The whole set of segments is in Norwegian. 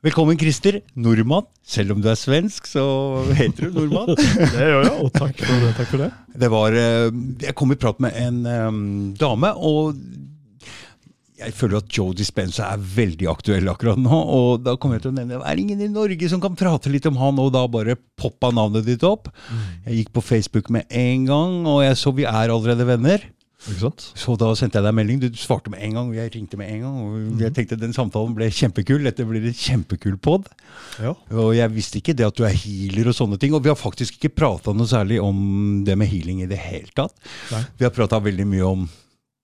Velkommen, Christer. Nordmann. Selv om du er svensk, så heter du nordmann. det gjør jeg, og takk for det. Takk for det. det var, eh, jeg kom i prat med en um, dame, og jeg føler at Joe Dispenza er veldig aktuell akkurat nå. Og da kom jeg til å nevne er det ingen i Norge som kan prate litt om han, og da bare poppa navnet ditt opp. Mm. Jeg gikk på Facebook med en gang, og jeg så vi er allerede venner. Så da sendte jeg deg melding. Du svarte med en gang, og jeg ringte med en gang. og Jeg tenkte den samtalen ble kjempekul. Dette blir en kjempekul pod. Ja. Og jeg visste ikke det at du er healer og sånne ting. Og vi har faktisk ikke prata noe særlig om det med healing i det hele tatt. Nei. Vi har prata veldig mye om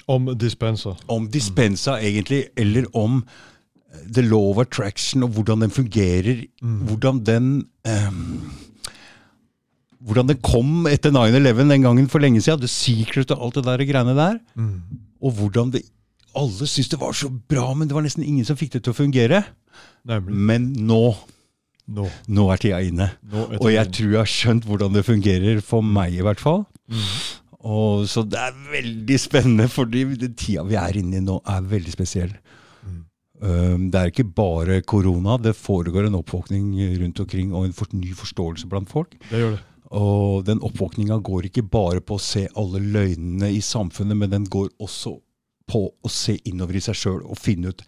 Om dispensa. Om dispensa, mm. egentlig. Eller om eh, the law of attraction, og hvordan den fungerer. Mm. Hvordan den um, hvordan det kom etter 9-11 den gangen for lenge siden. The Secret og alt det der greiene der. Mm. Og hvordan det Alle syntes det var så bra, men det var nesten ingen som fikk det til å fungere. Nemlig. Men nå Nå. nå er tida inne. Er og jeg tror jeg har skjønt hvordan det fungerer, for meg i hvert fall. Mm. Og, så det er veldig spennende, fordi den tida vi er inne i nå, er veldig spesiell. Mm. Um, det er ikke bare korona. Det foregår en oppvåkning rundt omkring og en ny forståelse blant folk. Det gjør det. Og den oppvåkninga går ikke bare på å se alle løgnene i samfunnet, men den går også på å se innover i seg sjøl og finne ut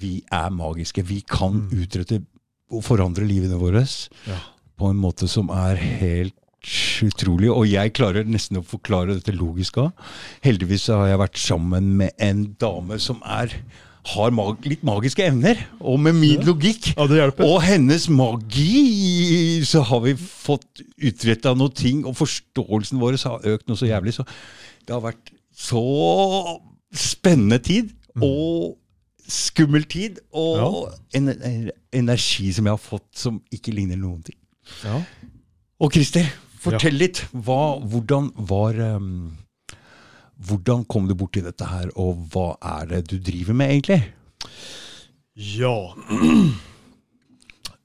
vi er magiske. Vi kan mm. utrette og forandre livene våre ja. på en måte som er helt utrolig. Og jeg klarer nesten å forklare dette logisk. Heldigvis har jeg vært sammen med en dame som er har mag litt magiske evner. Og med min logikk ja, og hennes magi så har vi fått utretta noe ting, og forståelsen vår har økt noe så jævlig. Så det har vært så spennende tid. Mm. Og skummel tid. Og ja. en, en, energi som jeg har fått som ikke ligner noen ting. Ja. Og Christer, fortell litt. Hva, hvordan var um, hvordan kom du borti dette her, og hva er det du driver med, egentlig? Ja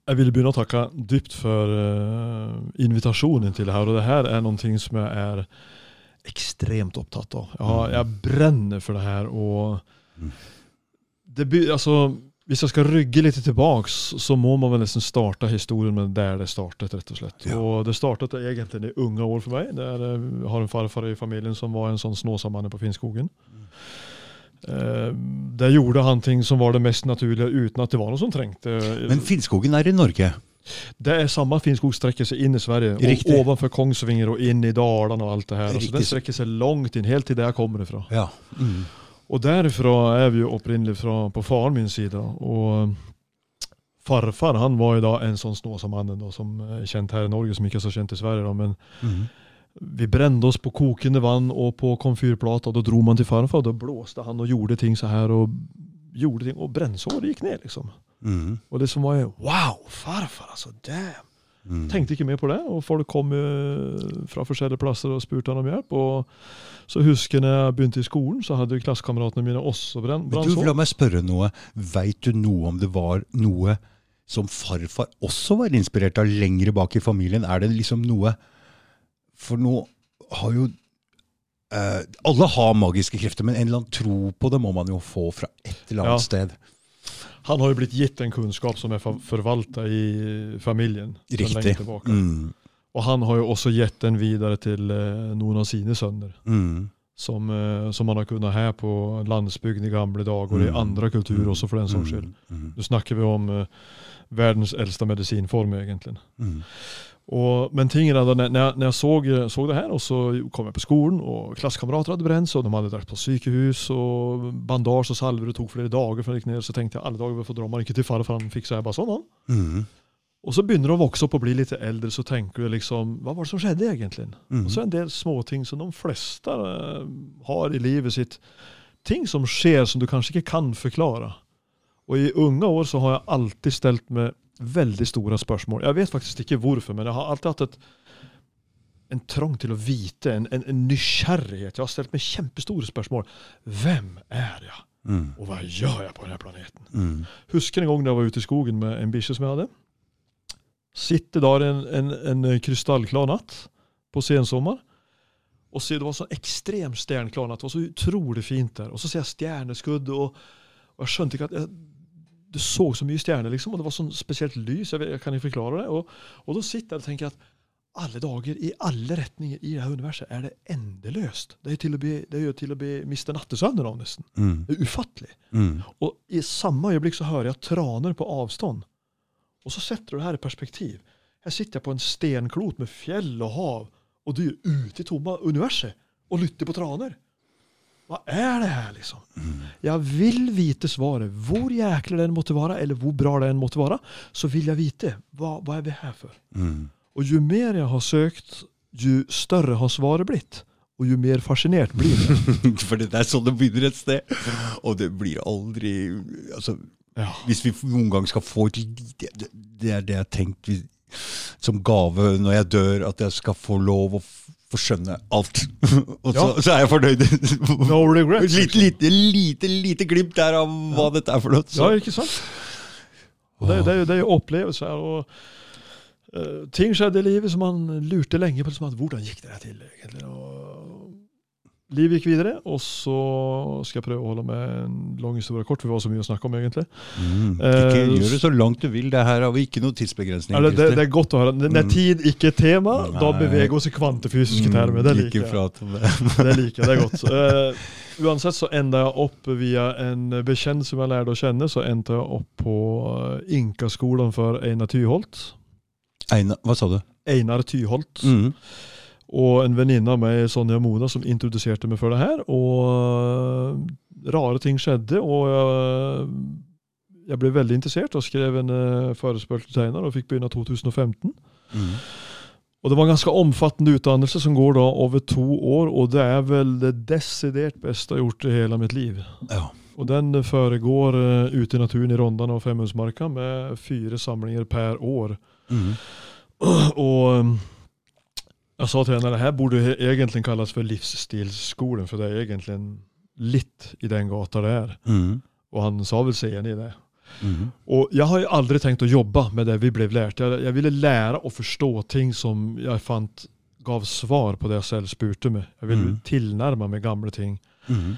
Jeg vil begynne å takke dypt for uh, invitasjonen til det her. Og det her er noe som jeg er ekstremt opptatt av. Jeg, jeg brenner for det her. og mm. det, altså, hvis jeg skal rygge litt tilbake, så må man vel nesten starte historien med der det startet. rett og slett. Ja. Og Det startet egentlig i unge år for meg. Der jeg har en farfar i familien som var en sånn Snåsamann på Finnskogen. Mm. Eh, der gjorde han ting som var det mest naturlige, uten at det var noe som trengte Men Finnskogen er i Norge? Det er samme Finnskog strekker seg inn i Sverige. Riktig. og Ovenfor Kongsvinger og inn i Dalene og alt det her. Altså, den strekker seg langt inn, helt til der jeg kommer ifra. Ja. Mm. Og derifra er vi jo opprinnelig fra, på faren min side. Og eh, farfar han var jo da en sånn Snåsamannen som er kjent her i Norge, som ikke er så kjent i Sverige. Da, men mm. vi brente oss på kokende vann og på komfyrplata. Da dro man til farfar, og da blåste han og gjorde ting så her. Og gjorde ting, og brennsåret gikk ned, liksom. Mm. Og det som var jo Wow, farfar, altså! Damn! Mm. Tenkte ikke mer på det. Og folk kom fra forskjellige plasser og spurte han om hjelp. og så husker jeg når jeg begynte i skolen, så hadde klassekameratene mine også brannsår. La meg spørre noe. Veit du noe om det var noe som farfar også var inspirert av lengre bak i familien? Er det liksom noe For nå har jo eh, Alle har magiske krefter, men en eller annen tro på det må man jo få fra et eller annet ja. sted. Han har jo blitt gitt en kunnskap som er forvalta i familien. Riktig. Mm. Og han har jo også gitt den videre til eh, noen av sine sønner. Mm. Som, eh, som man har kunnet her på landsbygden i gamle dager, og i mm. andre kulturer mm. også, for den saks skyld. Mm. Mm. Nå snakker vi om uh, verdens eldste medisinform, egentlig. Mm. Og, men tingen når jeg, når jeg så, så, det her, og så kom jeg på skolen, og klassekamerater hadde brent, og de hadde dratt på sykehus, og bandasje og salver det tok flere dager før jeg gikk ned, så tenkte jeg alle dager hvorfor drar man ikke til farfar, han fikk seg bare sånn. han. Og så du å vokse opp og bli litt eldre, så tenker du liksom Hva var det som skjedde, egentlig? Mm. Og så det en del småting som de fleste uh, har i livet sitt. Ting som skjer som du kanskje ikke kan forklare. Og i unge år så har jeg alltid stelt meg veldig store spørsmål. Jeg vet faktisk ikke hvorfor, men jeg har alltid hatt et, en trang til å vite, en, en, en nysgjerrighet. Jeg har stelt meg kjempestore spørsmål. Hvem er jeg? Mm. Og hva gjør jeg på denne planeten? Mm. Husker en gang da jeg var ute i skogen med en bikkje som jeg hadde. Sitter der en, en, en krystallklar natt på sensommer. Og ser det var sånn ekstremt stjerneklar natt. Det var så utrolig fint der. Og så ser jeg stjerneskudd, og, og jeg skjønte ikke at jeg, du så så mye stjerner, liksom, og det var sånn spesielt lys. Jeg, vet- jeg kan ikke forklare det. Og, og da sitter jeg og tenker at alle dager, i alle retninger i det her universet, er det endeløst. Det er, bli, det er til å bli miste nattesøvnen av, nesten. Mm. Det er ufattelig. Mm. Og i samme øyeblikk så hører jeg traner på avstand. Og så setter du det her i perspektiv. Her sitter jeg på en stenklot med fjell og hav og dyr ute i tomme universet og lytter på traner. Hva er det her, liksom? Jeg vil vite svaret. Hvor jæklig det enn måtte være, eller hvor bra det enn måtte være, så vil jeg vite hva, hva er vi her for. Mm. Og jo mer jeg har søkt, jo større har svaret blitt. Og jo mer fascinert blir jeg. For det er sånn det begynner et sted. Og det blir aldri altså, Ja. Hvis vi noen gang skal få et lite Det, det er det jeg har tenkt som gave når jeg dør, at jeg skal få lov å få skjønne alt. Og så, Ja. så er jeg fornøyd. No regrets. Lite, lite, lite, lite glimt der av hva dette er for noe. Ja, ikke sant? Det, det, det er jo opplevelser. og eh, Ting skjedde i livet som man lurte lenge på. Liksom, hvordan gikk det til, egentlig? Og livet gikk videre, og så skal jeg prøve å holde med en lang historie kort, for vi har så mye å snakke om, egentlig. Mm. Ikke uh, gjør det så langt du vil. Det her har vi ikke noe tidsbegrensning. Eller, det, det er godt å høre. Når er tid ikke tema, da beveger vi oss i kvantefysiske termer. Det Mm, liker jeg. det. Det liker jeg, det er godt. Uh, uansett så enda jeg opp via en bekjent som jeg lærte å kjenne, så endte jeg opp på uh, Inkaskolen for Einar Tyholt. Einar, hva sa du? Einar Tyholt. Mm. Og en venninne av meg, Sonja Mona, som introduserte meg for det her. Og uh, rare ting skjedde, og jeg, jeg ble veldig interessert og skrev en uh, forespørsel til Einar og fikk begynne 2015. Mm. Og det var en ganske omfattende utdannelse som går da over to år, og det er vel det desidert beste jeg har gjort i hele mitt liv. Ja. Og den foregår uh, ute i naturen i Rondane og Femundsmarka med fire samlinger per år. Mm. Og jeg sa til henne det her burde he- egentlig kalles for livsstilsskolen, for det er egentlig litt i den gata det er. Mm. Og han sa vel seg enig i det. Mm. Og jeg har jo aldri tenkt å jobbe med det vi ble lært. Jeg, jeg ville lære å forstå ting som jeg fant gav svar på det jeg selv spurte med. Jeg ville mm. tilnærme meg gamle ting. Mm.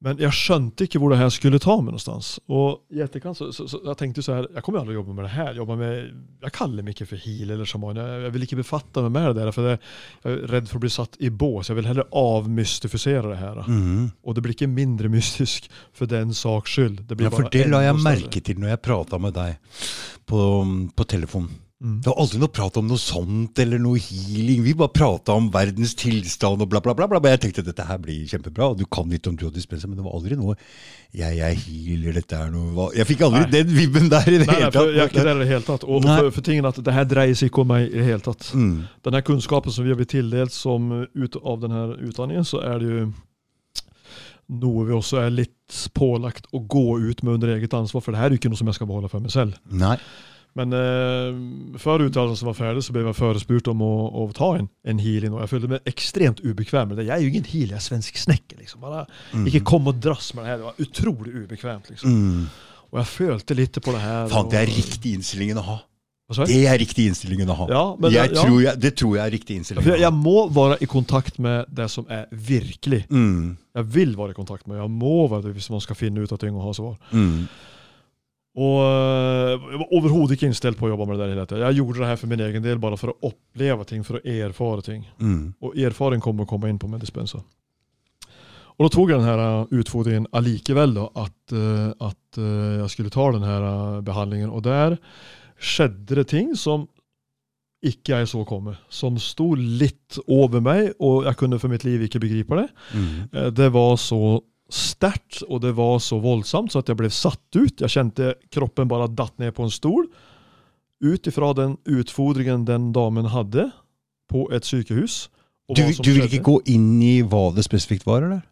Men jeg skjønte ikke hvor det her skulle ta meg någonstans. Og i etterkant så, så, så jeg tenkte så her, jeg kommer aldri å jobbe med det her. Jobba med, jeg kaller meg ikke for heal eller shaman. Jeg, jeg vil ikke befatte meg med det der, for det, jeg er redd for å bli satt i bås. Jeg vil heller avmystifisere det her. Mm. Og det blir ikke mindre mystisk for den saks skyld. Det blir Ja, for det la jeg merke til når jeg prata med deg på, på telefon. Mm. Det var aldri noe prat om noe sånt eller noe healing. Vi bare prata om verdens tilstand og bla, bla, bla. bla. Jeg tenkte at dette her blir kjempebra, og du kan litt om Joe Dispenza, men det var aldri noe jeg, jeg healer, dette er noe Jeg fikk aldri Nei. den vibben der i det Nei, nei, hele for jeg er ikke tatt. der i det hele tatt. Og Nei. for, for tingen at det her dreier seg ikke om meg i det hele tatt. Mm. Den her kunnskapen som vi har blitt tildelt som ut av denne utdanningen, så er det jo noe vi også er litt pålagt å gå ut med under eget ansvar, for det her er jo ikke noe som jeg skal beholde for meg selv. Nei. Men eh, før uttalelsen var ferdig, så ble jeg forespurt om å, å ta en, en healing, og jeg følte meg ekstremt ubekvem med det. Jeg er jo ingen healer, jeg er svensk snekker. liksom. Bare, Mm. Ikke kom og drass med det her. Det var utrolig ubekvemt. liksom. Mm. Og jeg følte litt på det her. Faen, det er riktig innstillingen å ha. Det er riktig innstillingen å ha. Ja, det- ja. tror jeg, det tror jeg er riktig innstilling jeg, jeg må være i kontakt med det som er virkelig. Mm. Jeg vil være i kontakt med Jeg må være det hvis man skal finne ut av ting og ha svar. Mm. Og Jeg var overhodet ikke innstilt på å jobbe med det der. hele tiden. Jeg gjorde det her for min egen del, bare for å oppleve ting, for å erfare ting. Mm. Og erfaring kommer å komme inn på med dispenser. Og da tok jeg den her øh, utfordringen allikevel, da, at, øh, at jeg skulle ta den her øh, behandlingen. Og der skjedde det ting som ikke jeg så komme. Som sto litt over meg, og jeg kunne for mitt liv ikke begripe det. Mm. Eh, Det var så sterkt og det var så voldsomt så at jeg ble satt ut. Jeg kjente kroppen bare datt ned på en stol. Ut ifra den utfordringen den damen hadde på et sykehus. Du, du vil ikke gå inn i hva det spesifikt var, eller?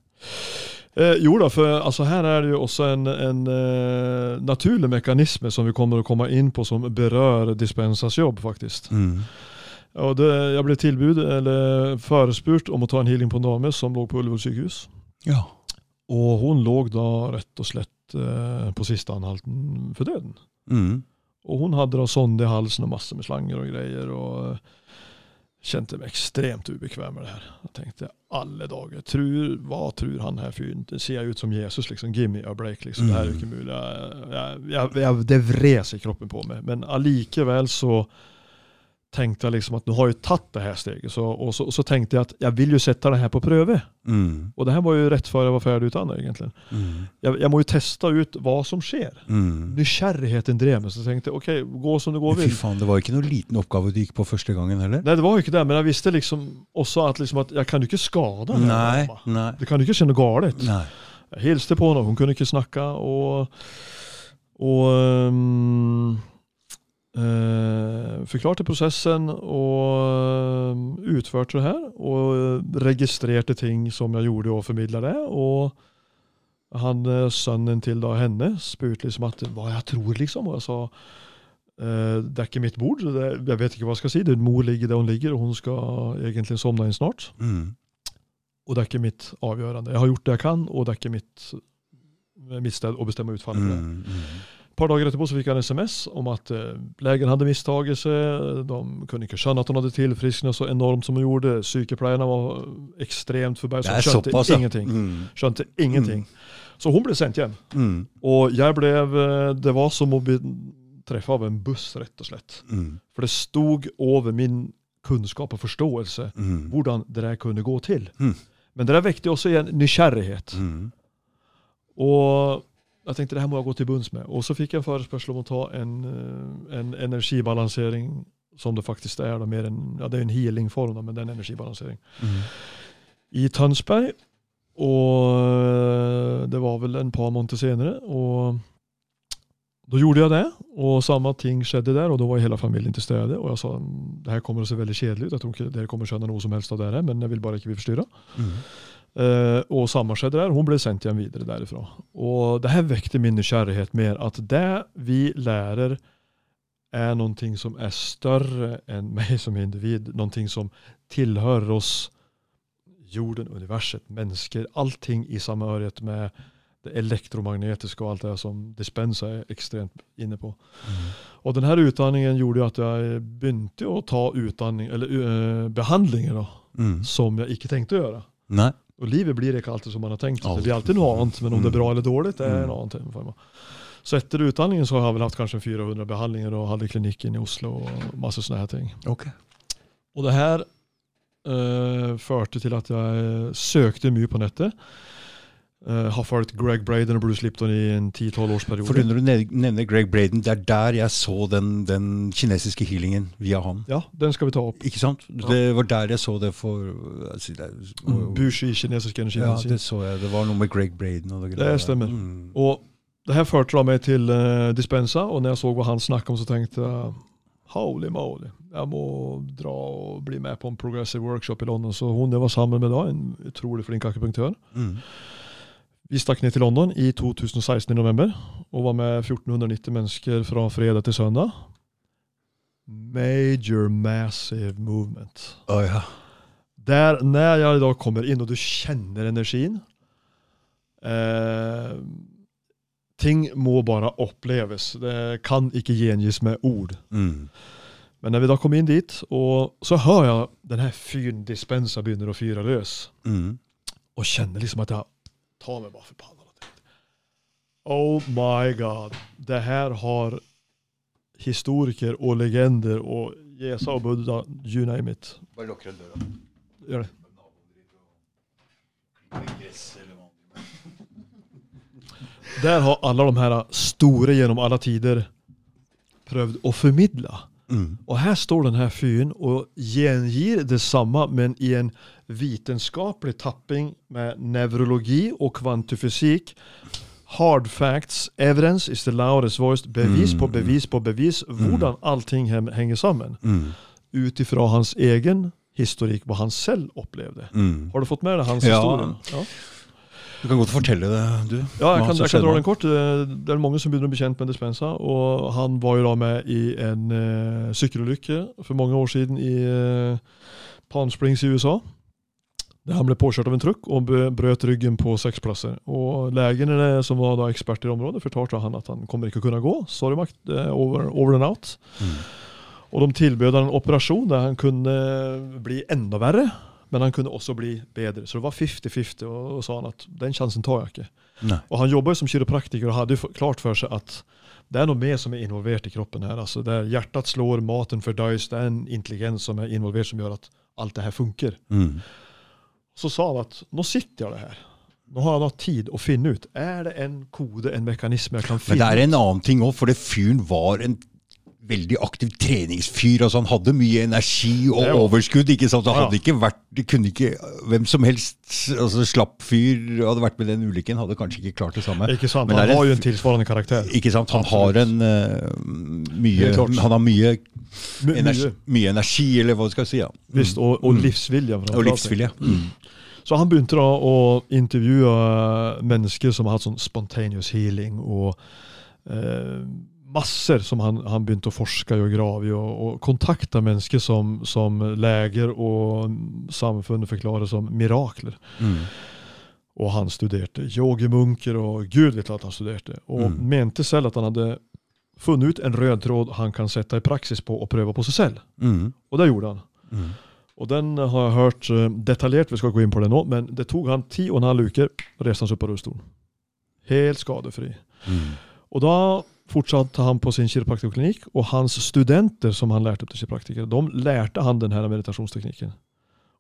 Eh, jo da, for altså, her er det jo også en, en uh, naturlig mekanisme som vi kommer å komme inn på, som berører dispensas jobb, faktisk. Mm. Det, jeg ble tilbud, eller forespurt om å ta en healing på en dame som lå på Ullevål sykehus. Ja. Og hun lå da rett og slett eh, på siste anhalten for døden. Mm. Og hun hadde da sonde i halsen og masse med slanger og greier. og kjente meg ekstremt ubekvem med det her. Jeg tenkte alle dager, tror, hva tror han her fyren? Ser ut som Jesus, liksom. Give me a break, liksom. Det her er jo ikke mulig. Jeg, jeg, jeg, jeg, det vres i kroppen på meg. Men allikevel så tenkte jeg liksom at nå har jeg tatt det her steget. Så, og, så, og, så, tenkte jeg at jeg vil jo sette det her på prøve. Mm. Og det her var jo rett før jeg var ferdig utdannet, egentlig. Mm. Jeg, jeg, må jo teste ut hva som skjer. Mm. Nysgjerrigheten drev meg. Så jeg tenkte ok, gå som det går Fy vil. faen, Det var ikke noen liten oppgave du gikk på første gangen heller? Nei, det var jo ikke det, men jeg visste liksom også at, liksom at jeg kan jo ikke skade denne Nei, nei, Det kan jo ikke skje noe galt. nei. Jeg hilste på henne, hun kunne ikke snakke, og, og um, eh, forklarte prosessen og um, utførte det her. Og registrerte ting som jeg gjorde, og formidla det. Og han, eh, sønnen til da henne spurte liksom at hva jeg tror, liksom. Og jeg sa eh, det er ikke mitt bord, det, jeg vet ikke hva jeg skal si. Det, mor ligger der hun ligger, og hun skal egentlig sovne inn snart. Mm. Og det er ikke mitt avgjørende. Jeg har gjort det jeg kan, og det er ikke mitt, mitt sted å bestemme utfallet. Mm. Mm. Par dager etterpå så fikk en SMS om at uh, legen hadde mistaget seg. De kunne ikke skjønne at hun hadde tilfrisknet så enormt som hun gjorde. Sykepleierne var ekstremt forbauset. Skjønte såpass, ingenting. Mm. Skjønte ingenting. Så hun ble sendt hjem. Mm. Og jeg ble eh, Det var som å bli treffet av en buss, rett og slett. Mm. For det stod over min kunnskap og forståelse Mm. hvordan det der kunne gå til. Mm. Men det der vekte også igjen nysgjerrighet. Mm. Og jeg tenkte det her må jeg gå til bunns med. Og så fikk jeg en forespørsel om å ta en, eh, en energibalansering, som det faktisk er. Da, mer en, ja, det er en healingform, men det er en energibalansering. Mm. I Tønsberg. Og eh, det var vel en par måneder senere. Og da gjorde jeg det, og samme ting skjedde der. Og da var hele familien til stede. Og jeg sa det her kommer å se veldig kjedelig ut. Jeg tror ikke dere kommer skjønne noe som helst av det her, men jeg vil bare ikke bli forstyrra. Mm. Eh, og samme skjedde der. Hun ble sendt hjem videre derifra. Og det her vekte min nysgjerrighet mer. At det vi lærer, er noe som er større enn meg som individ. Noe som tilhører oss, jorden, universet, mennesker. Allting i samhørighet med det elektromagnetiske og alt det som Dispensa er ekstremt inne på. Mm. Og denne utdanningen gjorde jo at jeg begynte å ta utdanning, eller uh, behandlinger da, Mm. som jeg ikke tenkte å gjøre. Nei. Og livet blir ikke alltid som man har tenkt. Det blir alltid noe annet, men om det er bra Mm. eller dårlig, det er en annet. Så etter utdanningen så har jeg vel hatt kanskje 400 behandlinger og hadde klinikken i Oslo og masse sånne her ting. Okay. Og det her uh, førte til at jeg søkte mye på nettet. Eh, har fulgt Greg Braden og Bruce Lipton i en 10-12 års periode. For Når du nev- nevner Greg Braden, det er der jeg så den, den kinesiske healingen via han. Ja, den skal vi ta opp. Ikke sant? Det var der jeg så det for altså, det, Mm. Bushi, kinesisk Ja, det så jeg. Det var noe med Greg Braden. Og det, Det stemmer. Mm. Og det her førte da meg til uh, Dispensa, og når jeg så hva han snakket om, så tenkte jeg holy moly, jeg må dra og bli med på en progressive workshop i London. Så hun jeg var sammen med da, en utrolig flink akupunktør. Mm. Vi stakk ned til London i 2016 i november, og var med 1490 mennesker fra fredag til søndag. Major massive movement. Oh, ja. Der, når jeg da kommer inn, og du kjenner energien eh, Ting må bare oppleves. Det kan ikke gjengis med ord. Mm. Men når vi da kommer inn dit, og så hører jeg denne fyren dispensa begynner å fyre løs, Mm. og kjenner liksom at jeg tar meg bare for panna. Oh my god. Det her har historiker og legender og Jesa og Buddha, you name it. Bare lukk den døra. Gjør det. Der har alle de her store gjennom alle tider prøvd å formidle. Mm. Og her står den her fyren og gjengir det samme, men i en vitenskapelig tapping med nevrologi og kvantifysikk. Hard facts, evidence is the loudest voice. Bevis på Mm. bevis på bevis. Hvordan allting henger sammen. Mm. Ut ifra hans egen historikk, hva han selv opplevde. Mm. Har du fått med deg hans Ja. historie? Ja. Du kan godt fortelle det, du. Ja, jeg kan, jeg kan dra den kort. Eh, Det er mange som begynner å bli kjent med Dispensa. Og han var jo da med i en uh, sykkelulykke for mange år siden i uh, Palm Springs i USA. Han ble påkjørt av en trukk og brøt ryggen på seks plasser. Og legene som var da eksperter i området, fortalte han at han kommer ikke å kunne gå. Sorry, Mac, er Over, over and out. Mm. Og de tilbød han en operation der han kunne bli enda verre, Men han kunne også bli bedre. Så det var 50-50 og, og sa han at den chansen tar jeg ikke. Nei. Og han jobba som kiropraktiker og hadde klart for seg at det er noe mer som er involvert i kroppen her. Altså, det er Hjertet slår, maten fordøys, det er en intelligens som er involvert, som gjør at alt det her funker. Mm. Så sa han at nå sitter jeg det her. Nå har han hatt tid å finne ut. Er det en kode, en mekanisme jeg kan finne ut? Men det er en annen ting òg, for det fyren var en veldig aktiv treningsfyr. altså Han hadde mye energi og er overskudd. ikke sant? Ja. hadde ikke vært, kunne ikke, Hvem som helst altså slapp fyr hadde vært med den ulykken, hadde kanskje ikke klart det samme. Ikke sant? Men Han har ju en tilsvarende karakter. Ikke sant? Han har en uh, mye Han har mye My- energi, mye energi, eller hva skal jeg si. ja. Visst, og, og livsvilje. Og livsvilje. Mm. Så han begynte da å intervjue mennesker som har hatt sånn spontaneous healing, og eh, masser som han, han begynte å forske i og grave i, og, og kontakte mennesker som, som leger og samfunnet forklarer som mirakler. Mm. Og han studerte yogimunker, og gud vet at han studerte. Og Mm. mente selv at han hadde funnet ut en rød tråd han kan sette i praksis på og prøve på seg selv. Mm. Og det gjorde han. Mm. Og den har jeg hørt eh, detaljert, vi skal gå inn på det nå, men det tok han ti og en halv uke, reiste han seg opp av rullestolen. Helt skadefri. Mm. Og da fortsatte han på sin kiropraktorklinikk, og hans studenter som han lærte opp til kiropraktiker, de lærte han denne meditasjonsteknikken.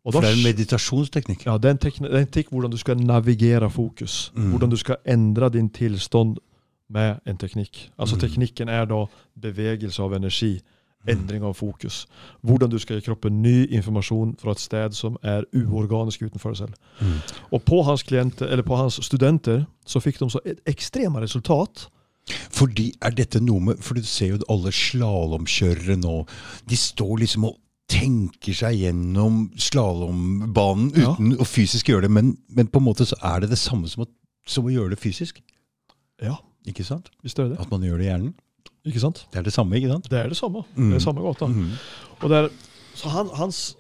Og For det er en meditasjonsteknikk. ja, det er en teknikk hvordan du skal navigere fokus, Mm. hvordan du skal endre din tilstand med en teknikk. Altså Mm. teknikken er da bevegelse av energi, endring av fokus. Hvordan du skal gi kroppen ny informasjon fra et sted som er uorganisk utenfor selv. Mm. Og på hans, klienter, eller på hans studenter så fikk de så et ekstreme resultat. Fordi er dette noe med For du ser jo alle slalåmkjørere nå. De står liksom og tenker seg gjennom slalåmbanen Ja. uten å fysisk gjøre det. Men, men på en måte så er det det samme som å, som å gjøre det fysisk. Ja, Ikke sant? visst er det. At man gjør det i hjernen. Ikke sant? Det er det samme, ikke sant? Det er det samme. Mm. Det er samme gata. Mm. Og der, så han, hans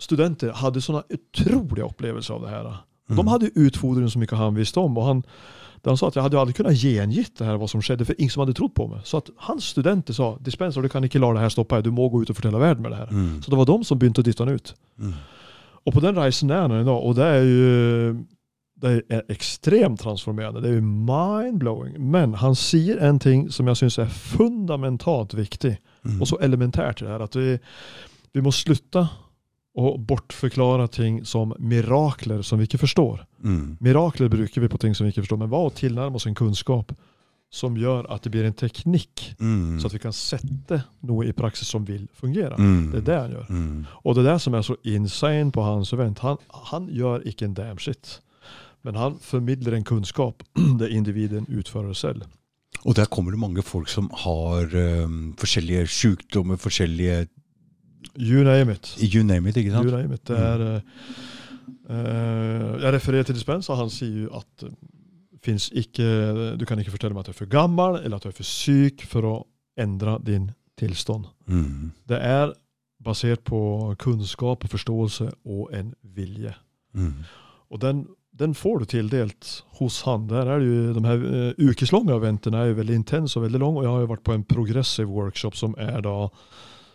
studenter hadde sånne utrolige opplevelser av det her. Og De Mm. hadde utfordringer som ikke han visste om. Og han, där han sa at jeg hadde aldri kunnet gjengitt det her, hva som skjedde, for ingen som hadde trodd på meg. Så at hans studenter sa Dispenser, du kan ikke la det her stoppe deg, du må gå ut og fortelle verden med det her. Mm. Så det var de som begynte å dytte han ut. Mm. Og på den reisen er han i dag, og det er jo det er ekstremt transformerende. Det er jo mind-blowing. Men han sier en ting som jeg syns er fundamentalt viktig, Mm. og så elementært i det her, at vi, vi må slutte å bortforklare ting som mirakler som vi ikke forstår. Mm. Mirakler bruker vi på ting som vi ikke forstår, men hva å tilnærme oss en kunnskap som gjør at det blir en teknikk, Mm. så at vi kan sette noe i praksis som vil fungere. Mm. Det er det han gjør. Mm. Og det er det som er så insane på hans event. Han, han gjør ikke en damn shit. Men han formidler en kunnskap det individen utfører selv. Og der kommer det mange folk som har um, forskjellige sykdommer, forskjellige You name it. You name it, ikke sant? You name it. Det er, eh, jeg refererer til Dispenza. Han sier jo at eh, ikke, du kan ikke fortelle meg at du er for gammel eller at du er for syk for å endre din tilstand. Mm. Det er basert på kunnskap og forståelse og en vilje. Mm. Og den, den får du tildelt hos han. Der er det jo, de her uh, ukeslange eventene er jo veldig intense og veldig lange. Og jeg har jo vært på en progressive workshop som er da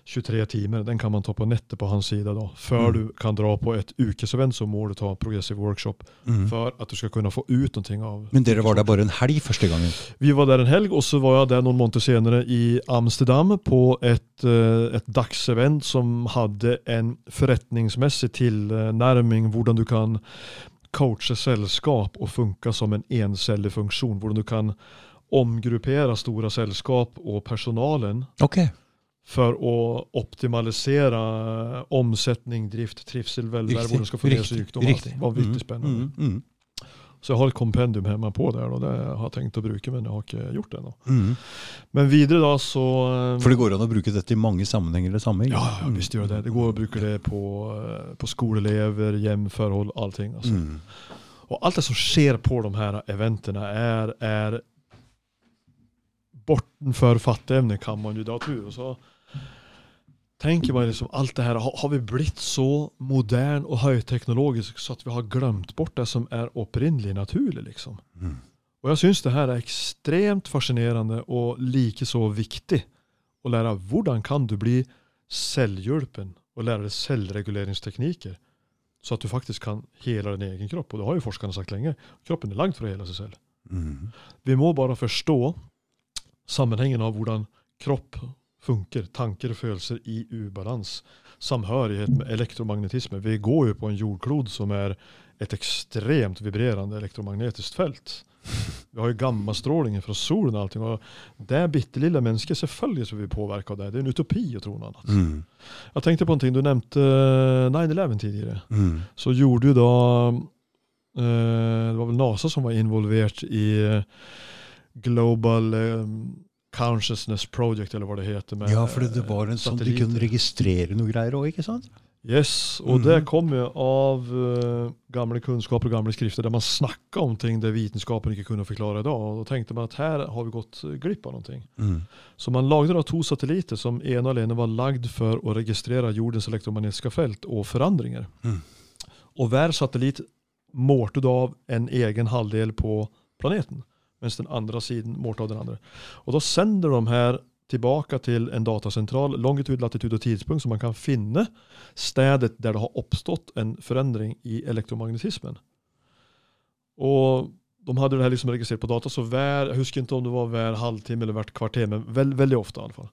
23 timer. Den kan man ta på nettet på hans side. da. Før Mm. du kan dra på et ukesevent, så må du ta progressive workshop Mm. for at du skal kunne få ut noe av Men dere var der bare en helg første gangen? Vi var der en helg, og så var jeg der noen måneder senere i Amsterdam på et, eh, et dagsevent som hadde en forretningsmessig tilnærming hvordan du kan coache selskap og funke som en encellig funksjon. Hvordan du kan omgruppere store selskap og personalen Ok. For å optimalisere omsetning, drift, trivsel, Riktig, hvordan du skal få ned riktig, sykdom. og riktig. allting. Vanvittig Mm, spennende. Mm, mm, Så jeg har et kompendium hjemme på der, og det har jeg tenkt å bruke, men jeg har ikke gjort det ennå. mm. Men videre da så eh, For det går an å bruke dette i mange sammenhenger det samme? Ja, ja, visst gjør det. Det går å bruke det på, eh, på skoleelever, hjemforhold, allting. Altså. Mm. Og alt det som skjer på de her eventene, er, er bortenfor fatteevne, kan man jo da tro. Og så tenker man liksom alt det her, har, har vi blitt så moderne og høyteknologisk så at vi har glemt bort det som er opprinnelig naturlig, liksom? Mm. Og jeg syns det her er ekstremt fascinerende og like så viktig å lære hvordan kan du bli selvhjulpen og lære deg selvreguleringsteknikker, så at du faktisk kan hele din egen kropp. Og det har jo forskerne sagt lenge. Kroppen er langt for å hele seg selv. Mm. Vi må bare forstå sammenhengen av hvordan kropp funker, tanker og følelser i ubalans. Samhørighet med elektromagnetisme. Vi går jo på en jordklod som er et ekstremt vibrerende elektromagnetisk felt. Vi har jo gammastrålingen fra solen og allting. Og det bitte lille mennesket, selvfølgelig så blir vi påvirka av det. Det er en utopi å tro noe annet. Mm. Jeg tenkte på en ting. Du nevnte eh, 9-11 tidligere. Mm. Så gjorde jo da eh, Det var vel NASA som var involvert i eh, Global eh, Consciousness Project, eller hva det heter. med, Ja, for det, var en sånn De kunne registrere noe greier òg, ikke sant? Yes, og Mhm. det kom jo av uh, gamle kunnskaper og gamle skrifter der man snakka om ting det vitenskapen ikke kunne forklare i dag. Og da tenkte man at her har vi gått glipp av noe. Mm. Så man lagde da to satellitter som ene og alene var lagd for å registrere jordens elektromagnetiske felt og forandringer. Mm. Og hver satellitt målte da av en egen halvdel på planeten, mens den andre siden målt av den andre. Og da sender de her tilbake til en datasentral, longitud, latitud og tidspunkt, så man kan finne stedet der det har oppstått en forandring i elektromagnetismen. Og de hadde det her liksom registrert på data, så hver, jeg husker ikke om det var hver halvtime eller hvert kvarter, men veld, veldig ofte i alle fall.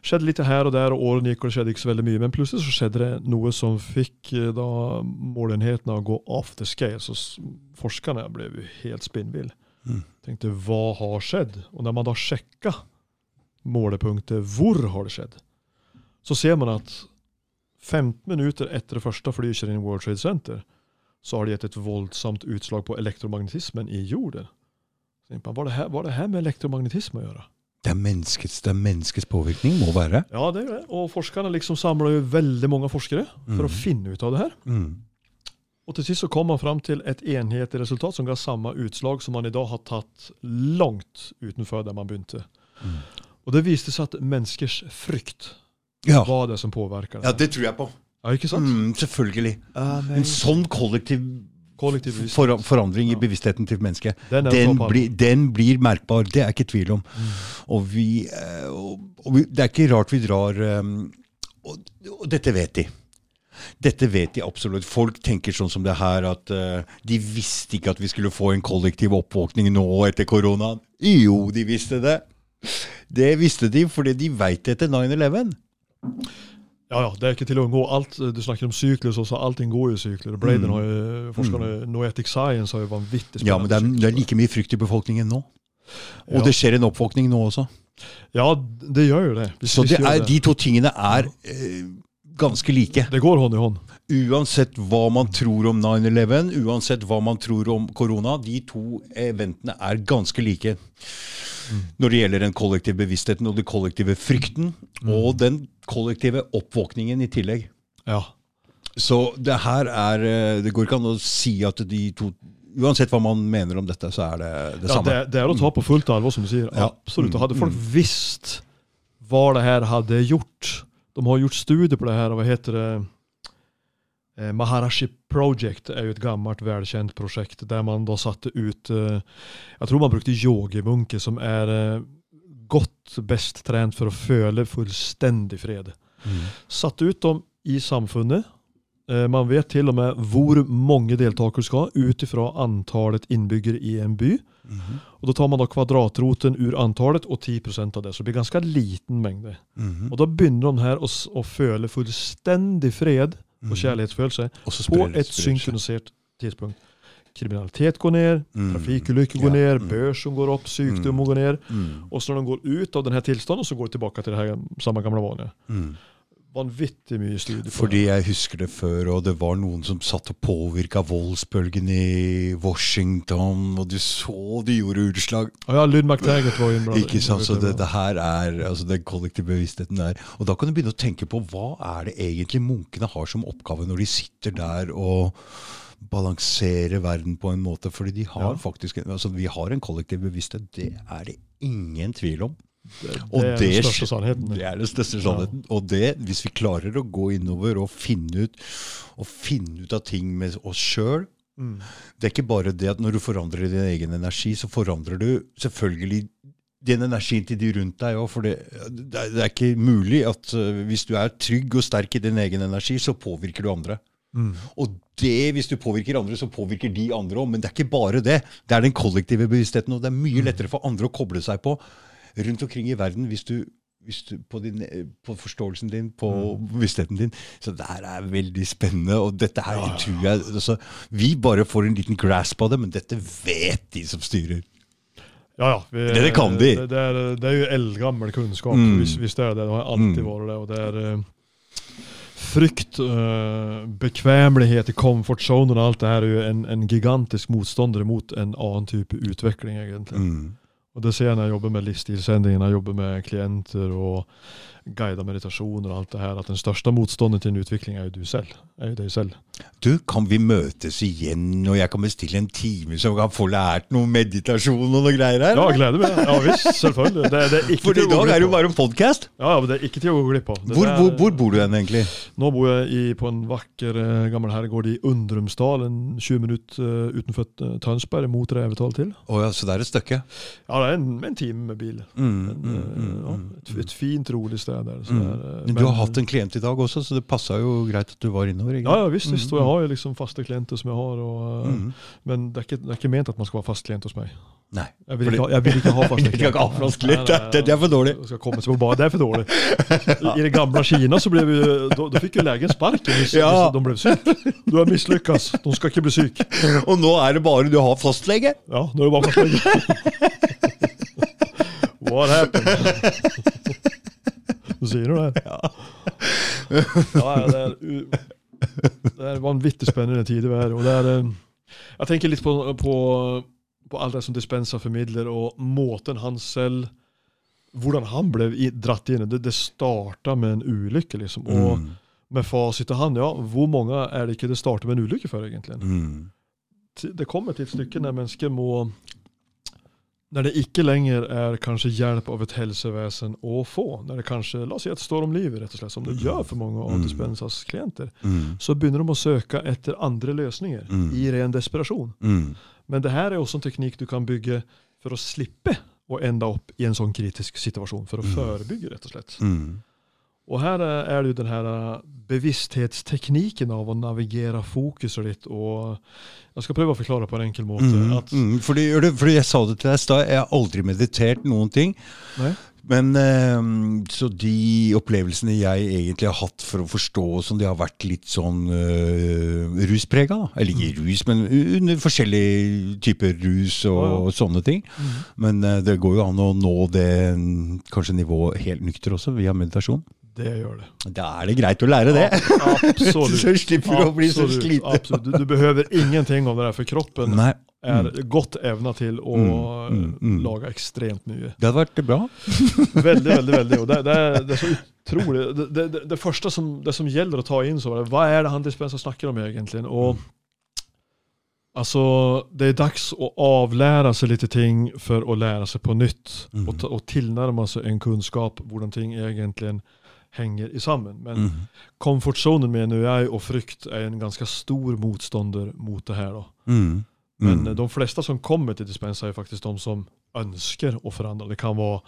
Skjedde litt her og der, og årene gikk, og det skjedde ikke så veldig mye. Men plutselig så skjedde det noe som fikk eh, da målenhetene å gå off the scale. Så forskerne ble jo helt spinnvill. Mm. Tenkte, hva har skjedd? Og når man da sjekka målepunktet, hvor har det skjedd? Så ser man at 15 minutter etter det første flyet inn i World Trade Center, så har det gitt et voldsomt utslag på elektromagnetismen i jorden. Hva har det her- det her med elektromagnetisme å gjøre? Det er menneskets, det er menneskets påvirkning, må være. Ja, det er det. Og forskerne liksom samla jo veldig mange forskere for å Mm. finne ut av det her. Mm. Og til sist så kom man fram til et enhetlig resultat som ga samme utslag som man i dag har tatt langt utenfor der man begynte. Mm. Og det viste seg at menneskers frykt Ja. var det som påvirka ja, det tror jeg på. Ja, ikke sant? Mm, selvfølgelig. En En sånn kollektiv kollektiv for, forandring i bevisstheten til mennesket, Den er den, blir- den blir merkbar. Det er ikke tvil om. Mm. Og, vi, eh, og, og vi, det er ikke rart vi drar um, og, og dette vet de. Dette vet de absolutt. Folk tenker sånn som det her at uh, de visste ikke at vi skulle få en kollektiv oppvåkning nå etter koronaen. Jo, de visste det. Det visste de fordi de veit det etter 9-11. Ja, ja, det er ikke til å unngå. Alt, du snakker om sykler, så, så allting går jo i sykler. Braden Mm. har jo, forskerne, Noetic Science har jo vanvittig Ja, men det er, det er like mye frykt i befolkningen nå. Og Ja. det skjer en oppvåkning nå også. Ja, det gjør jo det. Hvis- Så det er, de to tingene er eh, ganske like. Det går hånd i hånd. Uansett hva man tror om 9-11, uansett hva man tror om korona, de to eventene er ganske like. Når det gjelder den kollektive bevisstheten og den kollektive frykten, og den kollektive oppvåkningen i tillegg. Ja. Så det her er eh, Det går ikke an å si at de to Uansett hva man mener om dette, så er det det ja samme. det, det er å ta på fullt alvor, som du sier. Ja. Absolutt. Og hadde folk Mm. visst hva det her hadde gjort De har gjort studier på det og hva heter det? Eh, Maharashi Project er jo et gammelt, velkjent prosjekt der man da satte ut eh, Jeg tror man brukte yogimunke som er eh, godt best trent for å føle fullstendig fred. Mm. Satt ut dem i samfunnet. Eh, Man vet til og med hvor mange deltakere skal, ut ifra antallet innbyggere i en by. Mhm. Og Da tar man da kvadratroten ur antallet og 10% av det, så det blir ganske liten mengde. Mhm. Og Da begynner de her å, å føle fullstendig fred og Mhm. kjærlighetsfølelse på et synkronisert tidspunkt. Kriminalitet går ned, Mm. trafikkulykker går Ja, ned, mm. børsen går opp, sykdommer Mm. går ned. Mm. Og så når de går ut av denne tilstanden, så går de tilbake til det her samme gamle vanlige. Vanvittig mye studier Fordi jeg husker det før, og det var noen som satt og påvirka voldsbølgen i Washington, og du så de gjorde utslag. Og ja, Lynn McTaggart var innblandet. Ikke sant, så det, det her er altså Den kollektive bevisstheten der. Og da kan du begynne å tenke på hva er det egentlig munkene har som oppgave når de sitter der og balanserer verden på en måte. Fordi de har Ja. faktisk altså Vi har en kollektiv bevissthet, det er det ingen tvil om. Det, Og det er den største sannheten. Det er den største sannheten. Og det, hvis vi klarer å gå innover og finne ut, og finne ut av ting med oss sjøl Mm. Det er ikke bare det at når du forandrer din egen energi, så forandrer du selvfølgelig den energien til de rundt deg òg. For det, det, er- ikke mulig at eh, hvis du er trygg og sterk i din egen energi, så påvirker du andre. Mm. Og det, hvis du påvirker andre, så påvirker de andre òg. Men det er ikke bare det. Det er den kollektive bevisstheten, og det er mye lettere for andre å koble seg på rundt omkring i verden hvis du, hvis du på, din, eh, på forståelsen din, på bevisstheten din. Så det her er veldig spennende. Og dette her tror jeg altså, Vi bare får en liten grasp av det, men dette vet de som styrer. Ja, ja. Vi, Det- det kan de. Det, det, er, det er jo eldgammel kunnskap. Mm. hvis, hvis, det er det det. Har alltid Mm. vært det. Og det er eh, frykt, uh, bekvämlighet i comfort zone og alt det her er jo en, en gigantisk motstander mot en annen type utvikling, egentlig. Mm. Og det ser jeg når jeg jobber med livsstilsendringer, når jeg jobber med klienter og guider meditasjoner og alt det her, at den største motstanden til en utvikling er jo du selv. Er jo deg selv. Du, kan vi møtes igjen, og jeg kan bestille en time så jeg kan få lært noe meditasjon og noe greier her? Ja, gleder meg. Ja visst, selvfølgelig. Det, det er For i dag er det jo bare en podkast. Ja, men det er ikke til å gå glipp av. Hvor, hvor, hvor bor du hen, egentlig? Nå bor jeg i, på en vakker eh, gammel herregård i Undrumsdalen, 20 minutter eh, utenfor eh, Tønsberg, mot Revetal til. Å ja, så det er et stykke? Ja, det er en, en time med bil. Mm, en, mm, mm, ja, mm, et, et fint, rolig sted der. Så mm. Der, er, eh, Men du har hatt en klient i dag også, så det passa jo greit at du var innover. Ja, ja visst, visst. Og Mm, jeg har jo liksom faste klienter som jeg har. Og, eh, mm. Men det er, ikke, det er ikke ment at man skal være fast klient hos meg. Nei. Jeg vil ikke jeg vil ikke ha fast klient, det- er for dårlig. Skal komme seg på bar. Det er for dårlig. I, det gamle Kina så ble vi, da, da fikk jo legen sparken hvis, Ja. de ble syke. Du har mislykkes. De skal ikke bli syke. Og nå er det bare du har fastlege? Ja, nå er det bare fastlege. What happened? Du sier du det? Ja. ja det, er, det er vanvittig spennende tider vi er. Og det er eh, jeg tenker litt på, på, på alt det som Dispensa formidler, og måten han selv Hvordan han ble dratt inn det. Det starta med en ulykke, liksom. Og Mm. med fasit i han, ja, hvor mange er det ikke det starter med en ulykke for, egentlig? Mm. Det kommer til et stykke når mennesker må Når det ikke lenger er kanskje hjelp av et helsevesen å få, når det kanskje la oss si at det står om livet, rett og slett, som det gjør for mange av Mm. Dispensas klienter, Mm. så begynner de å søke etter andre løsninger Mm. i ren desperasjon. Mm. Men det her er også en teknikk du kan bygge for å slippe å ende opp i en sånn kritisk situasjon, for å Mm. forebygge, rett og slett. Mm. Og her eh, er det den her eh, bevissthetsteknikken av å navigere fokuset ditt. og Jeg skal prøve å forklare på en enkel måte. Mm. Mm. Fordi, fordi jeg sa det til deg i stad, jeg har aldri meditert noen ting. Nei? Men eh, så de opplevelsene jeg egentlig har hatt for å forstå som de har vært litt sånn uh, rusprega, da. Eller ikke rus, men under forskjellige typer rus og, Ja, ja. sånne ting. Men eh, det går jo an å nå det mm, kanskje nivået helt nykter også, via meditasjon. Det gjør det. Da er det greit å lære det. Absolutt. så slipper du å bli så sliten. absolutt. Du, du behøver ingenting av det der, for kroppen Nei, er godt evna til å Mm, mm, mm. lage ekstremt mye. det hadde vært bra. Veldig, veldig. veldig. Det, det, det er så utrolig. Det, det, første som, det som gjelder å ta inn, så er det, hva er det han dispenser snakker om egentlig? Og Altså, det er dags å avlære seg litt ting for å lære seg på nytt. Mm. Og, ta, og tilnærme seg en kunnskap hvordan ting egentlig henger sammen. Men Mm. comfortzonen mener jeg og frykt er en ganske stor motstander mot det her. Da. Mm. Men Mm. eh, de fleste som kommer til Dispensa er faktisk de som ønsker å forandre. Det kan være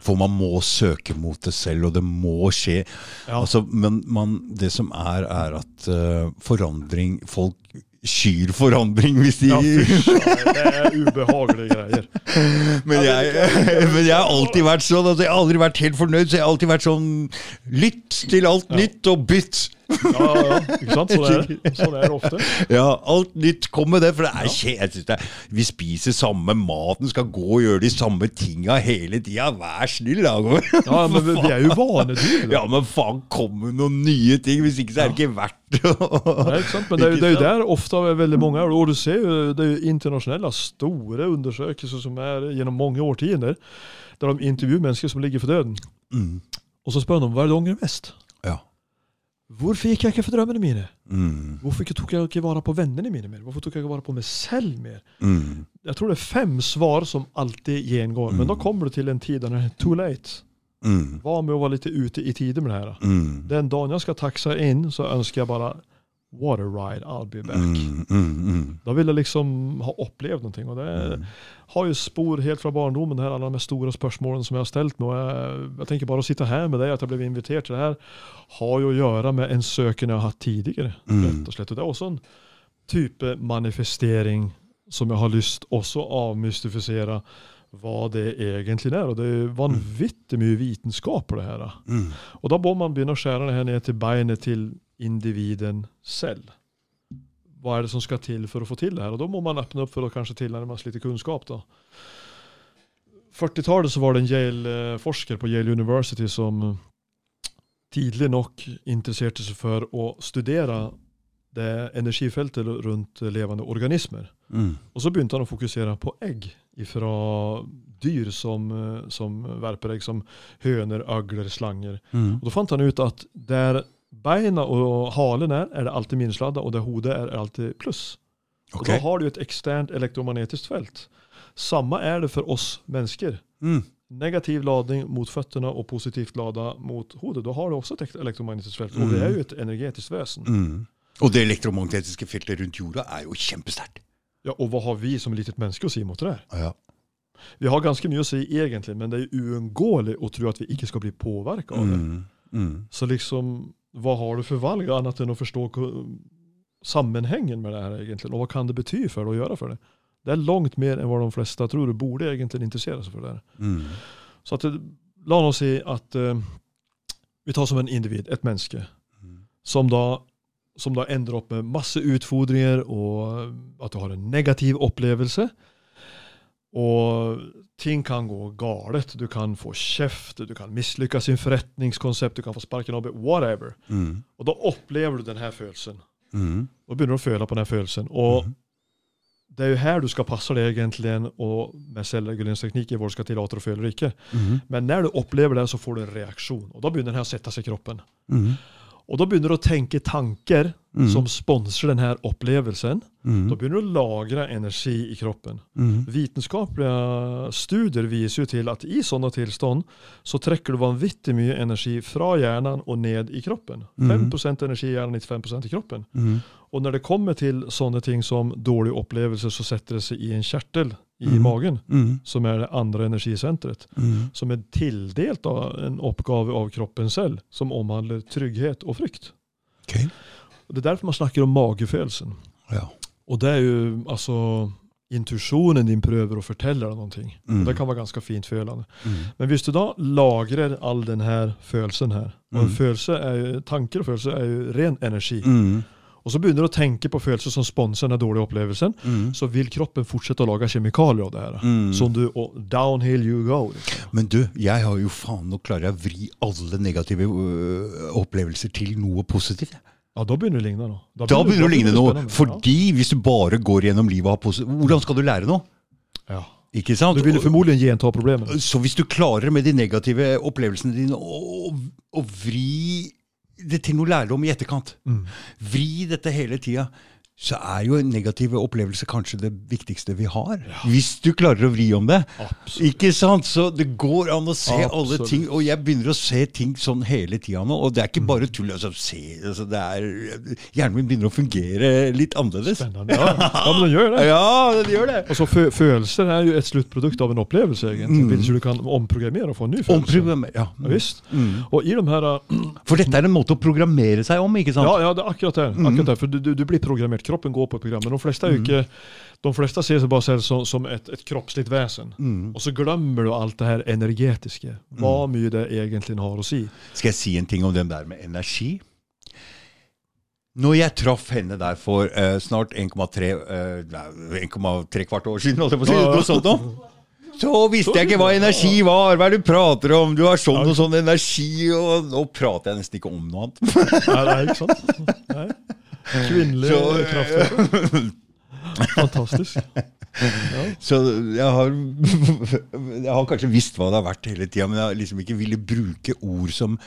For man må søke mot det selv, og det må skje. ja, Altså, men man, det som er, er at uh, forandring Folk skyr forandring hvis de ja, fysj, det er ubehagelige greier. men, jeg, men jeg har alltid vært sånn. Altså, jeg har aldri vært helt fornøyd, så jeg har alltid vært sånn Lytt til alt Ja. nytt og bytt! Ja, ja, ikke sant? Sånn er det, sånn er det ofte. Ja, alt nytt kom med det. For det er Ja. kje- jeg synes det er, Vi spiser samme maten, skal gå og gjøre de samme tinga hele tida. Vær snill, da. Ja, men vi, er jo vanedyr. Ja, men faen, kom med noen nye ting! Hvis ikke så er det ikke verdt det. Ja, ikke sant? Men det, er det er jo der ofte veldig mange er. Og du ser jo det er jo internasjonale store undersøkelser som er gjennom mange årtier, der de intervjuer mennesker som ligger for døden. Mm. Og så spør de hva er det du angrer mest. Hvorfor gikk jeg ikke for drømmene mine? Mm. Hvorfor tok jeg ikke vare på vennene mine mer? Hvorfor tok jeg ikke vare på meg selv mer? Mm. Jeg tror det er fem svar som alltid gjengår. Men Mm. da kommer du til en tid der det er too late. Mm. Hva med å være litt ute i tide med det her? Mm. Den dagen jeg skal takse inn, så ønsker jeg bare A ride, I'll be back. Mm, mm, mm. Da vil jeg liksom ha opplevd noe. Og det har jo spor helt fra barndommen, her, alle de store spørsmålene som jeg har stelt meg. Jeg, jeg tenker bare å sitte her med deg, at jeg ble invitert til det her, har jo å gjøre med en søken jeg har hatt tidligere. Mm. rett og slett. Og det er også en type manifestering som jeg har lyst også å avmystifisere hva det egentlig er. Og det er vanvittig mye vitenskap på det her. Mm. Og da må man begynne å skjære det her ned til beinet til individen selv. Hva er det som skal til for å få til det her? Og da må man åpne opp for å kanskje tilnærme seg litt kunnskap. da. 40-tallet så var det en Yale-forsker på Yale University som tidlig nok interesserte seg for å studere det energifeltet rundt levende organismer. Mm. Og så begynte han å fokusere på egg fra dyr som, som verper egg, som høner, øgler, slanger. Mm. Og Da fant han ut at der beina og halen er, det alltid minusladda, og det hodet er, det alltid pluss. Og Da har du et eksternt elektromagnetisk felt. Samme er det for oss mennesker. Mm. Negativ lading mot føttene og positivt lada mot hodet. Da har du også et elektromagnetisk felt. Og vi er jo et energetisk vesen. Mm. Og det elektromagnetiske feltet rundt jorda er jo kjempesterkt. Ja, og hva har vi som litet menneske å si mot det? Ja. Vi har ganske mye å si egentlig, men det er uunngåelig å tro at vi ikke skal bli påvirka av det. Mm. Mm. Så liksom, hva har du for valg annet enn å forstå sammenhengen med det her egentlig, og hva kan det bety for deg å gjøre for det? Det er langt mer enn hva de fleste tror du borde egentlig interessere seg for det. her. Mm. Så at, det- la oss si at eh, vi tar som en individ, et menneske, Mm. som da, som da ender opp med masse utfordringer, og at du har en negativ opplevelse. Og ting kan gå galt. Du kan få kjeft, du kan mislykkes i en forretningskonsept, du kan få sparken av whatever. Mm. Og da opplever du denne følelsen. Mm. Da begynner du å føle på den følelsen. Og mm. det er jo her du skal passe deg egentlig, og med selvreguleringsteknikk i hvor du skal tillate å føle det ikke. Mm. Men når du opplever det, så får du en reaksjon. Og da begynner den her å sette seg i kroppen. Mm. Og da begynner du å tenke tanker Mm. som sponser denne opplevelsen. Mm. Da begynner du å lagre energi i kroppen. Mm. Vitenskapelige studier viser jo til at i sånne tilstand så trekker du vanvittig mye energi fra hjernen og ned i kroppen. Mhm. 5 energi i hjernen, 95 i kroppen. Mm. Og når det kommer til sånne ting som dårlig opplevelse, så setter det seg i en kjertel i mm. magen, Mm. som er det andre energisenteret. Mm. Som er tildelt av en oppgave av kroppen selv, som omhandler trygghet og frykt. Ok. Og Det er derfor man snakker om magefølelsen. Ja. Og det er jo altså intuisjonen din prøver å fortelle deg noe. Mm. Det kan være ganske fint følende. Mm. Men hvis du da lagrer all denne følelsen her, og Mm. følelse jo, tanker og følelser er jo ren energi, Mm. og så begynner du å tenke på følelser som sponser denne dårlige opplevelsen, Mm. så vil kroppen fortsette å lage kjemikalier av det her. Mm. Som du, og downhill you go. Liksom. Men du, jeg har jo faen nå klarer jeg å vri alle negative øh, opplevelser til noe positivt. Ja, da begynner det å ligne noe. Da begynner det å ligne noe. Fordi hvis du bare går gjennom livet og har positivt Hvordan skal du lære noe? ja. Ikke sant? Du ville formodentlig gjenta problemet. Så hvis du klarer med de negative opplevelsene dine å, å vri det til noe lærdom i etterkant, Mm. vri dette hele tida, så er jo en negativ opplevelse kanskje det viktigste vi har. Hvis du klarer å vri om det. Absolutt. Ikke sant? Så det går an å se alle ting, og jeg begynner å se ting sånn hele tida nå. Og det er ikke bare tull. Altså, se, altså, det er, hjernen min begynner å fungere litt annerledes. Spennende. Ja. ja, men den gjør det. Ja, den gjør det. Altså, fø følelser er jo et sluttprodukt av en opplevelse, egentlig. Mm. Du kan omprogrammere og få en ny følelse. Omprogrammere. Ja. Ja, visst. Mm. Og i de her uh, For dette er en måte å programmere seg om, ikke sant? Ja, ja, det er akkurat det. Mm. Akkurat det. For du, du, du blir programmert. Kroppen går på program. Men de fleste, er jo ikke, de fleste ser seg bare som, som et, et kroppslig vesen. Mm. Og så glemmer du alt det her energetiske. Hva mye det egentlig har å si. Skal jeg si en ting om den der med energi? Når jeg traff henne der for uh, snart 1,3 uh, 1,3 kvart år siden, holdt jeg på å si, noe sånt noe. så visste jeg ikke hva energi var. Hva er det du prater om? Du har sånn og sånn energi, og nå prater jeg nesten ikke om noe annet. Nei, det er ikke sant? Nei. Kvinnelig Så, kraft. Fantastisk. Så jeg har, jeg har kanskje visst hva det har vært hele tida, men jeg har liksom ikke ville bruke ord som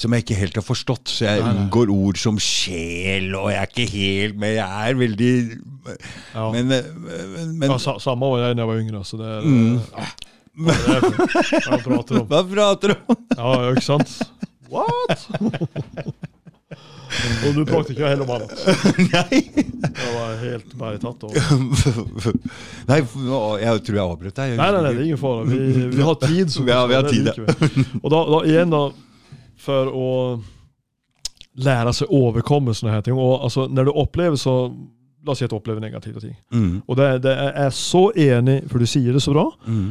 som jeg ikke helt har forstått. Så jeg Nei, nei. unngår ord som sjel, og jeg er ikke helt Men jeg er veldig Ja. Men, men, men ja, sa, samme var jeg da jeg var yngre. Så det Mm. ja. Hva er det jeg prater om? Hva prater du om? Ja, ja, ikke sant? What? Og du prater ikke hele annet. Nei. Det var helt bare tatt over. Nei, jeg tror jeg avbrøt deg. Nei, nei, nei, det er ingen fare. Vi, vi har tid. som Ja, vi har tid, ja. Og da, da igjen da, for å lære seg å overkomme sånne her ting. Og altså, når du opplever så La oss si at du opplever negative ting. Mm. Og det, det er jeg så enig, for du sier det så bra. Mm.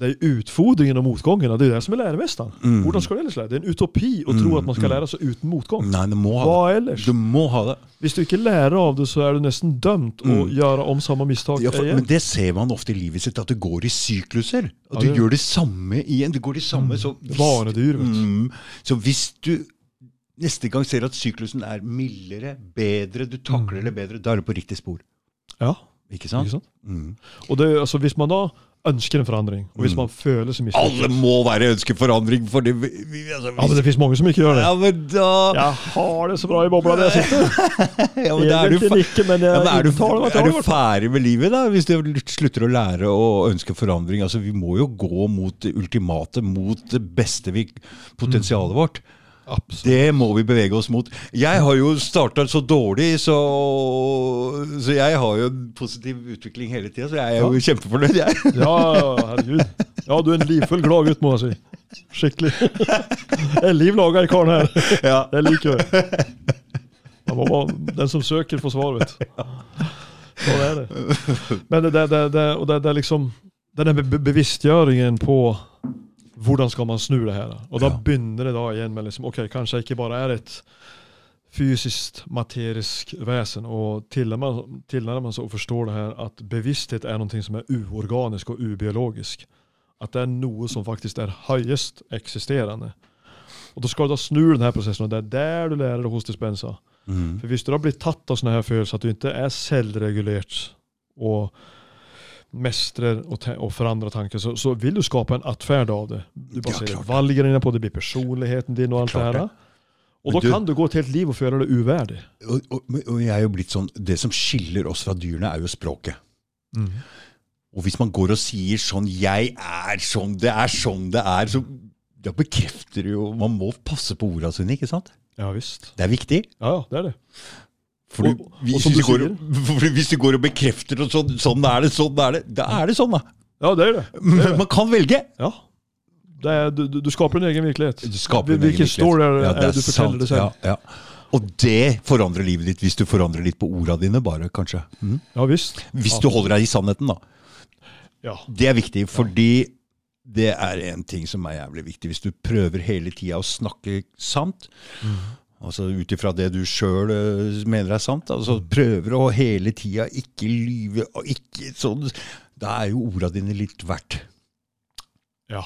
Det er utfordringen og motgången. Det er det som er læremesteren. Mm. Hvordan skal du ellers lære? Det er en utopi å tro at man skal lære seg uten motgang. Nei, du må ha Hva det. ellers? Du må ha det. Hvis du ikke lærer av det, så er du nesten dømt å Mm. gjøre om samme mistak Ja, for, igjen. men det ser man ofte i livet sitt, at det går i sykluser. Ja, Og du gjør det samme igjen. Det går det samme. Så hvis, Vanedyr, vet du. mm, så hvis du neste gang ser at syklusen er mildere, bedre, du takler det bedre, da er du på riktig spor. Ja, Ikke sant? ikke sant? Mm. Og det, altså, hvis man da ønsker en forandring, og hvis Mm. man føler seg Alle må være ønsker forandring, for det vi, vi, altså, Ja, men det finnes mange som ikke gjør det. ja, men da Jeg har det så bra i bobla der jeg sitter. ja, men er du, ikke, men jeg ja, men er, du, meg er du ferdig med livet, da? Hvis du slutter å lære å ønske forandring? Altså, Vi må jo gå mot det ultimate, mot det beste vi Potensialet vårt. Absolutt. Det må vi bevege oss mot. Jeg har jo starta så dårlig, så, så jeg har jo en positiv utvikling hele tida. Så jeg er jo kjempefornøyd, jeg. Ja, ja, herregud. Ja, du er en livfull, glad gutt, må jeg si. Skikkelig. En liv laga i karen her. Ja. Det liker jeg. Den som søker, får svar, vet du. Sånn er det. Men det, det, det, det, og det, det er liksom denne bevisstgjøringen på hvordan skal man snu det her. Og da Ja. begynner det da igjen med liksom, ok, kanskje jeg ikke bare er et fysisk, materisk vesen, og tilnærmer man seg og forstår det her at bevissthet er noe som er uorganisk og ubiologisk. At det er noe som faktisk er høyest eksisterende. Og da skal du da snu denne prosessen, og det er der du lærer hos dispensa. Mm. For hvis du da blir tatt av sånne her følelser, at du ikke er selvregulert og mestrer og, og forandrer tanker, så, så vil du skape en atferd av det. Du Ja, baserer klart. valgene på det, blir personligheten din og alt Klart det her. Og da du- kan du gå et helt liv og føle deg uverdig. Og, og, og jeg er jo blitt sånn Det som skiller oss fra dyrene, er jo språket. Og hvis man går og sier sånn 'Jeg er sånn, det er sånn det er', så da bekrefter det jo Man må passe på ordene sine, ikke sant? Ja visst. Det er viktig. Ja, ja, det er det. For Og- hvis, og du går, for hvis du går og bekrefter og sånn, sånn er det, sånn er det, da er det sånn, da. Ja, det er det. Men man kan velge. Ja. Det er, du, du- skaper en egen virkelighet. Du skaper en Hvilken egen story er, er det du forteller det selv? Ja, ja. Og det forandrer livet ditt hvis du forandrer litt på orda dine, bare, kanskje. Mm. Ja visst. Hvis du holder deg i sannheten, da. Ja. Det er viktig, fordi det er en ting som er jævlig viktig. Hvis du prøver hele tida å snakke sant, altså ut ifra det du sjøl mener er sant, altså prøver å hele tida ikke lyve og ikke sånn, da er jo orda dine litt verdt. ja.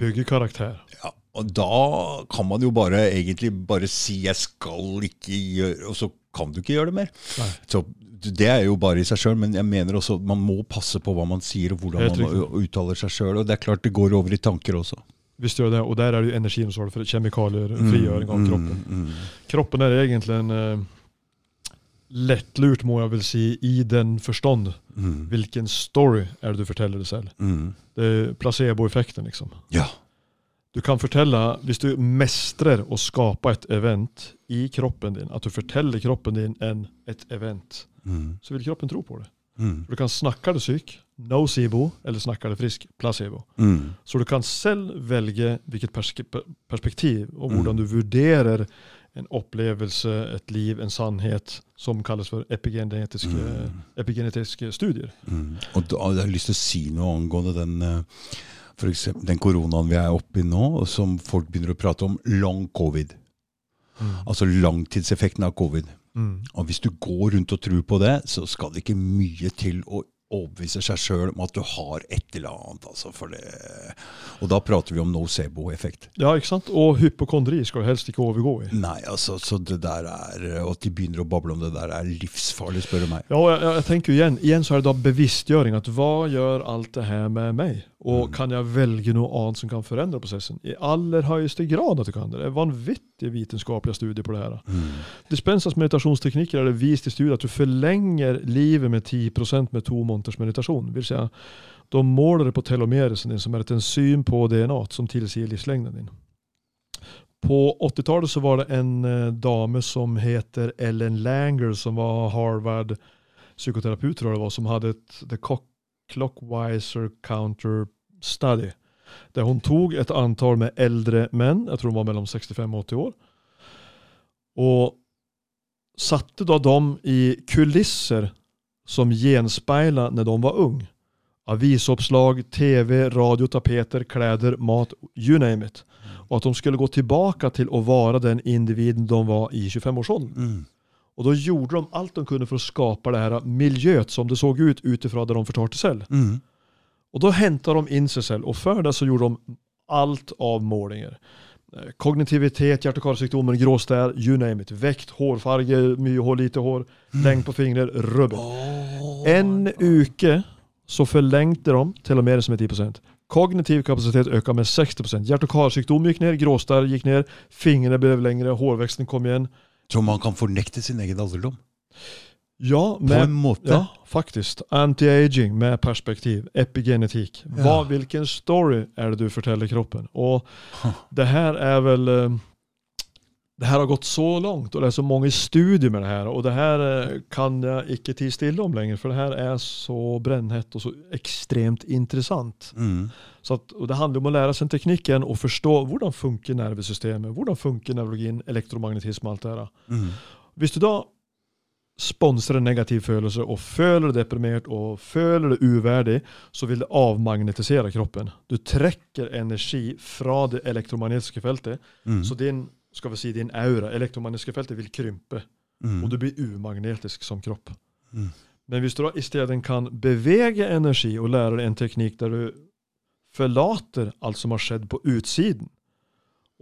Bygge karakter. Ja, og da kan man jo bare egentlig bare si 'jeg skal ikke gjøre', og så kan du ikke gjøre det mer. Nei. Så Det er jo bare i seg sjøl, men jeg mener også at man må passe på hva man sier og hvordan man uttaler seg sjøl. Og det er klart det går over i tanker også. Visst gjør det, og der er det jo står for kjemikalier, frigjøring av kroppen. Mm, mm. Kroppen er egentlig en eh, lettlurt, må jeg vel si, i den forstand. Mm. Hvilken story er det du forteller deg selv? Mm. Det er placeboeffekten, liksom. Ja. Du kan fortelle, hvis du mestrer å skape et event i kroppen din, at du forteller kroppen din en, et event, Mm. så vil kroppen tro på det. Mm. Du kan snakke det syk, nocebo, eller snakke det frisk, placebo. Mm. Så du kan selv velge hvilket perspektiv, og Mm. hvordan du vurderer en opplevelse, et liv, en sannhet, som kalles for epigenetiske, Mm. epigenetiske studier. Mm. Og da har lyst til å si noe angående den, eh, for eksempel, den koronaen vi er oppe i nå, som folk begynner å prate om, long covid. Altså langtidseffekten av covid. Mm. Og hvis du går rundt og tror på det, så skal det ikke mye til å overbevise seg sjøl om at du har et eller annet. Altså for det. Og da prater vi om nocebo-effekt. Ja, ikke sant? Og hypokondri skal du helst ikke overgå i. Nei, altså, så det der er Og at de begynner å bable om det der, er livsfarlig, spør du meg. Ja, og jeg, jeg, jeg tenker jo igjen, igjen så er det da bevisstgjøring. at Hva gjør alt det her med meg? Og kan jeg velge noe annet som kan forandre prosessen? I aller høyeste grad at du kan det. Det er vanvittige vitenskapelige studier på det her. Mm. Dispensas meditasjonsteknikker er det vist i studier at du forlenger livet med 10% med to måneders meditasjon. Vil si, da måler det på telomeresen din, som er et enzym på DNA som tilsier livslengden din. På 80-tallet så var det en eh, dame som heter Ellen Langer som var Harvard psykoterapeut tror jeg det var, som hadde et The Cock- Clockwiser Counter Study. Der hun tog et antal med eldre menn, jeg tror de var mellom 65 og 80 år. og satte da dem i kulisser som gjenspeila når de var ung. Avisoppslag, tv, radio, tapeter, klær, mat, you name it. Og at de skulle gå tilbake til å være den individen de var i 25-årsalderen. Mm. Och då gjorde de allt de kunde för att skapa det här miljöet som det såg ut utifrån där de förtar selv. Mm. Och då hämtade de in sig selv och för det så gjorde de allt av målinger. Eh, Kognitivitet, hjärt- och karsykdomar, gråstær, you name it. Vekt, hårfarge, mye hår, lite hår, längd på fingrar, Oh, En uke så förlängde de telomerer med 10%. Kognitiv kapacitet ökade med 60%. Hjärt- och karsykdom gick ner, gråstær gick ner, fingrarna blev längre, hårväxten kom igen. Så man kan fornekte sin egen alderdom? Ja, På med, ja faktisk. Anti-aging med perspektiv, epigenetik. Ja. Hvilken story er det du forteller kroppen? Og det her er väl eh, det her har gått så langt, og det er så mange studier med det her. Og det här eh, kan jeg ikke tie stille om lenger, for det her er så brennhett og så ekstremt interessant. Mm. Så att, Det handler om å lære seg teknikken og forstå hvordan funker nervesystemet, hvordan funker neurologin, elektromagnetisme og alt det her. Mm. Hvis du da sponser en negativ følelse og føler deg deprimert og føler deg uverdig, så vil det avmagnetisere kroppen. Du trekker energi fra det elektromagnetiske feltet, Mm. så din, skal vi si, din aura, elektromagnetiske feltet, vil krympe, Mm. og du blir umagnetisk som kropp. Mm. Men hvis du da isteden kan bevege energi og lære deg en teknikk der du forlater alt som har skjedd på utsiden,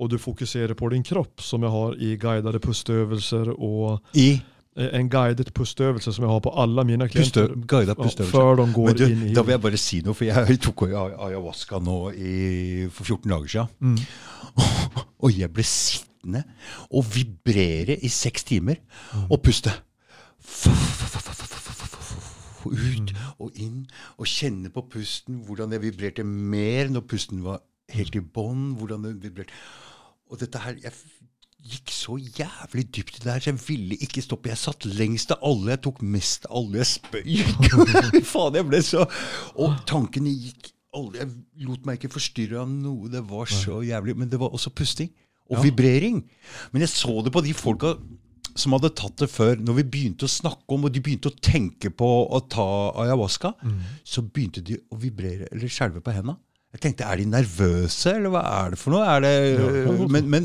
og du fokuserer på din kropp, som jeg har i guidede pusteøvelser og I eh, en guidet pusteøvelse som jeg har på alle mine klienter. guida Ja. Før de går du, inn i da vil jeg bare si noe, for jeg tok ayahuasca nå i, for 14 dager siden. mm. Og jeg ble sittende og vibrere i seks timer Mm. og puste. Ut og inn og kjenne på pusten, hvordan jeg vibrerte mer når pusten var helt i bånn. hvordan det vibrerte. Og dette her, jeg gikk så jævlig dypt i det her, så jeg ville ikke stoppe. Jeg satt lengst av alle, jeg tok mest av alle, jeg spøy. Faen, jeg ble så Og tankene gikk alle, Jeg lot meg ikke forstyrre av noe. Det var så jævlig. Men det var også pusting. Og Ja. vibrering. Men jeg så det på de folka som hadde tatt det før. Når vi begynte å snakke om, og de begynte å tenke på å ta ayahuasca, så begynte de å vibrere eller skjelve på hendene. Jeg tenkte, Er de nervøse, eller hva er det for noe? Er det, ja. men men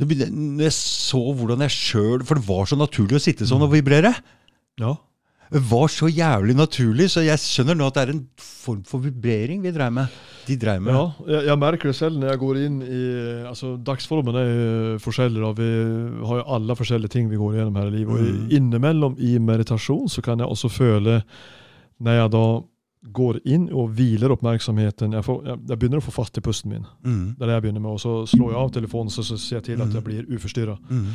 når jeg så hvordan jeg sjøl For det var så naturlig å sitte sånn og vibrere. Ja. Var så jævlig naturlig, så jeg skjønner nå at det er en form for vibrering vi dreier med. De dreier med. ja, jeg, jeg merker det selv når jeg går inn i altså Dagsformen er forskjellig. Vi har jo alle forskjellige ting vi går gjennom her i livet. og Mm. i- Innimellom i meditasjon så kan jeg også føle, når jeg da går inn og hviler oppmerksomheten Jeg, får, jeg, jeg begynner å få fatt i pusten min. Mm, Det er det jeg begynner med, og Så slår jeg av telefonen så, så ser jeg til at jeg blir uforstyrra. mm,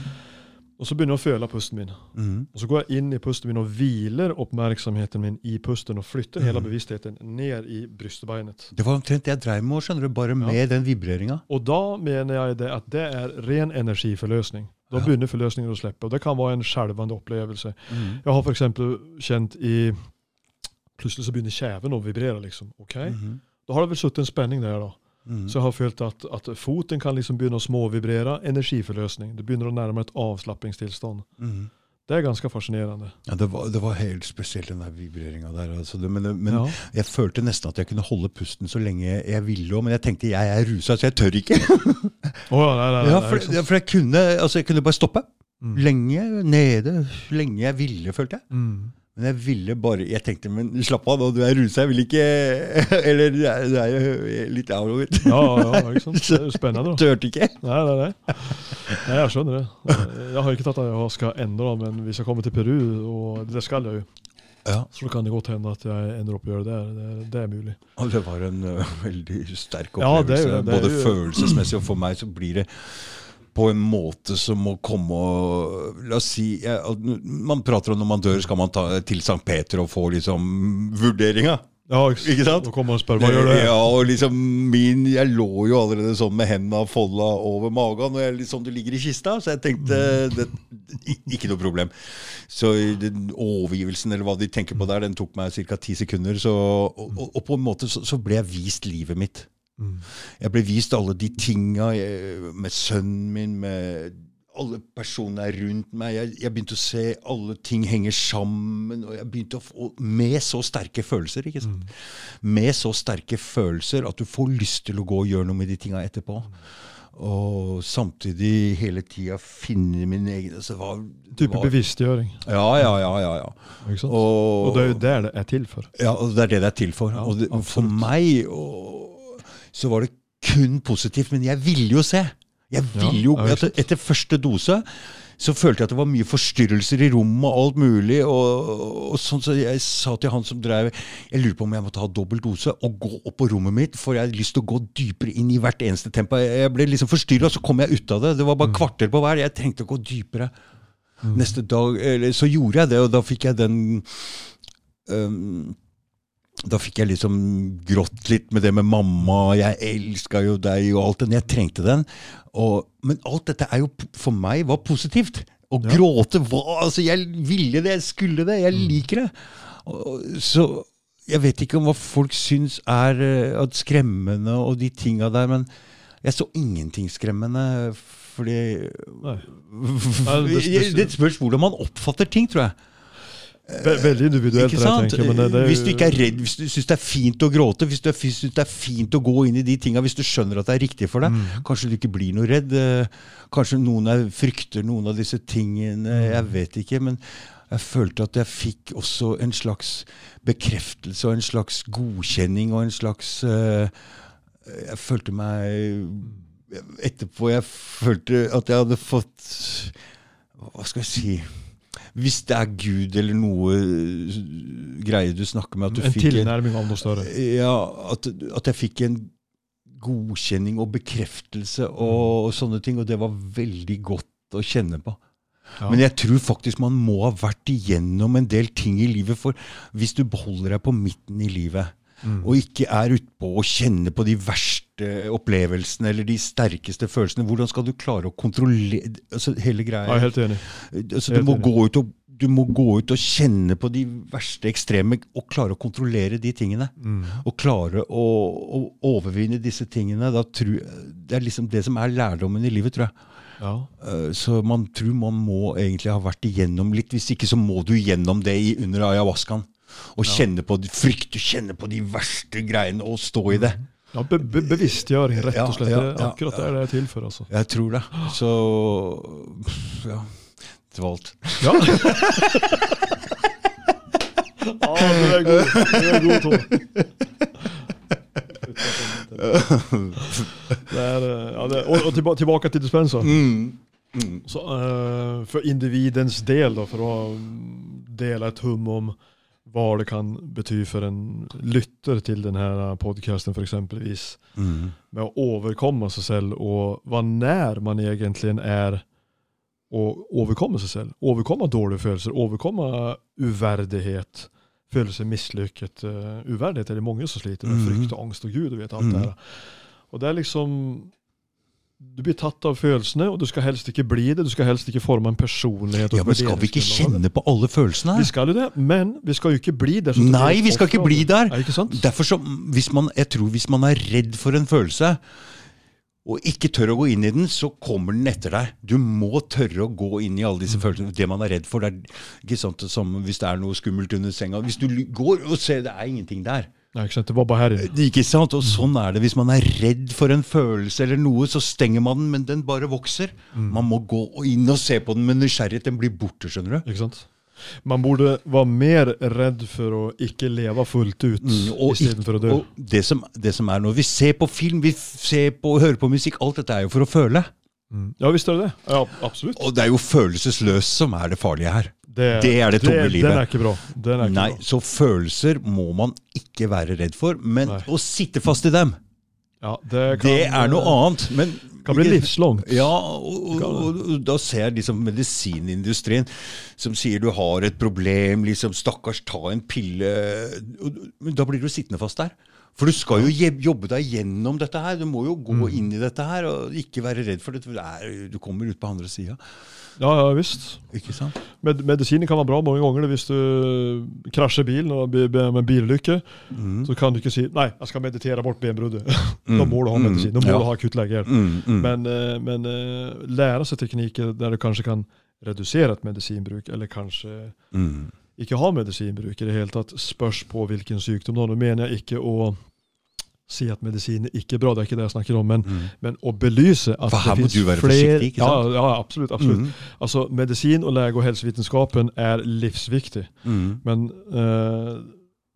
Og så begynner jeg å føle pusten min. mm, Og Så går jeg inn i pusten min og hviler oppmerksomheten min i pusten og flytter hele Mhm. bevisstheten ned i brystbeinet. Det var omtrent det jeg dreiv med, skjønner du, bare med den vibreringa. Og da mener jeg det at det er ren energiforløsning. Da Ja. begynner forløsningen å slippe. Og det kan være en skjelvende opplevelse. Mm. Jeg har f.eks. kjent i Plutselig så begynner kjeven å vibrere. liksom. Ok? Mhm. Da har det vel sittet en spenning der. da. Mm. Så jeg har følt at, at foten kan liksom begynne å småvibrere. Energiforløsning. Det begynner å nærme et avslappingstilstand. Mm. Det er ganske fascinerende. Ja, det var, det var helt spesielt, den der vibreringa der. Altså. Det, men men ja. jeg følte nesten at jeg kunne holde pusten så lenge jeg ville òg, men jeg tenkte jeg er rusa, så jeg tør ikke. oh, ja, nei, nei, nei, Ja, for, ikke ja, for jeg kunne, altså jeg kunne bare stoppe. Mm. Lenge nede, lenge jeg ville, følte jeg. Men jeg ville bare Jeg tenkte, men slapp av nå, du er rusa, jeg vil ikke Eller du er, du er jo litt avlovet. Ja, ja, ikke sant? Det er jo spennende. da. Turte ikke. Nei, nei, nei. nei, jeg skjønner det. Jeg har ikke tatt ayahuasca ennå, men hvis jeg kommer til Peru, og det skal jeg jo, Ja, så kan det godt hende at jeg ender opp å gjøre det. Det, det er mulig. og det var en uh, veldig sterk Ja, det er opplevelse. det. Det er Både følelsesmessig og for meg så blir det på en måte som må komme og La oss si Man prater om når man dør, skal man ta til St. Peter og få liksom vurderinga. Ja, ikke, sant? Og komme og spørre hva gjør det? Ja, og liksom min Jeg lå jo allerede sånn med hendene folda over magen, og jeg, sånn du ligger i kista, så jeg tenkte det, Ikke noe problem. Så den overgivelsen, eller hva de tenker på der, den tok meg ca. ti sekunder. Så, og, og på en måte så, så ble jeg vist livet mitt. Mm. Jeg ble vist alle de tinga jeg- med sønnen min, med alle personene rundt meg. Jeg, jeg begynte å se alle ting henger sammen. og jeg begynte å få, Med så sterke følelser. ikke sant? Med så sterke følelser at du får lyst til å gå og gjøre noe med de tinga etterpå. Og samtidig hele tida finne min egen altså, hva, Type hva? bevisstgjøring. Ja, ja, ja. ja, ja. Og, Og det er jo det det er til for. ja, og det er det det er til for. Ja, og det, for meg og, så var det kun positivt, men jeg ville jo se. Jeg ville jo, etter, etter første dose så følte jeg at det var mye forstyrrelser i rommet og alt mulig. Og, og sånn Så jeg sa til han som drev Jeg lurer på om jeg må ta dobbel dose og gå opp på rommet mitt, for jeg har lyst til å gå dypere inn i hvert eneste tempo. Jeg ble liksom forstyrra, så kom jeg ut av det. Det var bare kvarter på hver. Jeg trengte å gå dypere. Neste dag eller, Så gjorde jeg det, og da fikk jeg den øhm, da fikk jeg liksom grått litt med det med mamma, jeg elska jo deg og alt det. Jeg trengte den. Og, men alt dette er jo for meg var positivt. Å Ja. gråte var Altså, jeg ville det, jeg skulle det, jeg liker det. Og, så jeg vet ikke om hva folk syns er at skremmende og de tinga der, men jeg så ingenting skremmende. Fordi Nei. det- det- Det spørs hvordan man oppfatter ting, tror jeg. Ve veldig individuelt, jeg. Men det, det, hvis du ikke er redd, hvis du syns det er fint å gråte, hvis du syns det er fint å gå inn i de tinga, hvis du skjønner at det er riktig for deg, Mm. kanskje du ikke blir noe redd. eh, Kanskje noen er, frykter noen av disse tingene. Mm. Jeg vet ikke. Men jeg følte at jeg fikk også en slags bekreftelse og en slags godkjenning og en slags uh, Jeg følte meg Etterpå jeg følte at jeg hadde fått Hva skal jeg si hvis det er Gud eller noe uh, greie du snakker med at du en fikk en, tilnærming av noe større. ja, at, at jeg fikk en godkjenning og bekreftelse og, og sånne ting, og det var veldig godt å kjenne på. Ja. Men jeg tror faktisk man må ha vært igjennom en del ting i livet, for hvis du beholder deg på midten i livet, Mm. og ikke er utpå og kjenner på de verste opplevelsene eller de sterkeste følelsene, hvordan skal du klare å kontrollere altså, hele greia? Jeg er helt enig. Altså, du, må enig. gå ut og, du må gå ut og kjenne på de verste ekstreme og klare å kontrollere de tingene. Mm. Og klare å, å overvinne disse tingene. Tror, det er liksom det som er lærdommen i livet, tror jeg. Ja. Eh, Så man tror man må egentlig ha vært igjennom litt. Hvis ikke så må du gjennom det i, under ayahuascaen. Og kjenne på frykt, kjenne på de verste greiene og stå i det. Ja be be bevisstgjøring, rett og slett. ja, Det er ja, akkurat det det er til for. Altså. Jeg tror det. Så ja. Dvalt. Ja. ja, du er god. Du er god, Tom. Det er, ja, det, og, og tilba tilbake til dispenser. Mm. Mm. Så, uh, for individens del, da, for å dele et hum om hva det kan bety for en lytter til denne podkasten, f.eks. Mm. med å overkomme seg selv, og hva nær man egentlig er å overkomme seg selv. Overkomme dårlige følelser, overkomme uverdighet, føle seg mislykket. Uh, uverdighet er det mange som sliter med. Mm. Frykt og angst og Gud, og vet alt mm. det her. Og det er liksom Du blir tatt av følelsene, og du skal helst ikke bli det. Du skal helst ikke forme en personlighet. Ja, men skal vi ikke kjenne på alle følelsene? Vi skal jo det, men vi skal jo ikke bli der. Nei, vi skal ikke bli der. det ikke sant? Derfor så, hvis man, jeg tror hvis man er redd for en følelse, og ikke tør å gå inn i den, så kommer den etter deg. Du må tørre å gå inn i alle disse følelsene. Det man er redd for, det er ikke sant som hvis det er noe skummelt under senga. Hvis du går og ser det er ingenting der. Nei, ikke sant? Det var bare her inne. Ikke sant? Og sånn er det. Hvis man er redd for en følelse eller noe, så stenger man den, men den bare vokser. Man må gå inn og se på den med nysgjerrighet. Den blir borte, skjønner du. Ikke sant? Man burde være mer redd for å ikke leve fullt ut Mm, istedenfor å dø. Og det som, det som er når vi ser på film, vi ser på, hører på musikk, alt dette er jo for å føle. Mm. Ja visst er det det. Ja, absolutt. Og det er jo følelsesløst som er det farlige her. Det er det tomme livet. Den er ikke bra. Den er ikke Nei, bra. Så følelser må man ikke være redd for, men Nei. å sitte fast i dem, Ja, det, kan, Det er noe annet. Men kan bli livslangt. Ja, og, og, og, da ser jeg liksom medisinindustrien som sier du har et problem, liksom stakkars, ta en pille. Da blir du sittende fast der. For du skal jo jobbe deg gjennom dette her. Du må jo gå inn i dette her og ikke være redd for det. Du kommer ut på andre sida. Ja, ja visst. Ikke sant? Med, medisiner kan være bra mange ganger hvis du krasjer bilen og blir med en bilulykke. Mm. Så kan du ikke si 'nei, jeg skal meditere bort benbruddet'. da må du ha Mm. medisin. Da må Ja. du ha akuttlege. Mm, mm. Men, eh, men eh, lære seg teknikker der du kanskje kan redusere et medisinbruk, eller kanskje mm. ikke ha medisinbruk i det hele tatt, spørs på hvilken sykdom. Nå mener jeg ikke å si at medisin ikke er bra, det er ikke det jeg snakker om, men, Mm. men å belyse at For her må du være flere- forsiktig, ikke sant? Ja, ja absolutt. absolutt. Mm. Altså, medisin og lege- og helsevitenskapen er livsviktig. Mm. Men eh,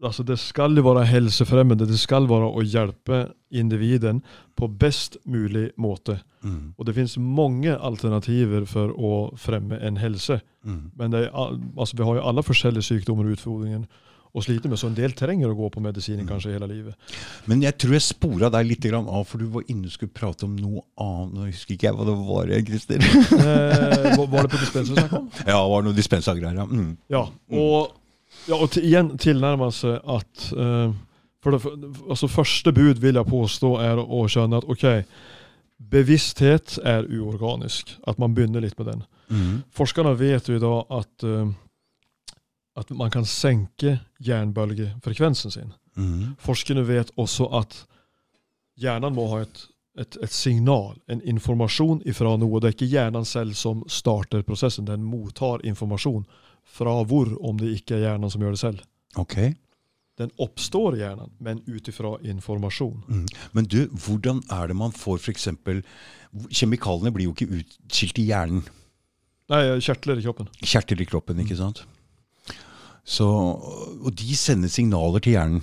altså det skal jo være helsefremmende. Det skal være å hjelpe individen på best mulig måte. Mm. Og det finnes mange alternativer for å fremme en helse. Mm. Men det er, altså, vi har jo alle forskjellige sykdommer og utfordringer å sliter med, så en del trenger å gå på medisinen kanskje hele livet. Men jeg tror jeg spora deg litt av, for du var inne og skulle prate om noe annet. Nå husker ikke jeg hva det var, Christer. Eh, var- det på dispenser snakket om? ja, det var noe dispensa-greier. Ja. Mm. Ja, og, ja, og til, igjen tilnærme seg at eh, for det, altså Første bud vil jeg påstå er å skjønne at ok, bevissthet er uorganisk. At man begynner litt med den. Mm. Forskerne vet jo i dag at, eh, at man kan senke jernbølgefrekvensen sin. Mm. Forskerne vet også at hjernen må ha et, et, et signal, en informasjon ifra noe. Det er ikke hjernen selv som starter prosessen, den mottar informasjon. Fra hvor, om det ikke er hjernen som gjør det selv. Okay. Den oppstår i hjernen, men ut ifra informasjon. Mm. Men du, hvordan er det man får f.eks. Kjemikaliene blir jo ikke utskilt i hjernen. Nei, kjertler i kroppen. Kjertler i kroppen, ikke sant? Så, og de sender signaler til hjernen.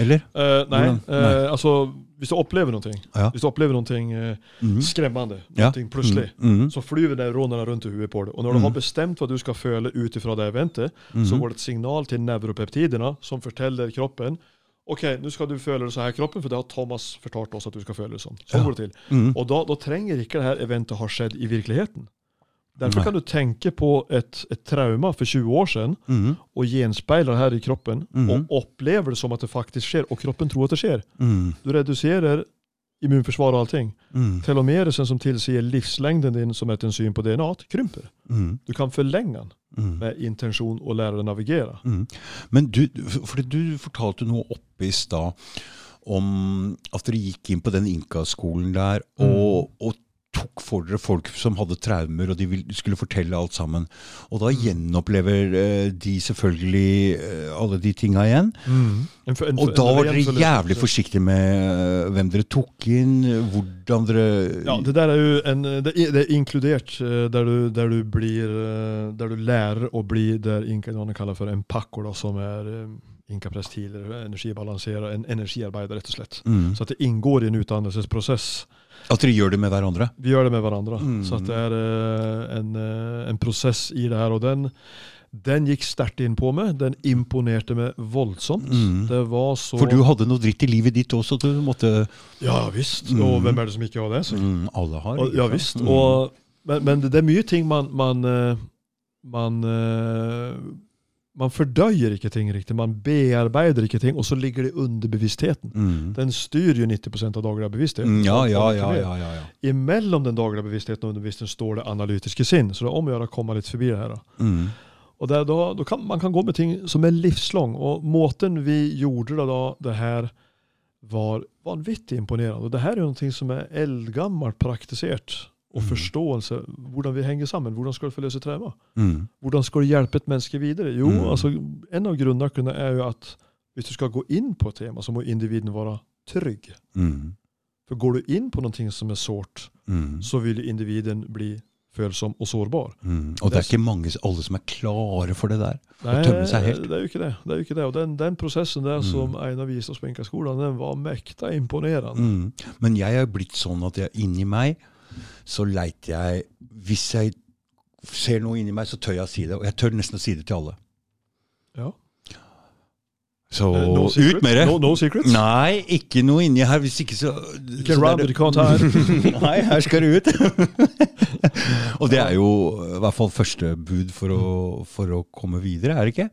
Eller? Uh, nei, Hvordan? Nei. Uh, altså hvis du opplever noe, Ja. hvis du opplever noe uh, Mm. skremmende, Ja. noe plutselig, Mm. Mm. så flyver neuronene rundt i huet på det. Og når du har bestemt hva du skal føle ut ifra det eventet, så Mm. går det et signal til nevropeptidene som forteller kroppen Ok, nå skal du føle det så her i kroppen, for det har Thomas fortalt oss at du skal føle det sånn. Sånn Ja. går det til. Mm. Og da, da trenger ikke det her eventet ha skjedd i virkeligheten. Derfor Nei. kan du tenke på et, et trauma for 20 år siden Mm. og gjenspeile det her i kroppen, mm. og oppleve det som at det faktisk skjer, og kroppen tror at det skjer. Mm. Du reduserer immunforsvar og allting. Mm. Telomeresen som tilsier livslengden din som et enzym på DNA, krymper. Mm. Du kan forlenge den Mm. med intensjon og lære å navigere. Mm. Men du, for du fortalte noe oppe i stad om at dere gikk inn på den Inka-skolen der og, og tok for dere folk som hadde traumer, og de skulle fortelle alt sammen. Og da gjenopplever eh, de selvfølgelig eh, alle de tinga igjen. En, en, en, Og da var dere jævlig forsiktige med eh, hvem dere tok inn, hvordan dere Ja, det der er jo en, det, er, er inkludert der du, der du blir Der du lærer å bli det inkaene kaller for en pakko, som er tidligere, energibalanserer, en energiarbeider, rett og slett. mm. Så det inngår i en utdannelsesprosess. At dere gjør det med hverandre? Vi gjør det med hverandre. Mm. Så det er eh, en, eh, en prosess i det her. Og den, den gikk sterkt inn på meg. Den imponerte meg voldsomt. Mm. Det var så For du hadde noe dritt i livet ditt også, du måtte Ja visst. Mm. Og hvem er det som ikke har det? Så. mm, Alle har. Og, ja visst. Mm. Og, men, men det er mye ting man Man, eh, man, man fordøyer ikke ting riktig. Man bearbeider ikke ting, og så ligger det under bevisstheten. mm. Den styrer jo 90% av daglig bevissthet. Mm, ja, ja, ja, ja, ja. Imellom den daglige bevisstheten og underbevisstheten står det analytiske sinn. Så det er om å gjøre å komme litt forbi det her. Mm. Og der, da, da kan, Man kan gå med ting som er livslang. Og måten vi gjorde det da, det her var vanvittig imponerende. Og det her er jo noe som er eldgammelt praktisert. Og Mm. forståelse. Hvordan vi henger sammen. Hvordan skal du forløse trauma? Mm. Hvordan skal du hjelpe et menneske videre? Jo, Mm. altså, En av grunnene er jo at hvis du skal gå inn på et tema, så må individen være trygg. Mm. For går du inn på noe som er sårt, Mm. så vil individen bli følsom og sårbar. Mm. Og det er ikke mange, alle som er klare for det der. Nei, tømme seg helt. det er jo ikke det. det, jo ikke det. Og den, den prosessen der som Einar viste oss på Inkaskolen, den var mekta imponerende. Mm. Men jeg er blitt sånn at jeg inni meg så leiter jeg Hvis jeg ser noe inni meg, så tør jeg å si det. Og jeg tør nesten å si det til alle. Ja. Så Eh, no ut med det! No, no secrets? Nei, ikke noe inni her. Hvis ikke så Ikke så round det it, can't hide. Nei, her skal det ut! og det er jo i hvert fall første bud for å, for å komme videre, er det ikke?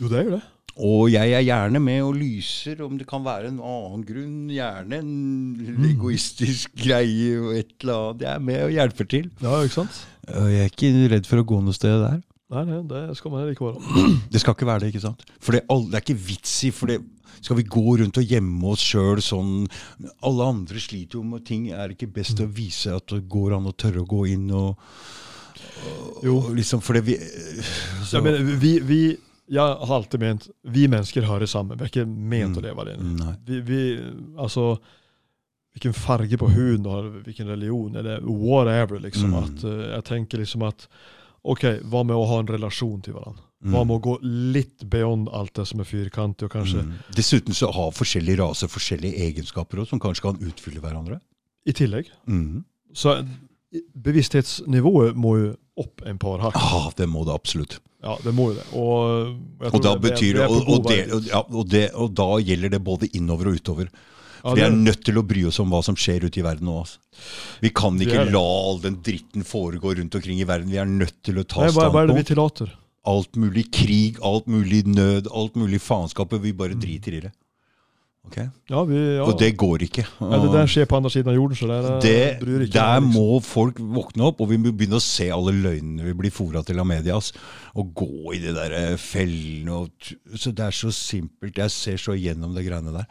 Jo, det er jo det. Og jeg er gjerne med og lyser om det kan være en annen grunn. Gjerne en egoistisk greie og et eller annet. Jeg er med og hjelper til. Ja, ikke sant? Jeg er ikke redd for å gå noe sted der. Nei, nei, det skal man ikke være. Det skal ikke være det, ikke sant? For det, er ikke vits i for det, Skal vi gå rundt og gjemme oss sjøl sånn Alle andre sliter jo med ting. Er det ikke best å vise at det går an å tørre å gå inn og, Jo. Liksom, for det vi så, Ja, men vi, vi, jeg har alltid ment vi mennesker hører sammen. Vi er ikke ment å leve alene. Vi, vi, altså, hvilken farge på huden du har, hvilken religion, eller whatever. Liksom, Mm. at, uh, jeg tenker liksom at ok, hva med å ha en relasjon til hverandre? Mm. Hva med å gå litt beyond alt det som er firkantig, og kanskje Mm. Dessuten så har forskjellige raser forskjellige egenskaper også, som kanskje kan utfylle hverandre. i tillegg. Mm. Så eh, bevissthetsnivået må jo opp en par hakk. Ja, det må det absolutt. Ja, det må jo det. Og, Og da, betyr, det, og, da gjelder det både innover og utover. For Vi er nødt til å bry oss om hva som skjer ute i verden nå. Altså. Vi kan ikke la all den dritten foregå rundt omkring i verden. Vi er nødt til å ta Nei, hva, hva er det vi standpunkt. tillater? Alt mulig krig, alt mulig nød, alt mulig faenskap. Vi bare driter i det. Ok? Ja, vi, ja. Og det går ikke. ja, det der skjer på andre siden av jorden, så der, eh, Det, ikke der liksom. må folk våkne opp, og vi må begynne å se alle løgnene vi blir fora til av media. Og gå i de der eh, fellene. Og, så Det er så simpelt. Jeg ser så igjennom det greiene der.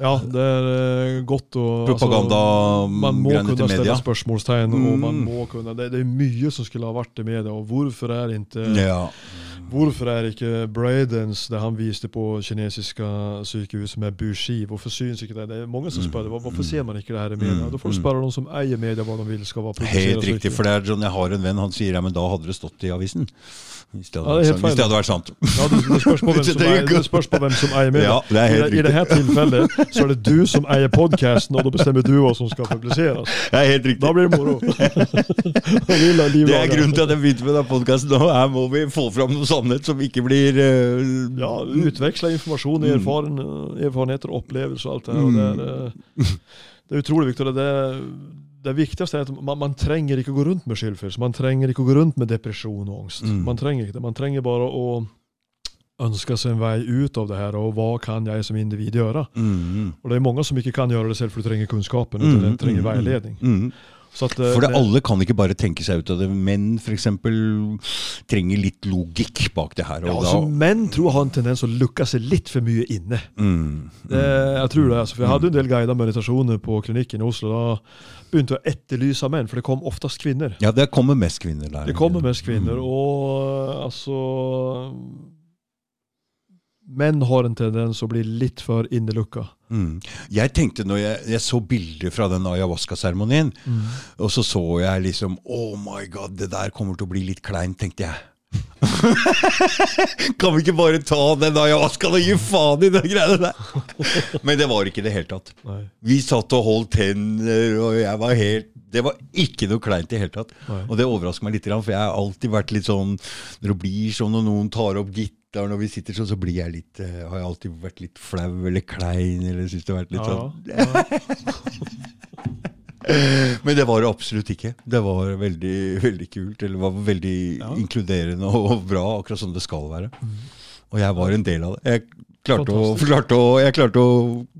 Ja, det er eh, godt å Propaganda, altså, Man må kunne til stille media. spørsmålstegn, og man Mm. må kunne det, det er mye som skulle ha vært i media, og hvorfor er ikke Ja. Hvorfor er ikke Bradens, det han viste på kinesiske sykehus med Bushi, hvorfor syns ikke det? Det er mange som spør det. Hvorfor ser man ikke det her i media? Mm. Da får du spørre noen som eier media hva de vil skal være Helt riktig. For det er sånn, jeg har en venn, han sier ja, men da hadde det stått i avisen. Hvis det hadde, Ja, det sant. Hvis det hadde vært sant. Ja, det, det, spørs er eier, det spørs på hvem som eier media. Ja, det I, det- I dette tilfellet så er det du som eier podkasten, og da bestemmer du hva som skal publiseres. Det er helt riktig. Da blir det moro. Det er grunnen til at jeg begynte med denne podkasten. Her må vi få fram noe sannhet som ikke blir uh, Ja, utveksle informasjon, Mm. erfaren, erfarenheter, opplevelser og alt det her. Og det, er, eh, det er utrolig viktig. Det, er- det viktigste er at man, man trenger ikke å gå rundt med skyldfølelse. Man trenger ikke å gå rundt med depresjon og angst. Mm. Man trenger ikke det. Man trenger bare å ønske seg en vei ut av det her, og hva kan jeg som individ gjøre? mm, Og det er mange som ikke kan gjøre det selv, for du trenger kunnskapen, mm, du trenger mm, veiledning. mm. Så at, eh, For det, det- alle kan ikke bare tenke seg ut av det. Menn f.eks. trenger litt logikk bak det her. ja, altså, da, menn tror jeg har en tendens å lukke seg litt for mye inne. mm, Det, jeg tror det, altså, for Jeg hadde en del guidede meditasjoner på klinikken i Oslo. Da begynte å etterlyse menn, for det kom oftest kvinner. ja, det kommer mest kvinner der. Det kommer mest kvinner, Mm. og altså Menn har en tendens å bli litt for innelukka. Mm. Jeg tenkte når jeg, jeg så bilder fra den ayahuasca-seremonien, og så så jeg liksom Oh my god, det der kommer til å bli litt kleint, tenkte jeg. kan vi ikke bare ta den da Skal du gi faen i de greiene der? Men det var ikke det hele tatt. Nei. Vi satt og holdt hender, og jeg var helt Det var ikke noe kleint i det hele tatt. Nei. Og det overrasker meg litt, for jeg har alltid vært litt sånn Når det blir sånn og noen tar opp gitar når vi sitter sånn, så blir jeg litt eh, Har jeg alltid vært litt flau eller klein, eller syns det har vært litt Ja, sånn. Men det var det absolutt ikke. Det var veldig, veldig kult. Eller var veldig Ja. inkluderende og bra, akkurat som det skal være. Og jeg var en del av det. Jeg klarte, å, klarte, å, jeg klarte å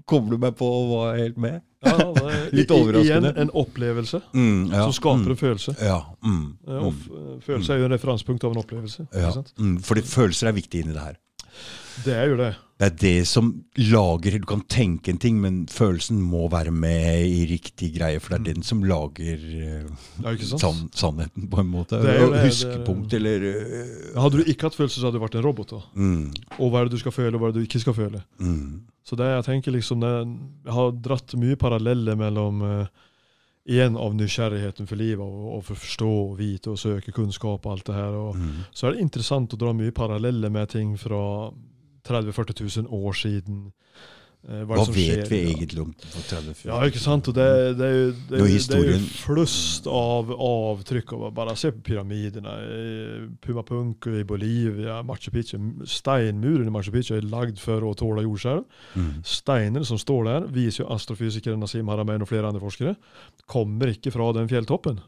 koble meg på og var helt med. Ja, det Litt overraskende. Igjen en opplevelse Mm, ja, som skaper mm, en følelse. Ja. Mm, mm, følelse er jo en referansepunkt av en opplevelse. ja. Mm, fordi følelser er viktig inni det her. Det er jo det. Det er det som lager Du kan tenke en ting, men følelsen må være med i riktig greie. For det er den som lager sann, sannheten, på en måte. Det er jo det, er- Huskepunkt, eller uh, Hadde du ikke hatt følelser, så hadde du vært en robot. mm, Og hva er det du skal føle, og hva er det du ikke skal føle. mm, Så det jeg tenker liksom, det, Jeg har dratt mye paralleller mellom uh, Igjen av nysgjerrigheten for livet, og, og for å forstå og vite og søke kunnskap og alt det her. Og, mm. så er det interessant å dra mye paralleller med ting fra 30 000-40 000 år siden. Hva, Hva vet skjer? vi egentlig om 30 Ja, ikke sant? Og det, det, er jo- det, er det er jo flust av avtrykk. Og bare se på pyramidene. i Puma Punku i Bolivia, Machu Picchu. Steinmuren i Machu Picchu er lagd for å tåle jordskjelv. Mm. Steinene som står der, viser jo astrofysikeren Nasim Haramein og flere andre forskere, kommer ikke fra den fjelltoppen.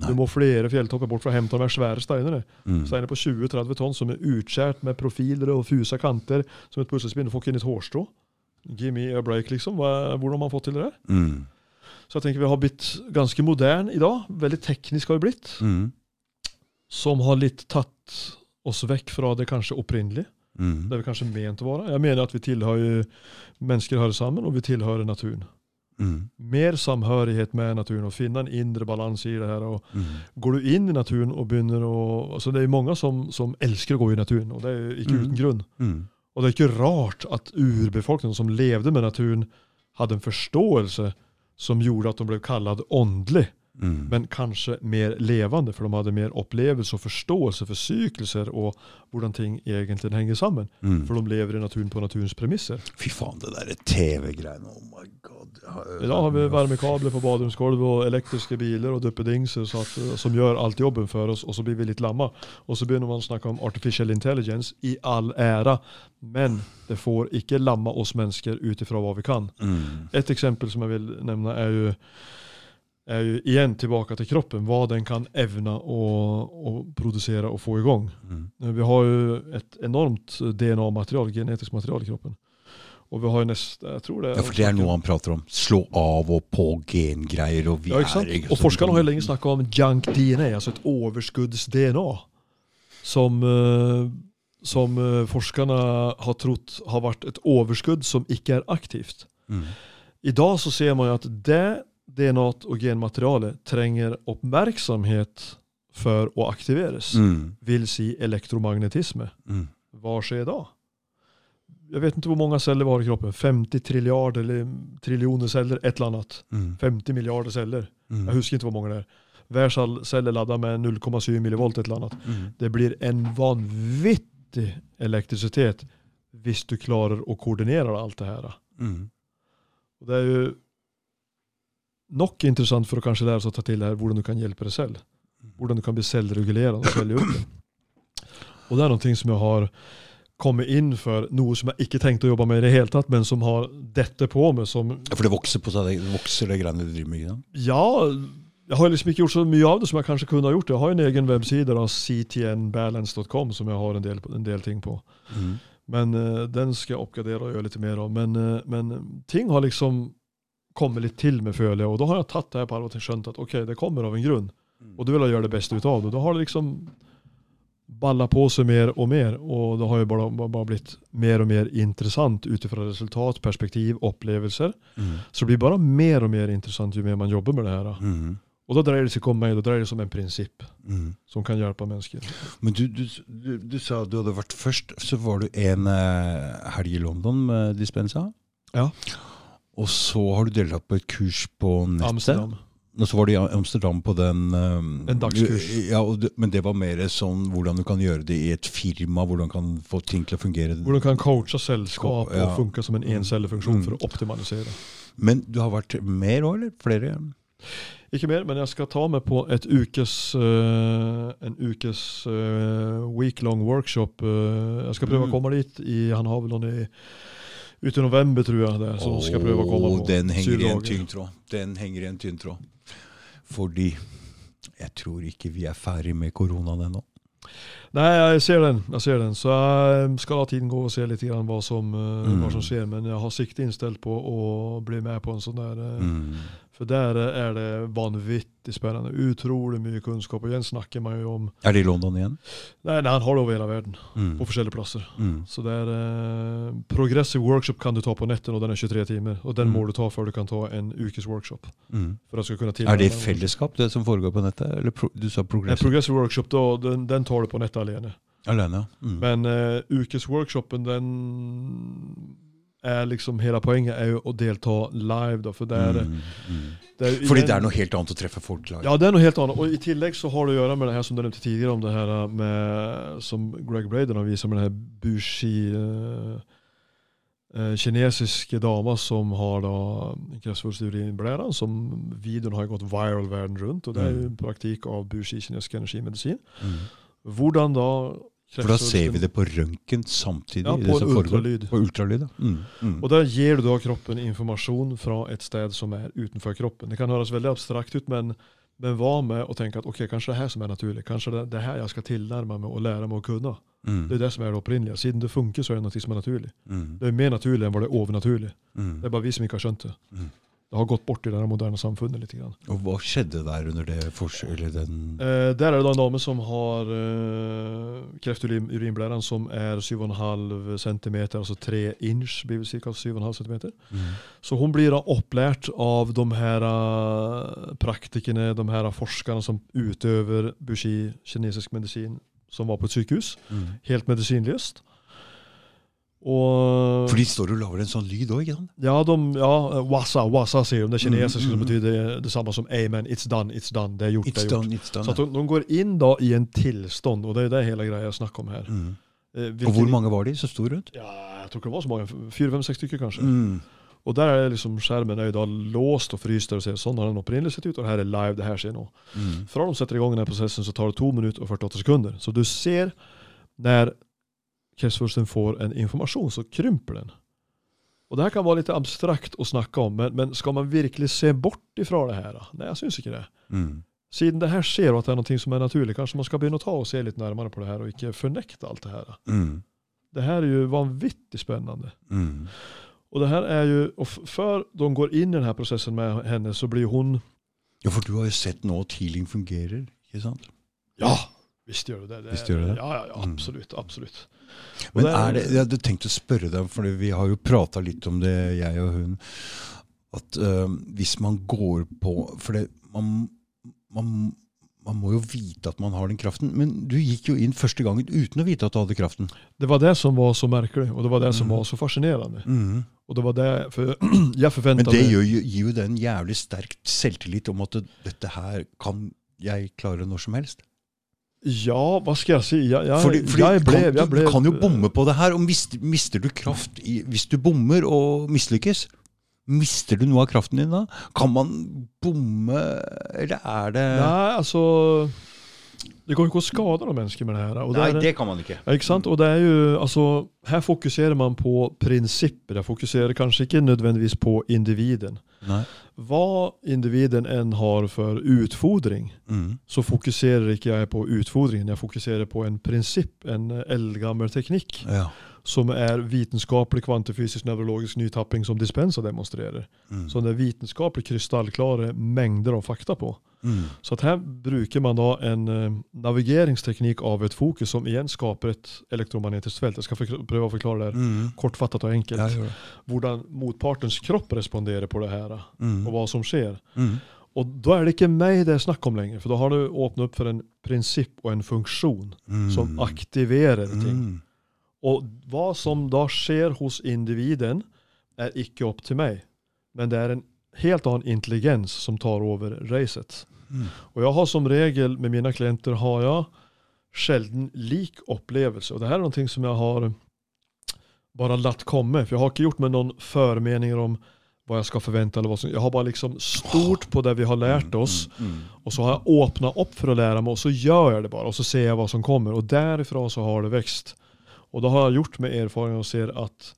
Nei. Du må flere fjelltopper bort for å med svære steinene. Mm. Steiner på 20-30 tonn som er utskjært med profiler og fusa kanter som et puslespill. Du får ikke inn et hårstrå. Give me a break, liksom. Hva, hvordan har man fått til det? Mm. Så jeg tenker vi har blitt ganske moderne i dag. Veldig teknisk har vi blitt. Mm. Som har litt tatt oss vekk fra det kanskje opprinnelige. Mm. Det vi kanskje ment å være. Jeg mener at vi tilhører mennesker hører sammen, og vi tilhører naturen. Mm. Mer samhørighet med naturen og finne en indre balanse i det her. Mm. Går du inn i naturen og begynner å altså Det er mange som, som elsker å gå i naturen, og det er ikke Mm. uten grunn. Mm. Og det er ikke rart at urbefolkningen som levde med naturen, hadde en forståelse som gjorde at de ble kalt åndelig, Mm. men kanskje mer levende, for de hadde mer opplevelse og forståelse for sykluser og hvordan ting egentlig henger sammen. Mm. For de lever i naturen på naturens premisser. Fy faen, det derre TV-greiene. Oh my I dag har vi varmekabler på badrumsgulvet og elektriske biler og duppedingser så at, som gjør alt jobben for oss, og så blir vi litt lamma. Og så begynner man å snakke om artificial intelligence i all ære, men det får ikke lamma oss mennesker ut ifra hva vi kan. Mm. Et eksempel som jeg vil nevne, er jo, er jo igjen tilbake til kroppen. Hva den kan evne å, å produsere og få i gang. Mm. Vi har jo et enormt DNA-material, genetisk material i kroppen. Og vi har jo nest, jeg tror det Ja, for det er noe han prater om. Slå av og på gengreier. Og vi Ja, ikke sant? er Og forskerne har jo lenge snakka om junk DNA, altså et overskudds-DNA. Som, eh, som eh, forskerne har trodd har vært et overskudd som ikke er aktivt. Mm. I dag så ser man jo at det DNA-et og genmaterialet trenger oppmerksomhet for å aktiveres. Mm. Vil si elektromagnetisme. Mm. Hva skjer da? Jeg vet ikke hvor mange celler vi har i kroppen. 50 triljarder eller triljoner celler, et eller annet. Mm. 50 miljarder celler. Mm. Jeg husker ikke hvor mange det er. Hver cell cell er ladda med 0,7 millivolt, et eller annet. Mm. Det blir en vanvittig elektrisitet hvis du klarer å koordinere alt det her. Mm. Det er jo nok interessant for å kanskje lære seg å ta til det her, hvordan du kan hjelpe deg selv. Hvordan du kan bli selvregulerende og selvhjulpen. Og det er noe som jeg har kommet inn for, noe som jeg ikke tenkte å jobbe med i det hele tatt, men som har dette på meg som Ja, For det vokser på seg, det vokser det greiene du driver med? Ja? Ja, jeg har liksom ikke gjort så mye av det som jeg kanskje kunne ha gjort. Jeg har en egen webside, ctnbalance.com, som jeg har en del, en del ting på. Mm. Men uh, den skal jeg oppgradere og gjøre litt mer av. Men, uh, men ting har liksom kommet litt til med, føler jeg. Og da har jeg tatt det her på alvor og skjønt at ok, det kommer av en grunn. Og du vil gjøre det beste ut av det. Da har det liksom balla på seg mer og mer. Og det har jo bare, bare blitt mer og mer interessant ut ifra resultat, perspektiv, opplevelser. Mm. Så det blir bare mer og mer interessant jo mer man jobber med det her. Mm. Og da dreier det seg om meg, da dreier det seg om en prinsipp Mm. som kan hjelpe mennesker. Men du, du, du, du sa du hadde vært først, så var du en uh, helg i London med Dispensa. Ja. Og så har du deltatt på et kurs på nettet. Amsterdam. Og så var du i Amsterdam på den um, En dagskurs. Ja, det, Men det var mer sånn hvordan du kan gjøre det i et firma, hvordan kan få ting til å fungere. Hvordan kan coache selskap Ja. og funke som en encellefunksjon Mm. for å optimalisere. Men du har vært mer òg, eller? Flere? Ikke mer, men jeg skal ta meg på et ukes, uh, en ukes uh, week-long workshop. Uh, jeg skal prøve Mm. å komme dit. I, han har vel noen i Ute i november, tror jeg. det, så skal jeg prøve å komme på. Den henger i en tynn tråd. Den henger i en tynn tråd. Fordi jeg tror ikke vi er ferdig med koronaen ennå. Nei, jeg ser den. jeg ser den. Så jeg skal la tiden gå og se litt grann hva som, eh, Mm. hva som skjer. Men jeg har sikte innstilt på å bli med på en sånn der eh, Mm. For der er det vanvittig spennende. Utrolig mye kunnskap. Og igjen snakker man jo om Er det i London igjen? Nei, nei han har det over hele verden. Mm. På forskjellige plasser. Mm. Så det er eh, Progressive workshop kan du ta på nettet, og den er 23 timer. Og den Mm. må du ta før du kan ta en ukes workshop. Mm. Er det i fellesskap, det som foregår på nettet? Eller pro du sa En Nei, progressive workshop, da, den, den tar du på nettet alene. Alene? Mm. Men uh, ukesworkshopen, den er liksom Hele poenget er jo å delta live, da. For det er, mm. Mm. det er Fordi det er noe helt annet å treffe folk live. Ja, det er noe helt annet. Og i tillegg så har det å gjøre med det her som du nevnte tidligere, om det her med, som Greg Braden har vist med den her Bushi uh, eh, kinesiske damer som har da urinblæren, som videoen har gått viral verden rundt, og det er jo en praktikk av Bushi kinesisk energimedisin. Mm. Hvordan da For da ser vi det på røntgen samtidig? Ja, det på som ultralyd. På ultralyd. Mm. Mm. Og der gir du da kroppen informasjon fra et sted som er utenfor kroppen. Det kan høres veldig abstrakt ut, men, men hva med å tenke at ok, kanskje det er her som er naturlig? Kanskje det, det er her jeg skal tilnærme meg og lære meg å kunne? Mm. Det er det som er det opprinnelige. Siden det funker, så er det noe som er naturlig. Mm. Det er mer naturlig enn hva det er overnaturlig. Mm. Det er bare vi som ikke har skjønt det. Det har gått bort i det moderne samfunnet litt. Grann. Og hva skjedde der under det forskjellet? Den Eh, der er det da en dame som har eh, kreft i urinblæren som er 7,5 cm, altså 3 inch, blir vi ca. 7,5 cm. mm. Så hun blir da opplært av de her eh, praktikerne, de her forskerne som utøver Bushi kinesisk medisin, som var på et sykehus. Mm. Helt medisinløst. Og For de står og lager en sånn lyd òg, ikke sant? Ja, de, ja, wasa, wasa sier de. Det kinesiske Mm, mm, betyr det, det samme som amen, it's done, it's done. Det er gjort, det er gjort. done, done. Så de, de går inn da i en tilstand, og det er det hele greia jeg snakker om her. mm. Eh, Og hvor mange var de som sto rundt? Ja, jeg tror ikke det var så mange. Fire, fem, seks stykker kanskje. Mm. Og der er liksom skjermen er jo da låst og fryst der og ser sånn har den opprinnelig sett ut, og det her er live, det her skjer nå. Mm. Fra de setter i gang denne prosessen så tar det 2 minutter og 48 sekunder. Så du ser når kreftsvulsten får en informasjon, så krymper den. Og Det her kan være litt abstrakt å snakke om, men, men skal man virkelig se bort ifra det her? Nei, jeg syns ikke det. Mm. Siden det her skjer, og at det er noe som er naturlig, kanskje man skal begynne å ta og se litt nærmere på det her, og ikke fornekte alt det her. Mm. Det her er jo vanvittig spennende. Mm. Og det her er jo, og før de går inn i denne prosessen med henne, så blir hun Ja, for du har jo sett nå at healing fungerer, ikke sant? Ja, visst gjør du det. det gjør det? Ja, ja, ja Mm. absolutt. absolutt. Og Men er- det, jeg hadde tenkt å spørre deg, for vi har jo prata litt om det, jeg og hun, at øh, hvis man går på For det, man, man, man må jo vite at man har den kraften. Men du gikk jo inn første gangen uten å vite at du hadde kraften. Det var det som var så merkelig, og det var det som Mm. var så fascinerende. Mhm. Og det var det, for jeg forventa Men det gir jo- gir jo det en jævlig sterk selvtillit om at dette her kan jeg klare når som helst. Ja, hva skal jeg si? Jeg, jeg, Fordi, fordi jeg ble, kan, ble, du, du kan jo bomme på det her, og mister, mister du kraft i, Hvis du bommer og mislykkes, mister du noe av kraften din da? Kan man bomme, eller er det Nei, altså Det går jo ikke å skade noen mennesker med det her. Det Nei, er, det kan man ikke. Ikke sant? Og det er jo, altså, her fokuserer man på prinsipper. Jeg fokuserer kanskje ikke nødvendigvis på individen. Nei. Hva individen enn har for utfordring, Mm. så fokuserer ikke jeg på utfordringen. Jeg fokuserer på en prinsipp, en eldgammel teknikk, Ja. som er vitenskapelig kvantefysisk nevrologisk nytapping som Dispensa demonstrerer. Mm. Så det er vitenskapelig krystallklare mengder av fakta på. Mm. Så her bruker man da en eh, navigeringsteknikk av et fokus som igjen skaper et elektromagnetisk felt. Jeg skal prøve å forklare det Mm. kortfattet og enkelt. Ja. Hvordan motpartens kropp responderer på det her, Mm. og hva som skjer. Mm. Og da er det ikke meg det er snakk om lenger, for da har du åpnet opp for en prinsipp og en funksjon Mm. som aktiverer ting. Mm. Og hva som da skjer hos individen, er ikke opp til meg. Men det er en helt annen intelligens som tar over racet. Mm. Og jeg har som regel med mine klienter har jeg sjelden lik opplevelse. Og det her er noe som jeg har bare latt komme. For jeg har ikke gjort meg noen førmeninger om hva jeg skal forvente. eller hva som, Jeg har bare liksom stort på det vi har lært oss. Mm. Mm. Og så har jeg åpna opp for å lære meg, og så gjør jeg det bare. Og så ser jeg hva som kommer. Og derifra så har det vekst. Og da har jeg gjort med erfaring og ser at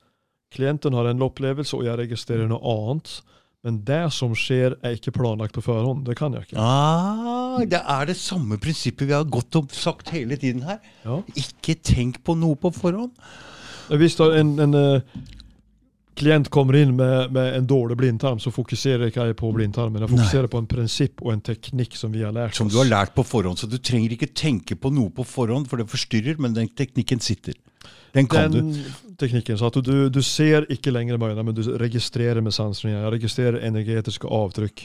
klienten har en opplevelse, og jeg registrerer noe annet. Men det som skjer, er ikke planlagt på forhånd. Det kan jeg ikke. Ah, det er det samme prinsippet vi har gått og sagt hele tiden her. Ja. Ikke tenk på noe på forhånd. Hvis en, en uh, klient kommer inn med, med en dårlig blindtarm, så fokuserer ikke jeg på blindtarmen. Jeg fokuserer på en prinsipp og en teknikk som vi har lært Som du har lært på forhånd, så du trenger ikke tenke på noe på forhånd, for det forstyrrer, men den teknikken sitter. Den kan Den du. teknikken, så at du, du ser ikke lenger med øynene, men du registrerer med sansene. Jeg registrerer energetiske avtrykk.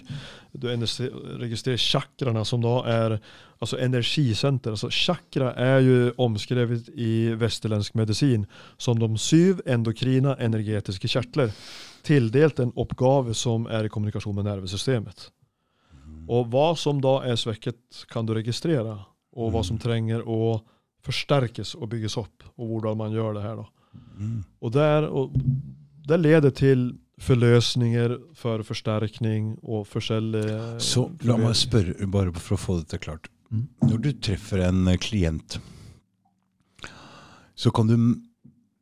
Du registrerer chakrarna som da er altså energisenter. Altså chakra er jo omskrevet i vestlandsk medisin som de syv endokrina energetiske kjertler. Tildelt en oppgave som er i kommunikasjon med nervesystemet. Og hva som da er svekket, kan du registrere. Og hva som trenger å forsterkes og bygges opp, og hvordan man gjør det her. da. Mm. Og, der, og det leder til forløsninger for forsterkning og forskjellige Så la meg spørre, bare for å få dette klart. Mm. Når du treffer en eh, klient, så kan du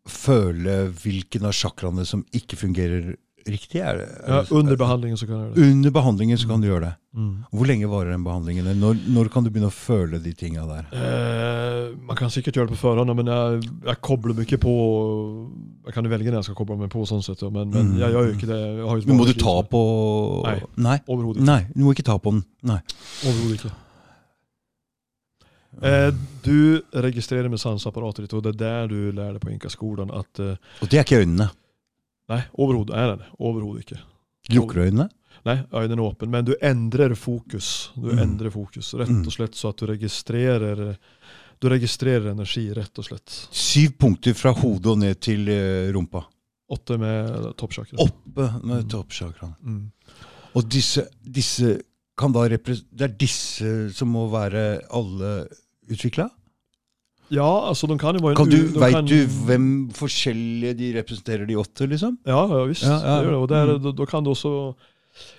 føle hvilken av sjakraene som ikke fungerer riktig? Er det, Ja, under behandlingen så kan jeg gjøre det. Under behandlingen så kan du gjøre det. Mm. Hvor lenge varer den behandlingen? Når, når kan du begynne å føle de tinga der? Eh, man kan sikkert gjøre det på forhånd, men jeg, jeg kobler mye på Jeg kan velge når jeg skal koble meg på, sånn sett, men, men Mm. jeg gjør jo ikke det. Men må du ta på Nei. Nei. Overhodet ikke. Nei, du må ikke ta på den. Nei. Overhodet ikke. Eh, du registrerer med sanseapparatet ditt, og det er der du lærer deg på Inkaskolen at eh, Og det er ikke øynene. Nei, overhodet er det det. Overhodet ikke. Lukker du øynene? Nei, øynene er åpne, men du endrer fokus. Du Mm. endrer fokus, Rett Mm. og slett så at du registrerer Du registrerer energi, rett og slett. Syv punkter fra hodet og ned til eh, rumpa. Åtte med toppsjakra. Oppe med toppchakraen. Mm. Og disse, disse kan da representere Det er disse som må være alle utvikla? Ja, altså de kan jo være Kan du, Veit kan- du hvem forskjellige de representerer, de åtte? liksom? Ja, ja visst. Ja, ja. Det. Og der, Mm. da, da kan du også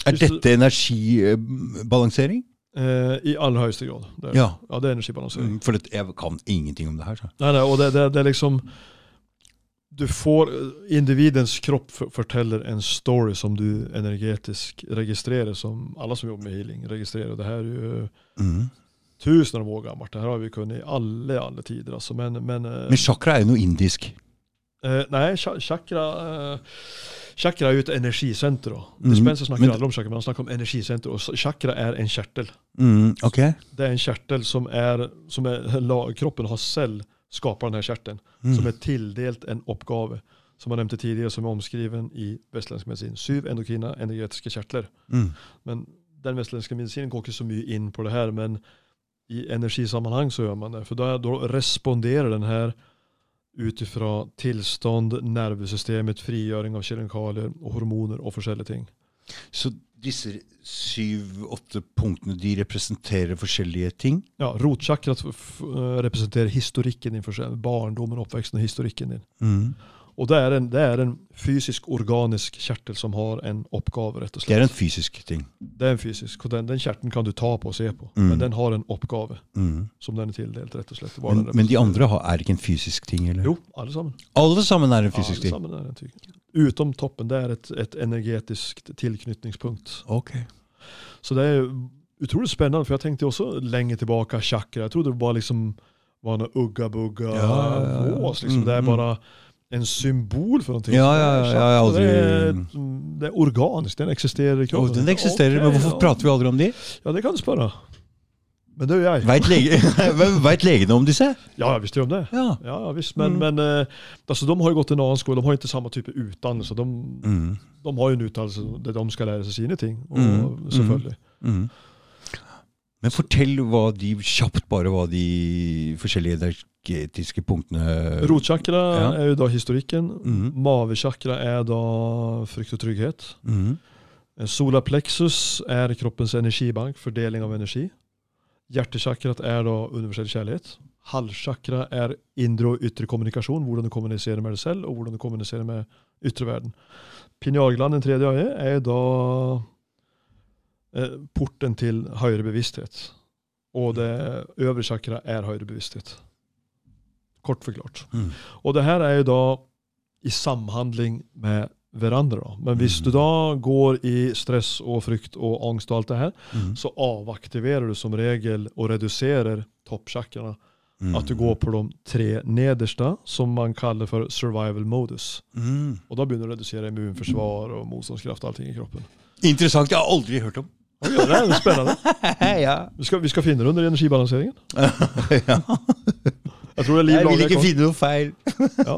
Er dette energibalansering? eh, I aller høyeste grad. Det er, Ja. ja, det er energibalansering. Mm, For det, jeg kan ingenting om det her. Så. Nei, nei, og det, det, det er liksom Du får Individens kropp forteller en story som du energetisk registrerer, som alle som jobber med healing registrerer. Det her er jo Mm. Tusener av år gammelt. Det her har vi kunnet i alle, alle tider. Altså. Men, men, eh, Men chakra er jo noe indisk. eh, nei, chakra eh, Chakra er jo et energisenter. Dispenser snakker Men- aldri om chakra, men han snakker om energisenter. Og chakra er en kjertel. Mm, okay. Det er en kjertel som er, som er Kroppen har selv skaper denne kjertelen. Mm. som er tildelt en oppgave, som jeg nevnte tidligere, som er omskriven i vestlandsk medisin. Syv endokrine energetiske kjertler. Mm. Men den vestlandske medisinen går ikke så mye inn på det her, men i energisammanhang så gjør man det. For da, da responderer den ut ifra tilstand, nervesystemet, frigjøring av kjemikalier og hormoner og forskjellige ting. Så disse syv-åtte punktene de representerer forskjellige ting? Ja, Rotsjakrat f- f- representerer historikken din, barndommen, oppveksten og historikken din. Mm. Og det er, en, det er en fysisk, organisk kjertel som har en oppgave, rett og slett. Det er en fysisk ting. Det er en fysisk, og den, den kjerten kan du ta på og se på. Mm. Men den har en oppgave Mm. som den er tildelt, rett og slett. Men, men de andre har, er ikke en fysisk ting? eller? Jo, alle sammen. Alle sammen er en fysisk ting? alle sammen er en ting. Utom toppen, det er et, et energetisk tilknytningspunkt. Ok. Så det er utrolig spennende, for jeg tenkte også lenge tilbake chakra. Jeg trodde det var liksom var noe ugga-bugga Ja, ja, ja. Liksom. Det er Mm, mm. bare en symbol for noe. Ja, ja, ja, har aldri- det, er, det er organisk, den eksisterer i Og kroppen. den eksisterer, okay, men hvorfor ja. prater vi aldri om de? Ja, det kan du spørre. Men det jo jeg. Veit lege, legene om disse? Ja, jeg visste jo om det. Ja. Ja, ja visst. Men, Mm. men eh, altså, de har jo gått en annen skole. De har ikke samme type utdannelse. De, Mm. de har jo en utdannelse der de skal lære seg sine ting. Og, Mm. Selvfølgelig. Men fortell hva de, kjapt bare hva de forskjellige energetiske punktene Rotsjakra Ja. er jo da historikken. Mm. Mavesjakra er da frykt og trygghet. mm. Solar er kroppens energibank, fordeling av energi. Hjertesjakrat er da universell kjærlighet. Halssjakra er indre og ytre kommunikasjon, hvordan du kommuniserer med deg selv, og hvordan du kommuniserer med ytre verden. Pinealgland, den tredje øye, er da porten til høyere bevissthet. Og det øvre chakra er høyere bevissthet. Kort forklart. Mm. Og det her er jo da i samhandling med hverandre. Da. Men hvis du da går i stress og frykt og angst og alt det her, Mm. så avaktiverer du som regel og reduserer toppsjakraene. Mm. At du går på de tre nederste, som man kaller for survival modus. mm. Og da begynner du å redusere immunforsvar og motstandskraft og allting i kroppen. Interessant. Jeg har aldri hørt om. Ja, det er spennende. ja. Vi skal, vi skal finne det under energibalanseringen. ja. Jeg tror det er liv Jeg vil ikke finne noe feil. Ja.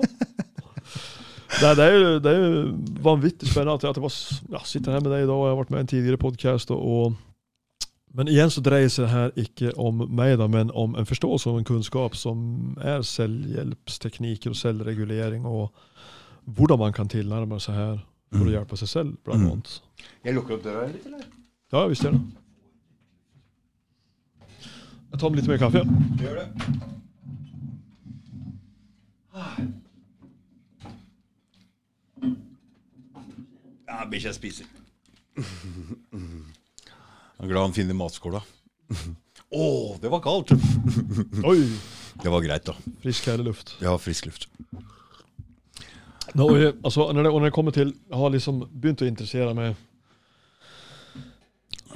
Nei, det, er jo, det er jo vanvittig spennende at jeg, at jeg bare ja, sitter her med deg i dag. og Jeg har vært med i en tidligere podkast. Men igjen så dreier seg det her ikke om meg, da, men om en forståelse og en kunnskap som er selvhjelpsteknikker og selvregulering, og hvordan man kan tilnærme seg her for å Mm. hjelpe seg selv, blant Mm. annet. Jeg lukker opp døra litt, eller? Ja, visst gjør det. Jeg tar med litt mer kaffe. Gjør det. ikke jeg spiser. Jeg er glad han finner matskåla. Å, det var kaldt! Oi, Det var greit, da. frisk härlig luft. Ja, frisk luft. Nå, og jeg, altså, når, det, når jeg kommer til Jeg har liksom begynt å interessere meg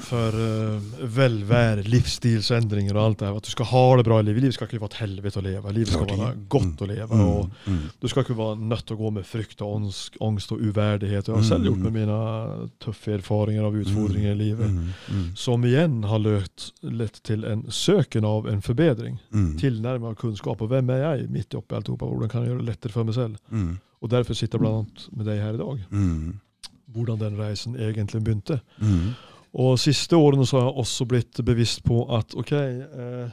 for uh, velvære, livsstilsendringer og alt det her. At du skal ha det bra i livet. Livet skal ikke være et helvete å leve. Livet skal være godt å leve. Mm, og mm, Du skal ikke være nødt til å gå med frykt og angst og uverdighet. Jeg har selv Mm, gjort med mine tøffe erfaringer av utfordringer i livet. mm, mm, Som igjen har løpt lett til en søken av en forbedring. mm, Tilnærming av kunnskap. Og hvem er jeg midt oppi alt sammen? Hvordan kan jeg gjøre det lettere for meg selv? mm, Og derfor sitter jeg annet med deg her i dag. mm, Hvordan den reisen egentlig begynte. mm, Og siste årene så har jeg også blitt bevisst på at ok eh,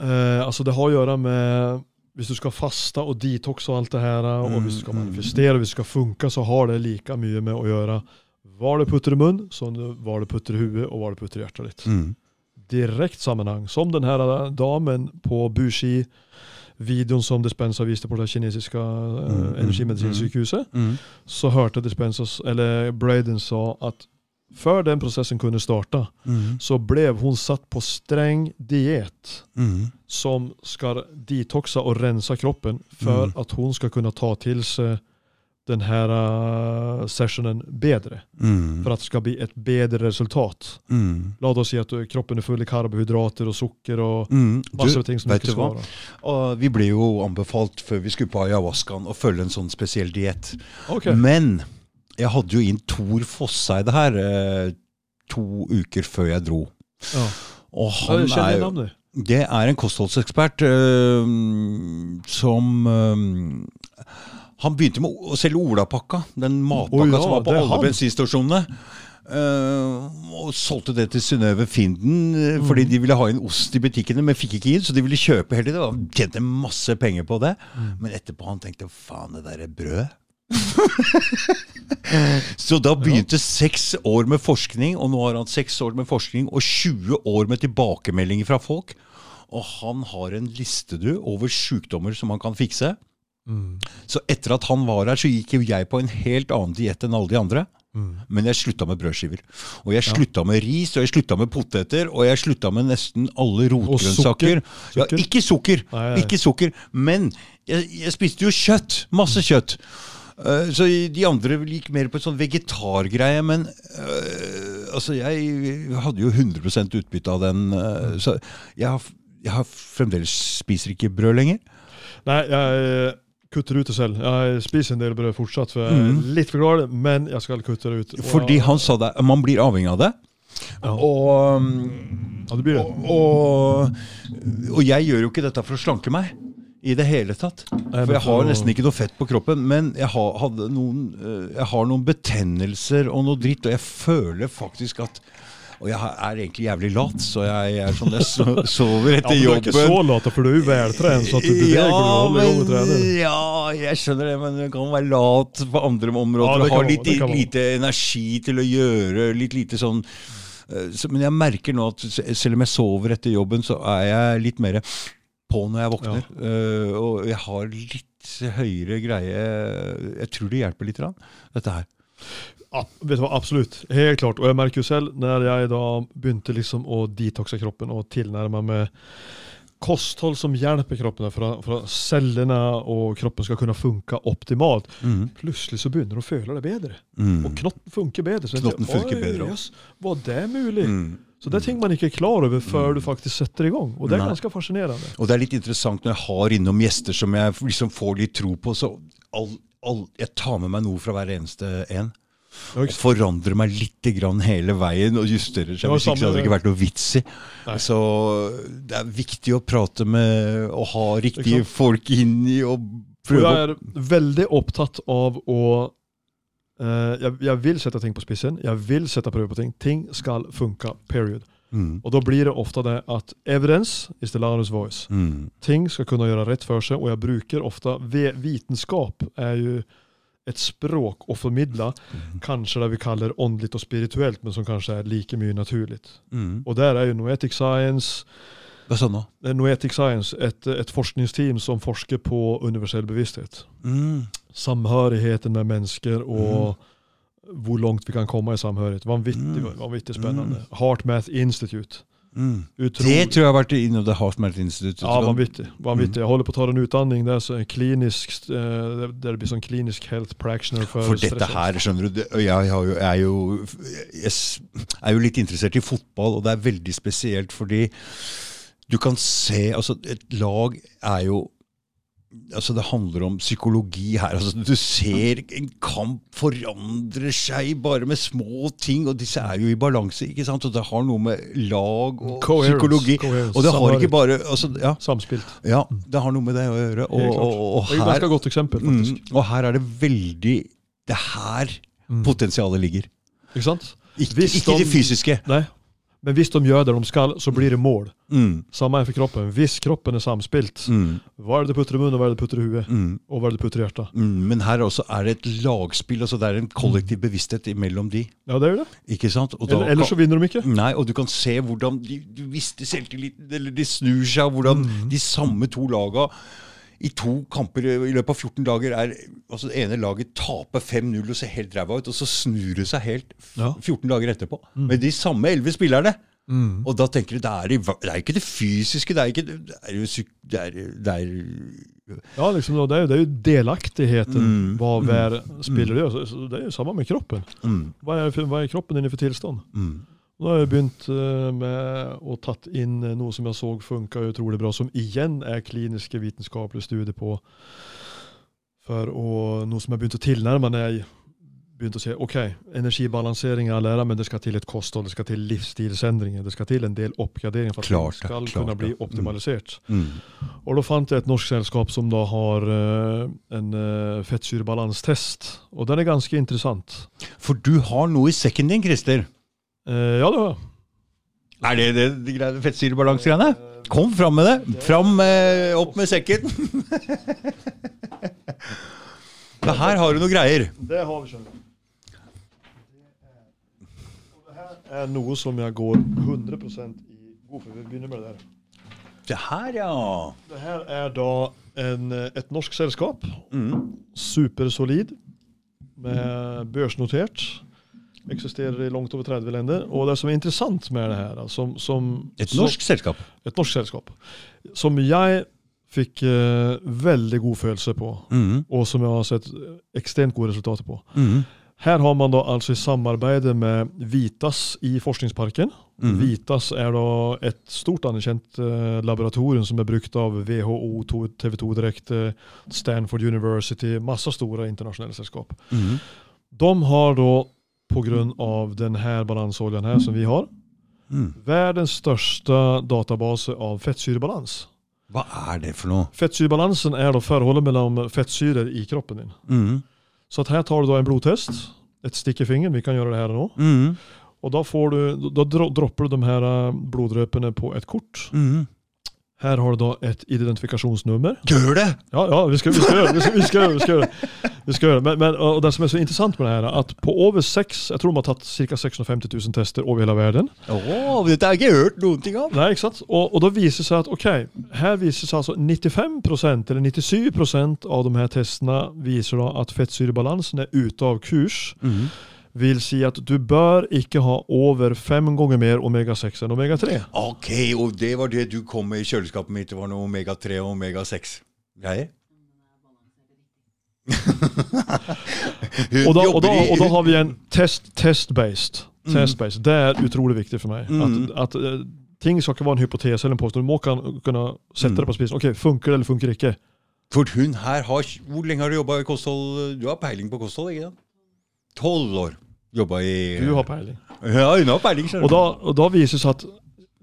eh, Altså det har å gjøre med Hvis du skal faste og detoxe og alt det her, og Mm, hvis du skal manifestere og hvis du skal funke, så har det like mye med å gjøre hva du putter i munnen, som hva du putter i huet, og hva du putter i hjertet ditt. mm, Direkt sammenheng. Som den her damen på Bushi, videoen som Dispenza viste på det kinesiske eh, Mm, mm, energimedisinsykehuset mm, så hørte Dispenza, eller Braden sa at før den prosessen kunne starte, mm, så ble hun satt på streng diet mm, som skal detoxe og rense kroppen for at hun skal kunne ta til seg den her uh, sessionen bedre. mm, For at det skal bli et bedre resultat. mm, La oss si at uh, kroppen er full av karbohydrater og sukker og mm. masse Du, ting som vet ikke skal svarer. Vi ble jo anbefalt før vi skulle på ayahuascaen å følge en sånn spesiell diett. Okay. Men jeg hadde jo inn Tor Fosseide her uh, to uker før jeg dro. Ja. Og han ja, er jo. Det er en kostholdsekspert øh, som Han begynte med å selge Olapakka, den matpakka oh, ja, som var på alle bensinstasjonene. Uh, og solgte det til Synnøve Finden mm. fordi de ville ha inn ost i butikkene, men fikk ikke inn, så de ville kjøpe hele det. Og tjente masse penger på det. Mm. Men etterpå han tenkte faen, det der er brød. så da begynte seks år med forskning, og nå har han seks år med forskning og 20 år med tilbakemeldinger fra folk. Og han har en liste du, over sykdommer som han kan fikse. Mm. Så etter at han var her, så gikk jeg på en helt annen diett enn alle de andre. Mm. Men jeg slutta med brødskiver. Og jeg slutta med ris, og jeg slutta med poteter, og jeg slutta med nesten alle rotgrønnsaker. Ja, ikke sukker! Nei, nei. Ikke sukker. Men jeg, jeg spiste jo kjøtt. Masse kjøtt. Uh, så de andre gikk mer på en sånn vegetargreie, men uh, altså jeg hadde jo 100% utbytte av den. eh, så jeg har, jeg har fremdeles spiser ikke brød lenger. Nei, jeg kutter ut det selv. Jeg spiser en del brød fortsatt, for jeg er Mhm. litt for glad, men jeg skal kutte det ut. Og- Fordi han sa det, man blir avhengig av det. Ja. Og, um, Ja, det blir det. og, og jeg gjør jo ikke dette for å slanke meg. I det hele tatt. For jeg har nesten ikke noe fett på kroppen. Men jeg har, noen, eh, jeg har noen betennelser og noe dritt, og jeg føler faktisk at Og jeg er egentlig jævlig lat, så jeg er sånn jeg sover etter Ja, jobben. du er ikke så lat, for du er veltrent, så du beveger deg og trener. ja, jeg skjønner det, men du kan være lat på andre områder. Ja, ha litt lite energi til å gjøre litt lite sånn eh, så, Men jeg merker nå at selv om jeg sover etter jobben, så er jeg litt mer på når jeg våkner. Eh, og jeg har litt høyere greie Jeg tror det hjelper litt, dette her. Ja, vet du hva, Absolutt. Helt klart. Og jeg merker jo selv, når jeg da begynte liksom å detoxe kroppen og tilnærme meg kosthold som hjelper kroppen for for at cellene og kroppen skal kunne funke optimalt, Mm. plutselig så begynner du å føle deg bedre. Mm. Og knotten funker bedre. Så Knotten funker «Oi, bedre. Yes, var det mulig? Mm. Så det er ting man ikke er klar over før du faktisk setter i gang. Og det er Nei. ganske fascinerende. Og det er litt interessant når jeg har innom gjester som jeg liksom får litt tro på, så all, all, jeg tar med meg noe fra hver eneste en. Og forandrer meg litt grann hele veien og justerer seg. Hvis ikke så hadde det ikke vært noe vits i. Så det er viktig å prate med og ha riktige folk inni og prøve jeg er veldig opptatt av å uh, jeg, jeg vil sette ting på spissen. Jeg vil sette prøve på ting. Ting skal funke, period. mm, Og da blir det ofte det at evidence is the loudest voice. mm, Ting skal kunne gjøre rett for seg, og jeg bruker ofte Vitenskap er jo et språk å formidle, Mm. kanskje det vi kaller åndelig og spirituelt, men som kanskje er like mye naturlig. mm, Og der er jo Noetic Science, Hva sa nå? Er Noetic Science, et, et forskningsteam som forsker på universell bevissthet. Mm. Samhørigheten med mennesker og hvor langt vi kan komme i samhørighet. Vanvittig, Mm. vanvittig spennende. Heart Math Institute. Mm. Det tror jeg har vært innom The Heartmath Institute. Ja, vanvittig. vanvittig. Jeg holder på å ta en utdanning der, så klinisk, eh, der det blir sånn klinisk health practitioner for, For dette her, skjønner du det- Jeg, har jo, jeg, er jo, jeg er jo litt interessert i fotball, og det er veldig spesielt fordi du kan se altså Et lag er jo altså Det handler om psykologi her. altså Du ser en kamp forandre seg bare med små ting, og disse er jo i balanse. ikke sant? Og det har noe med lag og Coherence, psykologi coherence, Og det har ikke bare altså, ja, Samspilt. ja, det har noe med det å gjøre. Og, og, og, Det er et her, godt eksempel, faktisk. Mm, og her er det veldig Det er her Mm. potensialet ligger. Ikke sant? Ikke, ikke de- det fysiske. Nei. Men hvis de gjør det de skal, så blir det mål. Mm, Samme for kroppen. Hvis kroppen er samspilt, mm, hva er det du putter i munnen, hva er det du putter i huet? mm, Og hva er det du putter i hjertet? mm. Men her også er det et lagspill. altså Det er en kollektiv bevissthet imellom de. Ja, det er det. ikke sant? Da Eller, ellers så vinner de ikke. Nei, og du kan se hvordan de, de mister selvtilliten, eller de snur seg, hvordan Mm. de samme to laga i to kamper i løpet av 14 dager er altså Det ene laget taper 5-0 og ser helt ræva ut, og så snur det seg helt f- Ja. 14 dager etterpå. Med de samme elleve spillerne. Mm. Og da tenker du det er, det er ikke det fysiske, det er ikke det er. Det er, det er Ja, liksom, det, er jo, det er jo delaktigheten Mm. hva hver spiller gjør. Det er jo samme med kroppen. mm, Hva er, hva er kroppen din i for tilstand? mm, Nå har jeg begynt eh, med å tatt inn eh, noe som jeg så funka utrolig bra, som igjen er kliniske vitenskapelige studier på. For å, noe som jeg begynte å tilnærme når jeg begynte å si ok, energibalansering er all ære, men det skal til et kosthold, det skal til livsstilsendringer, det skal til en del oppgradering for at Klart det skal klart kunne bli optimalisert. Mm. optimalisert. mm. Og da fant jeg et norsk selskap som da har eh, en fettsyrebalanstest, og den er ganske interessant. For du har noe i sekken din, Christer. Eh, ja, det var Er det det de greide fettsyrebalansegreiene? Kom fram med det! Fram, uh, opp med sekken! det her har du noe greier. Det har vi, skjønner det er noe som jeg går 100 i god for. Vi begynner med det der. Det her, ja. Det her er da en, eh, et norsk selskap. Mm. Supersolid. Med børsnotert. Eksisterer i langt over 30 länder. Og det som er interessant med det her, som, som Et som- norsk selskap. et norsk selskap, som jeg fikk eh, veldig god følelse på, Mm. og som jeg har sett ekstremt gode resultater på. Mm. Her har man da altså i samarbeid med Vitas i Forskningsparken. Mm. Vitas er da et stort anerkjent eh, laboratorium som er brukt av WHO, TV 2 Direkte, Stanford University, masse store internasjonale selskap. Mm. De har da, av denne balansoljen her som vi har, Mm. verdens største database av fettsyrebalans. Hva er det for noe? Fettsyrebalansen er forholdet mellom fettsyrer i kroppen din. Mm. Så her tar du en blodtest, et stikk i fingeren, vi kan gjøre det her nå. Mm. Og da, får du, da dropper du de her eh, bloddrøpene på et kort. Mm. Her har du da et identifikasjonsnummer. Gjør det! Ja, ja, vi skal, vi skal gjøre det. Vi skal, vi skal. Vi skal gjøre det. Men, men, og det som er så interessant med det her, er at på over seks, jeg tror de har tatt ca. 650 000 tester over hele verden. Oh, dette har jeg ikke hørt noen ting av. Nei, ikke sant? Og, og da viser det seg at ok, her viser det seg altså 95% eller 97% av de her testene viser da at fettsyrebalansen er ute av kurs. Mm. Vil si at du bør ikke ha over fem ganger mer omega-6 enn omega-3. Ok, og det var det du kom med i kjøleskapet mitt. Det var noe omega-3 og omega-6-greier? Og da, og, da, og da har vi en test, test-based. Test-based. Det er utrolig viktig for meg. Mm. At, at eh, ting skal ikke være en hypotese eller en påstand. Du må kan, kunne sette det på spissen. Ok, Funker det eller funker det ikke? For hun her har Hvor lenge har du jobba i kosthold? Du har peiling på kosthold, ikke sant? Tolv år jobba i Du har peiling. Ja, hun har peiling, Og da, og da viser det seg at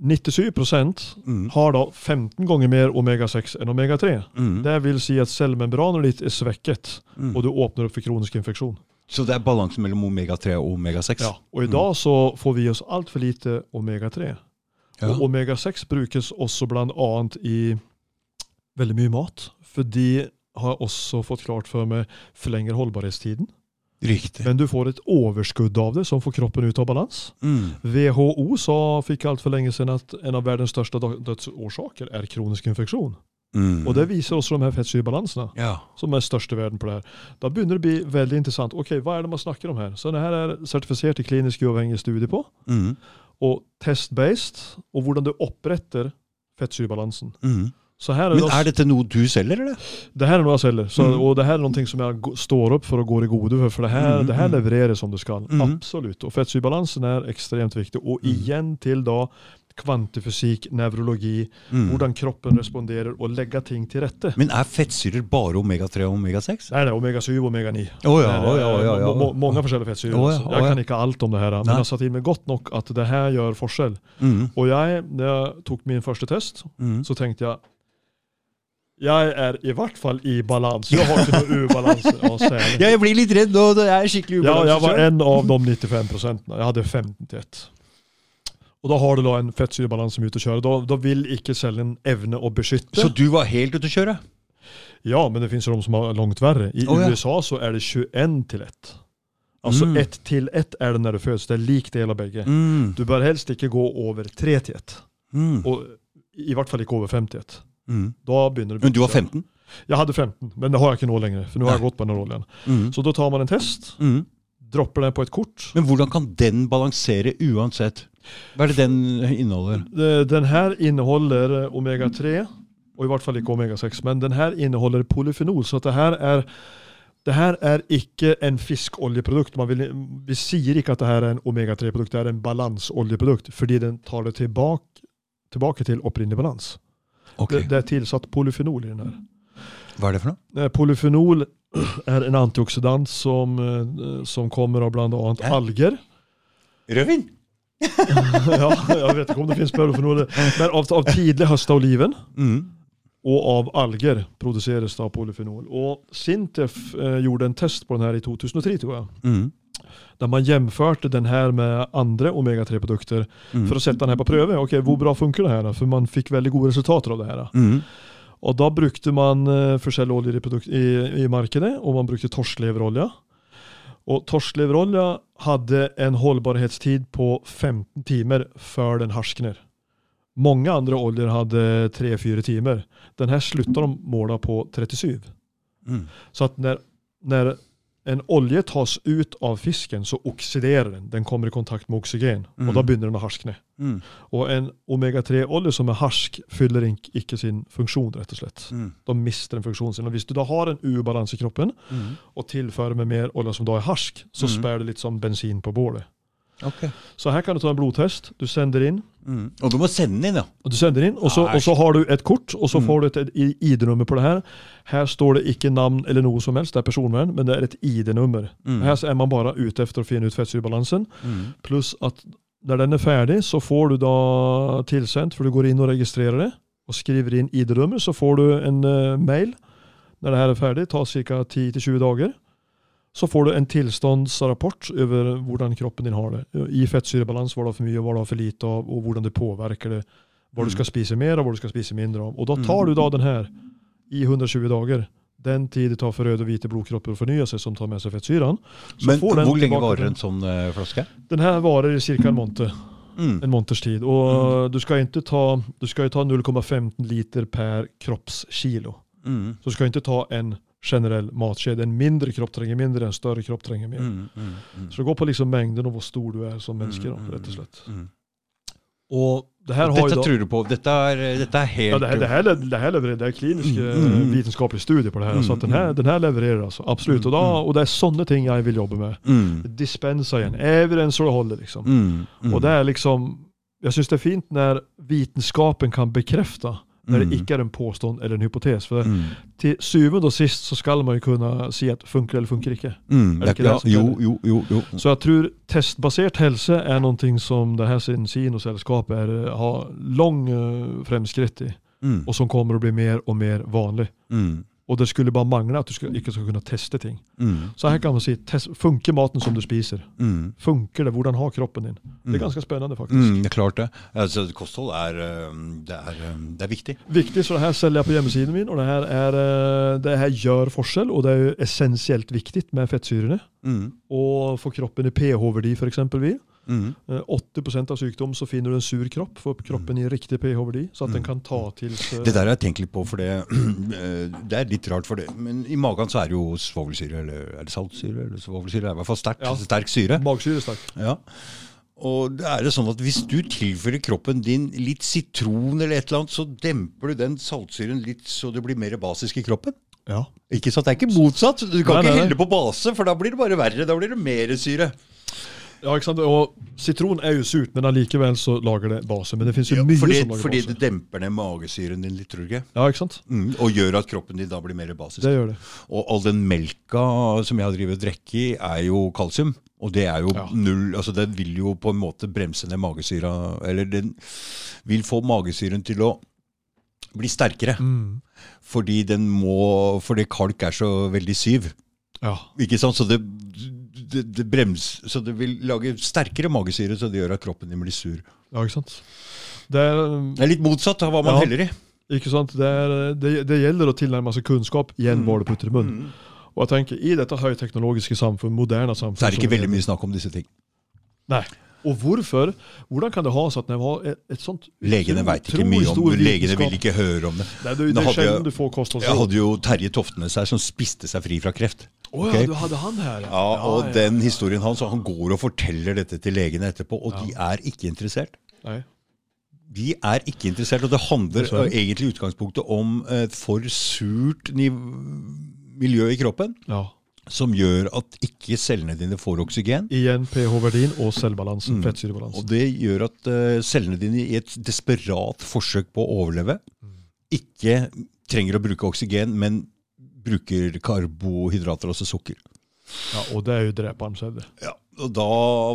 97 Mm. har da 15 ganger mer omega-6 enn omega-3. Mm. Det vil si at cellemembranet ditt er svekket, Mm. og du åpner opp for kronisk infeksjon. Så det er balansen mellom omega-3 og omega-6? Ja. Og i dag så får vi oss altfor lite omega-3. Ja. Og omega-6 brukes også annet i veldig mye mat. For de har også fått klart for meg forlenger holdbarhetstiden. Riktig. Men du får et overskudd av det som får kroppen ut av balans. Mm. WHO sa, fikk altfor lenge siden at en av verdens største dødsårsaker er kronisk infektion. Mm. Og det viser oss de her fettsyrebalansene, Ja. som er størst i verden på det her. Da begynner det å bli veldig interessant. Ok, hva er det man snakker om her? Så det her er sertifisert i klinisk uavhengig studie på, Mm. og test-based, og hvordan du oppretter fettsyrebalansen. Mm. Er Men er dette noe du selger, eller? det her er noe jeg selger, så, Mm. og det her er noe som jeg står opp for og går i gode for, for det her, Mm, det her leverer som det skal. Mm. Absolutt. Og fettsyrebalansen er ekstremt viktig. Og Mm. igjen til da kvantefysikk, nevrologi, Mm. hvordan kroppen responderer, og legge ting til rette. Men er fettsyrer bare omega-3 og omega-6? Nei, det er omega-7 og omega-9. Oh, ja, oh, ja, å ja, Mange forskjellige fettsyrer. Oh, ja, jeg kan ikke alt om det her, men Nei. jeg har satt inn meg godt nok at det her gjør forskjell. Mm. Og jeg, da jeg tok min første test, Mm. så tenkte jeg jeg er i hvert fall i balanse. Jeg har ikke noe ubalanse. å se. Ja, jeg blir litt redd nå. Jeg er skikkelig Ja, jeg var en av de 95 prosentene. Jeg hadde 15 til 1. Og da har du da en fettsyrebalanse som er ute å kjøre. Da, da vil ikke cellen evne å beskytte. Så du var helt ute å kjøre? Ja, men det finnes jo de som har langt verre. I oh, ja. USA så er det 21 til 1. Altså Mm. 1 til 1 er det når du fødes. Det er lik del av begge. Mm. Du bør helst ikke gå over 3 til 1. Mm. Og i hvert fall ikke over 5 til 1. Mm. Da begynner det Men du var 15? Jeg hadde 15, men det har jeg ikke nå lenger. For nå har jeg gått på den rollen. Mm. Så da tar man en test, Mm. dropper den på et kort. Men hvordan kan den balansere uansett? Hva er det den inneholder? Den her inneholder omega-3, og i hvert fall ikke omega-6, men den her inneholder polyfenol. Så det her er det her er ikke en fiskoljeprodukt. Man vil, vi sier ikke at det her er en omega-3-produkt, det er en balanseoljeprodukt, fordi den tar det tilbake, tilbake til opprinnelig balans. Ok, Det, det er tilsatt polyfenol i den her. Hva er det for noe? Eh, Polyfenol er en antioksidant som, eh, som kommer av annet Ja. alger. Rødvin? ja, jeg vet ikke om det finnes polyfenol, men av, av tidlig høsta oliven Mm. og av alger produseres da polyfenol. Og Sintef eh, gjorde en test på den her i 2003, tror jeg. Mm. Der man jämförte den her med andre omega-3-produkter Mm. for å sette den her på prøve. Ok, Hvor bra funker det her? For man fikk veldig gode resultater av det her. Mm. Og da brukte man forskjellige oljer i, i, i markedet, og man brukte torskleverolje. Og torskleverolje hadde en holdbarhetstid på 15 timer før den harskner. Mange andre oljer hadde 3-4 timer. Den her slutta de måla på 37. Mm. Så at når, når en olje tas ut av fisken, så oksiderer den. Den kommer i kontakt med oksygen, Mm. og da begynner den å harskne. Mm. Og en omega-3-olje som er harsk, fyller ikke sin funksjon, rett og slett. Mm. Da mister den funksjonen sin. Og hvis du da har en ubalanse i kroppen, Mm. og tilfører med mer olje som da er harsk, så Mm. spær det litt som bensin på bålet. Ok. Så her kan du ta en blodtest. Du sender inn, Mm. Og du må sende den inn, ja. og du sender inn, og så, og så har du et kort, og så Mm. får du et ID-nummer på det her. Her står det ikke navn eller noe som helst, det er personvern, men det er et ID-nummer. Mm. Her så er man bare ute efter å finne ut fettsyrebalansen, Mm. pluss at når den er ferdig, så får du da tilsendt, for du går inn og registrerer det, og skriver inn ID-nummer, så får du en uh, mail når det her er ferdig, tar ca. 10-20 dager. Så får du en tilstandsrapport over hvordan kroppen din har det. I fettsyrebalans, hva du har for mye, hva du har for lite av, og hvordan det påvirker det. Hva Mm. du skal spise mer av, hva du skal spise mindre av. Og da tar du da den her i 120 dager. Den tid det tar for røde og hvite blodkropper å fornye seg, som tar med seg fettsyren. Så Men hvor lenge varer en sånn uh, flaske? Den her varer i ca. en måned. Mm. En måneders tid. Og du skal ikke ta, ta 0,15 liter per kroppskilo. Mm. Så du skal ikke ta en generell matskjede. En mindre kropp trenger mindre, en større kropp trenger mer. Mm. Mm. Mm. Så det går på liksom mengden og hvor stor du er som menneske. Da, Mm, mm, rett og slett. Mm. Og det her har Dette da, tror du på? Dette er, dette er helt ja, det, her, det, her, det her levererer, det er kliniske vitenskapelige studier på det her. Så den, her, den her levererer altså, absolutt. Og, da, og det er sånne ting jeg vil jobbe med. Dispensa igjen. Evidence og det holder, liksom. Og det er liksom Jeg syns det er fint når vitenskapen kan bekrefte når det Mm. ikke er en påstand eller en hypotes. For mm. til syvende og sist så skal man jo kunne si at funker eller funker ikke. Mm. Er det ikke ja, det jo, jo, jo, jo. Så jeg tror testbasert helse er noe som det her Sino-selskapet er, har lang fremskritt i, Mm. og som kommer å bli mer og mer vanlig. Mm. Og det skulle bare mangle at du skal, ikke skal kunne teste ting. Mm. Så her kan man si test, funker maten som du spiser? Mm. Funker det? Hvordan har kroppen din? Det er ganske spennende, faktisk. Mm, det er klart det. Altså, kosthold er, det er, det er viktig. Viktig, så det her selger jeg på hjemmesiden min, og det her, er, eh, det her gjør forskjell. Og det er jo essensielt viktig med fettsyrene. Mm. Og for kroppen i pH-verdi, f.eks. Mm. 80% av sykdom så finner du en sur kropp, for kroppen i riktig pH-verdi, så at den kan ta til Det der har jeg tenkt litt på, for det, øh, det er litt rart for det. Men i magen så er det jo svovelsyre, eller er det saltsyre? eller svovelsyre? Er i hvert fall sterk, Ja. sterk syre. magsyresterk. Ja. Og er det sånn at Hvis du tilfører kroppen din litt sitron, eller et eller annet, så demper du den saltsyren litt så det blir mer basisk i kroppen. Ja. Ikke sant? Det er ikke motsatt. Du kan Nei, ikke helle på base, for da blir det bare verre. Da blir det mer syre. Ja, ikke sant? Og sitron er jo surt, men allikevel så lager det base. Men det fins jo Ja, mye fordi som lager fordi base. det demper ned magesyren din litt, tror jeg. Ja, ikke sant? Mm, og gjør at kroppen din da blir mer basisk. Det gjør det. Og all den melka som jeg har drevet drikke i, er jo kalsium. Og det er jo Ja. null altså Den vil jo på en måte bremse ned magesyra Eller den vil få magesyren til å bli sterkere. Mm. Fordi den må Fordi kalk er så veldig syv. Ja. Ikke sant? Så det, det, det brems Så det vil lage sterkere magesyre, så det gjør at kroppen din blir sur. ja, ikke sant? Det er, Det er litt motsatt av hva man Ja. heller i. ikke sant? Det, er, det, det gjelder å tilnærme seg kunnskap igjen Mm. hva du putter i munnen. Og jeg tenker, I dette høyteknologiske samfunn, moderne samfunn Så er det ikke veldig mye snakk om disse ting. Nei. Og hvorfor? Hvordan kan det ha seg at når har et, et sånt Legene veit ikke mye om det. Legene vil ikke høre om det. Nei, det, det sjelden jeg- du får Jeg hadde jo Terje Toftenes her som spiste seg fri fra kreft. Å ja, du hadde han her. Ja, og den historien hans, han går og forteller dette til legene etterpå, og de er ikke interessert. Nei. De er ikke interessert, og det handler eh, egentlig i utgangspunktet om et for surt miljø i kroppen, Ja. som gjør at ikke cellene dine får oksygen. Igjen pH-verdien og selvbalansen. Mm. Fettsyrebalansen. Og det gjør at uh, cellene dine i et desperat forsøk på å overleve ikke trenger å bruke oksygen, men bruker karbohydrater, altså sukker. Ja, og det er jo drepende du. Ja, og Da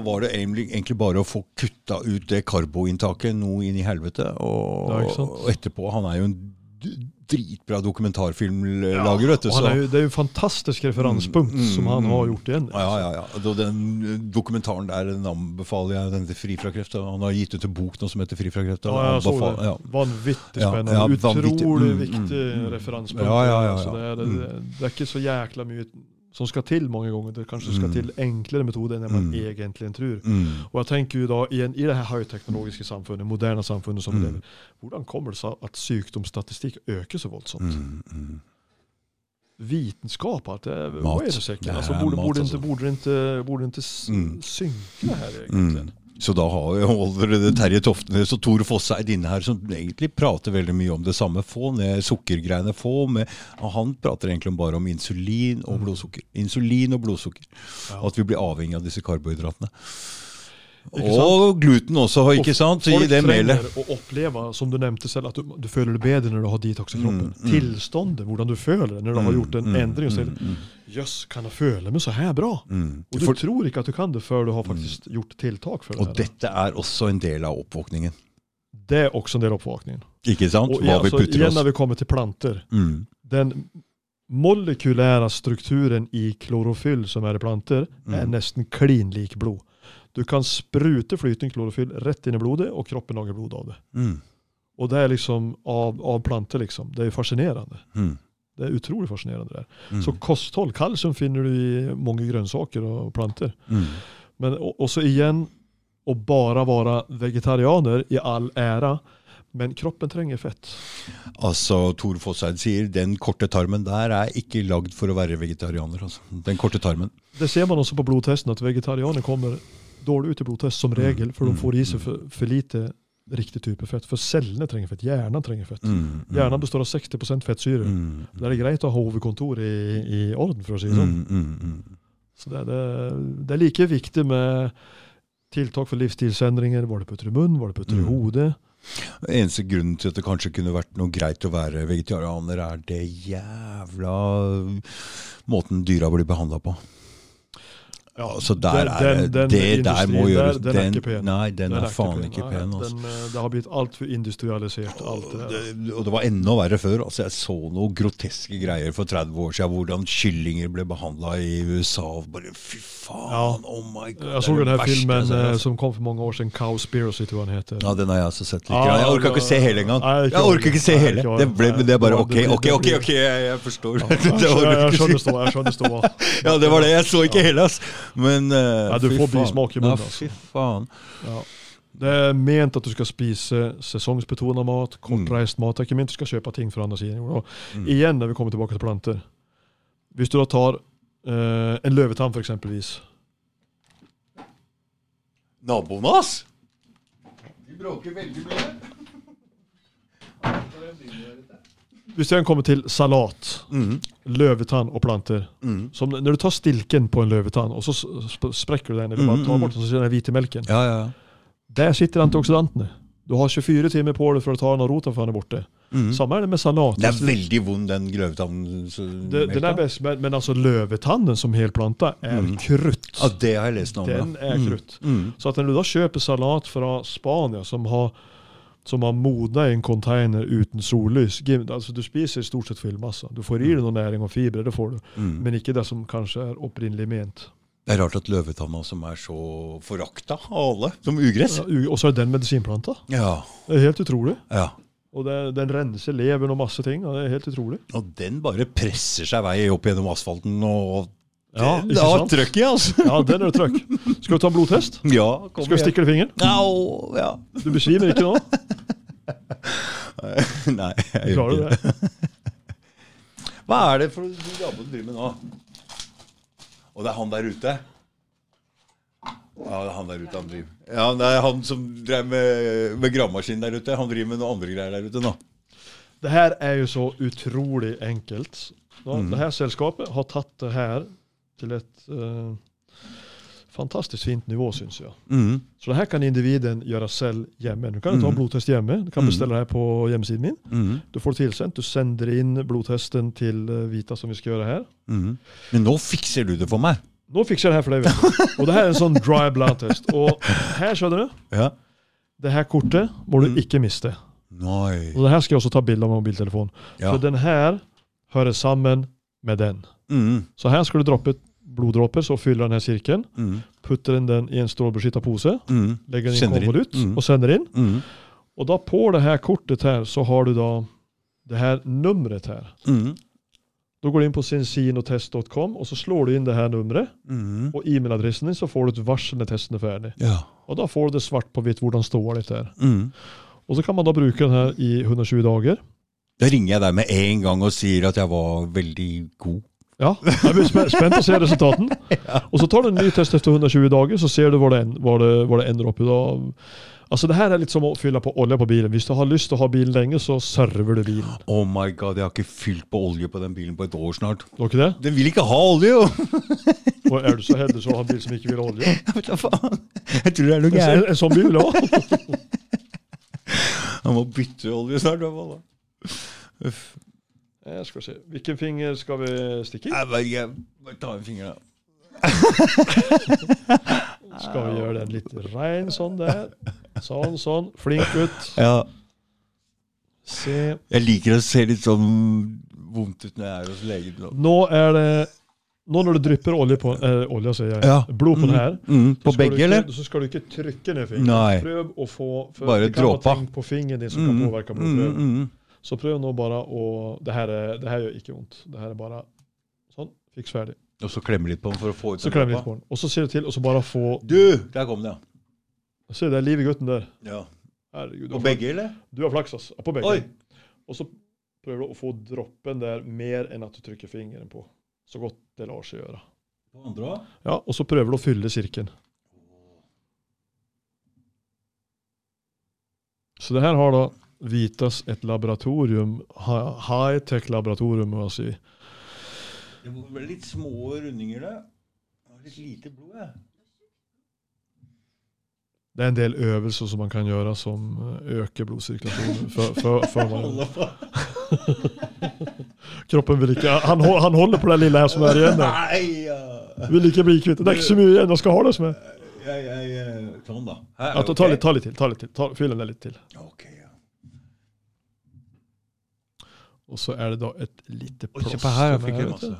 var det egentlig, bare å få kutta ut det karboinntaket noe inn i helvete. Og, og etterpå Han er jo en dritbra dokumentarfilmlager, vet du. Så, er jo, det er jo fantastisk referansepunkt Mm, som han mm, har gjort igjen. ja, ja, ja. Den dokumentaren der den anbefaler jeg. Den til Fri fra kreft. Han har gitt ut en bok nå som heter Fri fra kreft. Ja, Ja, så det. ja. Vanvittig Ja, spennende. ja, vanvittig. Utrolig Mm, viktig mm, mm. referansepunkt. Ja, ja, ja, Altså, ja. det, er, det, det er ikke så jækla mye som skal til mange ganger. Det kanskje skal Mm. til enklere metoder enn det man Mm. egentlig tror. Mm. Og jeg tenker jo da, I, i det her høyteknologiske samfunnet, moderne samfunnet som Mm. lever hvordan kommer det seg at sykdomsstatistikk øker så voldsomt? Mm, mm. Vitenskap, at det, Mat. wait a second. Det er Altså, borde, mat, borde, altså. ikke, borde, det ikke Mm. synke det her, egentlig? Så da har jo allerede Terje Toftenes og Tor Fosseid inne her som egentlig prater veldig mye om det samme. Få ned sukkergreiene. få med, Han prater egentlig bare om insulin og blodsukker. Insulin og blodsukker. At vi blir avhengig av disse karbohydratene. Og gluten også, ikke sant? Og Folk trenger å oppleve, som du nevnte selv, at du, du føler det bedre når du har detox i kroppen. Mm, mm. Tilståndet, hvordan du føler det når du har gjort en Mm, endring. og mm, sier, mm, Jøss, kan jeg føle meg så her bra? mm. Og du For, tror ikke at du kan det før du har faktisk gjort tiltak for det. og dette er også en del av oppvåkningen. Det er også en del av oppvåkningen. Ikke sant? Og ja, vi så putter igjen når vi kommer til planter. Mm. Den molekylære strukturen i klorofyll som er i planter, er Mm. nesten klin lik blod. Du kan sprute flytende klorofyll rett inn i blodet, og kroppen lager blod av det. Mm. Og det er liksom av, av planter, liksom. Det er fascinerende. Mm. Det er utrolig fascinerende. der. Mm. Så kosthold, kalsium finner du i mange grønnsaker og planter. Mm. Men også igjen, å bare være vegetarianer i all ære, men kroppen trenger fett. Altså, Tor Fosseid sier den korte tarmen der er ikke lagd for å være vegetarianer. Altså. Den korte tarmen. Det ser man også på blodtesten, at vegetarianer kommer dårlig uteblodtest som regel, for de får i seg for, for lite riktig type fett. For cellene trenger fett, hjernen trenger fett. Mm. Mm. Hjernen består av 60 fettsyre. Mm. Da er det greit å ha hovedkontor i, i orden, for å si det sånn. Mm, mm, mm. Så det er, det, det er like viktig med tiltak for livsstilsendringer. Hva du putter i munnen, hva du putter i Mm. hodet. Eneste grunnen til at det kanskje kunne vært noe greit å være vegetarianer, er det jævla måten dyra blir behandla på. Ja, Så der den- er det den- den Det der må gjøres. der, den er ikke pen. Nei, den, Den er faen ikke pen. Altså. Den, eh, det har blitt altfor industrialisert, alt det der. det, og det var enda verre før. Altså, jeg så noen groteske greier for 30 år siden. Hvordan kyllinger ble behandla i USA. Bare fy faen, Ja. oh my god. Jeg så er den her jeg filmen eh, altså. som kom for mange år siden, Cowspiracy, tror jeg den heter. Ja, den har jeg også sett. Ah, jeg orka ikke se hele engang. nei, Jeg orka ikke se hele. Det ble, det er bare ok, ok, ok, ok, jeg, jeg forstår. Ja, jeg, jeg, jeg skjønner det stå. Ja, det var det. Jeg så ikke hele, ass. Men uh, Nei, du fy får bismak i munnen, Ja, altså. fy faen. Ja. Det er ment at du skal spise sesongsbetona mat, kortreist mat. Det er ikke ment at du skal kjøpe ting fra andre siden. av. Mm. Igjen når vi kommer tilbake til planter. Hvis du da tar uh, en løvetann for eksempelvis. Naboene hans? De bråker veldig mye. Hvis den kommer til salat, Mm. løvetann og planter. Mm. Som når du tar stilken på en løvetann, og så sprekker du den, eller bare Mm, tar mm. bort den, så ser den hvite melken. Ja, ja. Der sitter antioxidantene. Du har 24 timer på deg for å ta den av rota før den er borte. Mm. Samme er det med salat. Det er veldig vond, den grøvetannen. Det, den er best, men, men altså løvetannen som helplante er Mm. krutt. Ja, det har jeg lest noe om. Den er Mm. krutt. Mm. Så at når du da kjøper salat fra Spania som har, som har modna i en container uten sollys altså Du spiser stort sett fyllmasse. Du får i deg noe næring og fibre, det får du. Mm. men ikke det som kanskje er opprinnelig ment. Det er rart at løvetanna, som er så forakta av alle, som ugress Ja, og så er den medisinplanta. Ja. Det er helt utrolig. ja. Og det, den renser leveren og masse ting. og Det er helt utrolig. Og den bare presser seg vei opp gjennom asfalten og Ja, Det er har trøkk i, altså. Ja, den er det trøkk. Skal du ta en blodtest? Ja, kom Skal du stikke deg i fingeren? Au, ja. Du besvimer ikke nå? Nei, jeg gjør ikke det. Hva er det for du driver med nå? Og det er han der ute? Ja, det er han der ute han driver. Ja, det er han som drev med, med gravemaskin der ute. Han driver med noen andre greier der ute nå. Det her er jo så utrolig enkelt. Da, Mm. Det her selskapet har tatt det her til et uh, fantastisk fint nivå, syns jeg. Mm. Så det her kan individen gjøre selv hjemme. Du kan ta Mm. blodtest hjemme. Du kan Mm. bestille det her på hjemmesiden min. Mm. Du får det tilsendt. Du sender inn blodtesten til eh, Vita, som vi skal gjøre her. Mm. Men nå fikser du det for meg. Nå fikser jeg det her for deg. vet du. Og det her er en sånn dry blood-test. Og her, skjønner du, Ja. det her kortet må du Mm. ikke miste. Nei. Og det her skal jeg også ta bilde av med mobiltelefonen. Ja. For den her hører sammen med den. Mm. Så her skal du droppe bloddråper, så fyller den her sirkelen. Mm. Putter den den i en strålbeskytta pose. Mm. Legger den i en inn. konvolutt Mm. og sender inn. Mm. Og da på det her kortet her så har du da det her numret her. Mm. Da går du inn på sinsinotest.com, og så slår du inn det her nummeret Mm. og e-mailadressen din, så får du et varsel når testen er ferdig. Ja. Og da får du det svart på hvitt hvordan står det er. Og så kan man da bruke den her i 120 dager. Da ringer jeg deg med en gang og sier at jeg var veldig god. Ja, jeg blir spent, spent å se resultaten. Og så tar du en ny test etter 120 dager, så ser du hvor det, hvor det, hvor det ender opp i. Da. Altså Det her er litt som å fylle på olje på bilen. Hvis du har lyst til å ha bilen lenge, så server du bilen. Oh my god, jeg har ikke fylt på olje på den bilen på et år snart. Var ikke det? Den vil ikke ha olje, jo! Og er du så heldig så ha en bil som ikke vil ha olje? Jeg vet da faen. Jeg tror det er noe En, gærent. en sånn bil du ha. Han må bytte olje snart. i hvert fall. Uff. Jeg skal se. Hvilken finger skal vi stikke i? Jeg ikke. Bare ta en finger, da. Skal vi gjøre den litt rein sånn der? Sånn, sånn. Flink gutt. Ja. Se. Jeg liker å se litt sånn vondt ut når jeg er hos legen. nå. Er det Nå når du drypper olje på eh, Olje, sier jeg. Ja. Blod på den her. Mm, på begge, ikke- eller? Så skal du ikke trykke ned fingeren. Nei. Prøv å få for Bare Det kan være ting på fingeren din som kan Mm, påvirke mm, blodprøven. Så prøv nå bare å det her, er, det her gjør ikke vondt. Det her er bare sånn. Fiks ferdig. Og så klemme litt på den for å få ut Så klemmer litt på den. Og så ser du til, og så bare få Du! Der kom det, Se, det er liv i gutten der. ja. Herregud. På begge, eller? Du har flaks, altså. På begge. Oi! Og så prøver du å få droppen der mer enn at du trykker fingeren på. Så godt det lar seg gjøre. På andre også? Ja, Og så prøver du å fylle sirkelen. Så det her har da Vitas et laboratorium, high-tech laboratorium, må jeg si. Det var litt små rundinger. Det Litt lite blod, jeg. Det er en del øvelser som man kan gjøre som eh, øker blodsirkulasjonen. For, for, for man, kroppen vil ikke han, han holder på det lille her som er igjen. Vil ikke bli kvitt det. Er ikke så mye igjen jeg skal ha det med. Jeg, jeg, sånn, da. Her, Ja, ta, ta, litt, ta litt til. ta litt til. Ta, fyll den litt til. Ok, ja. Og så er det da et lite plaster på her, jeg fikk jeg du. masse.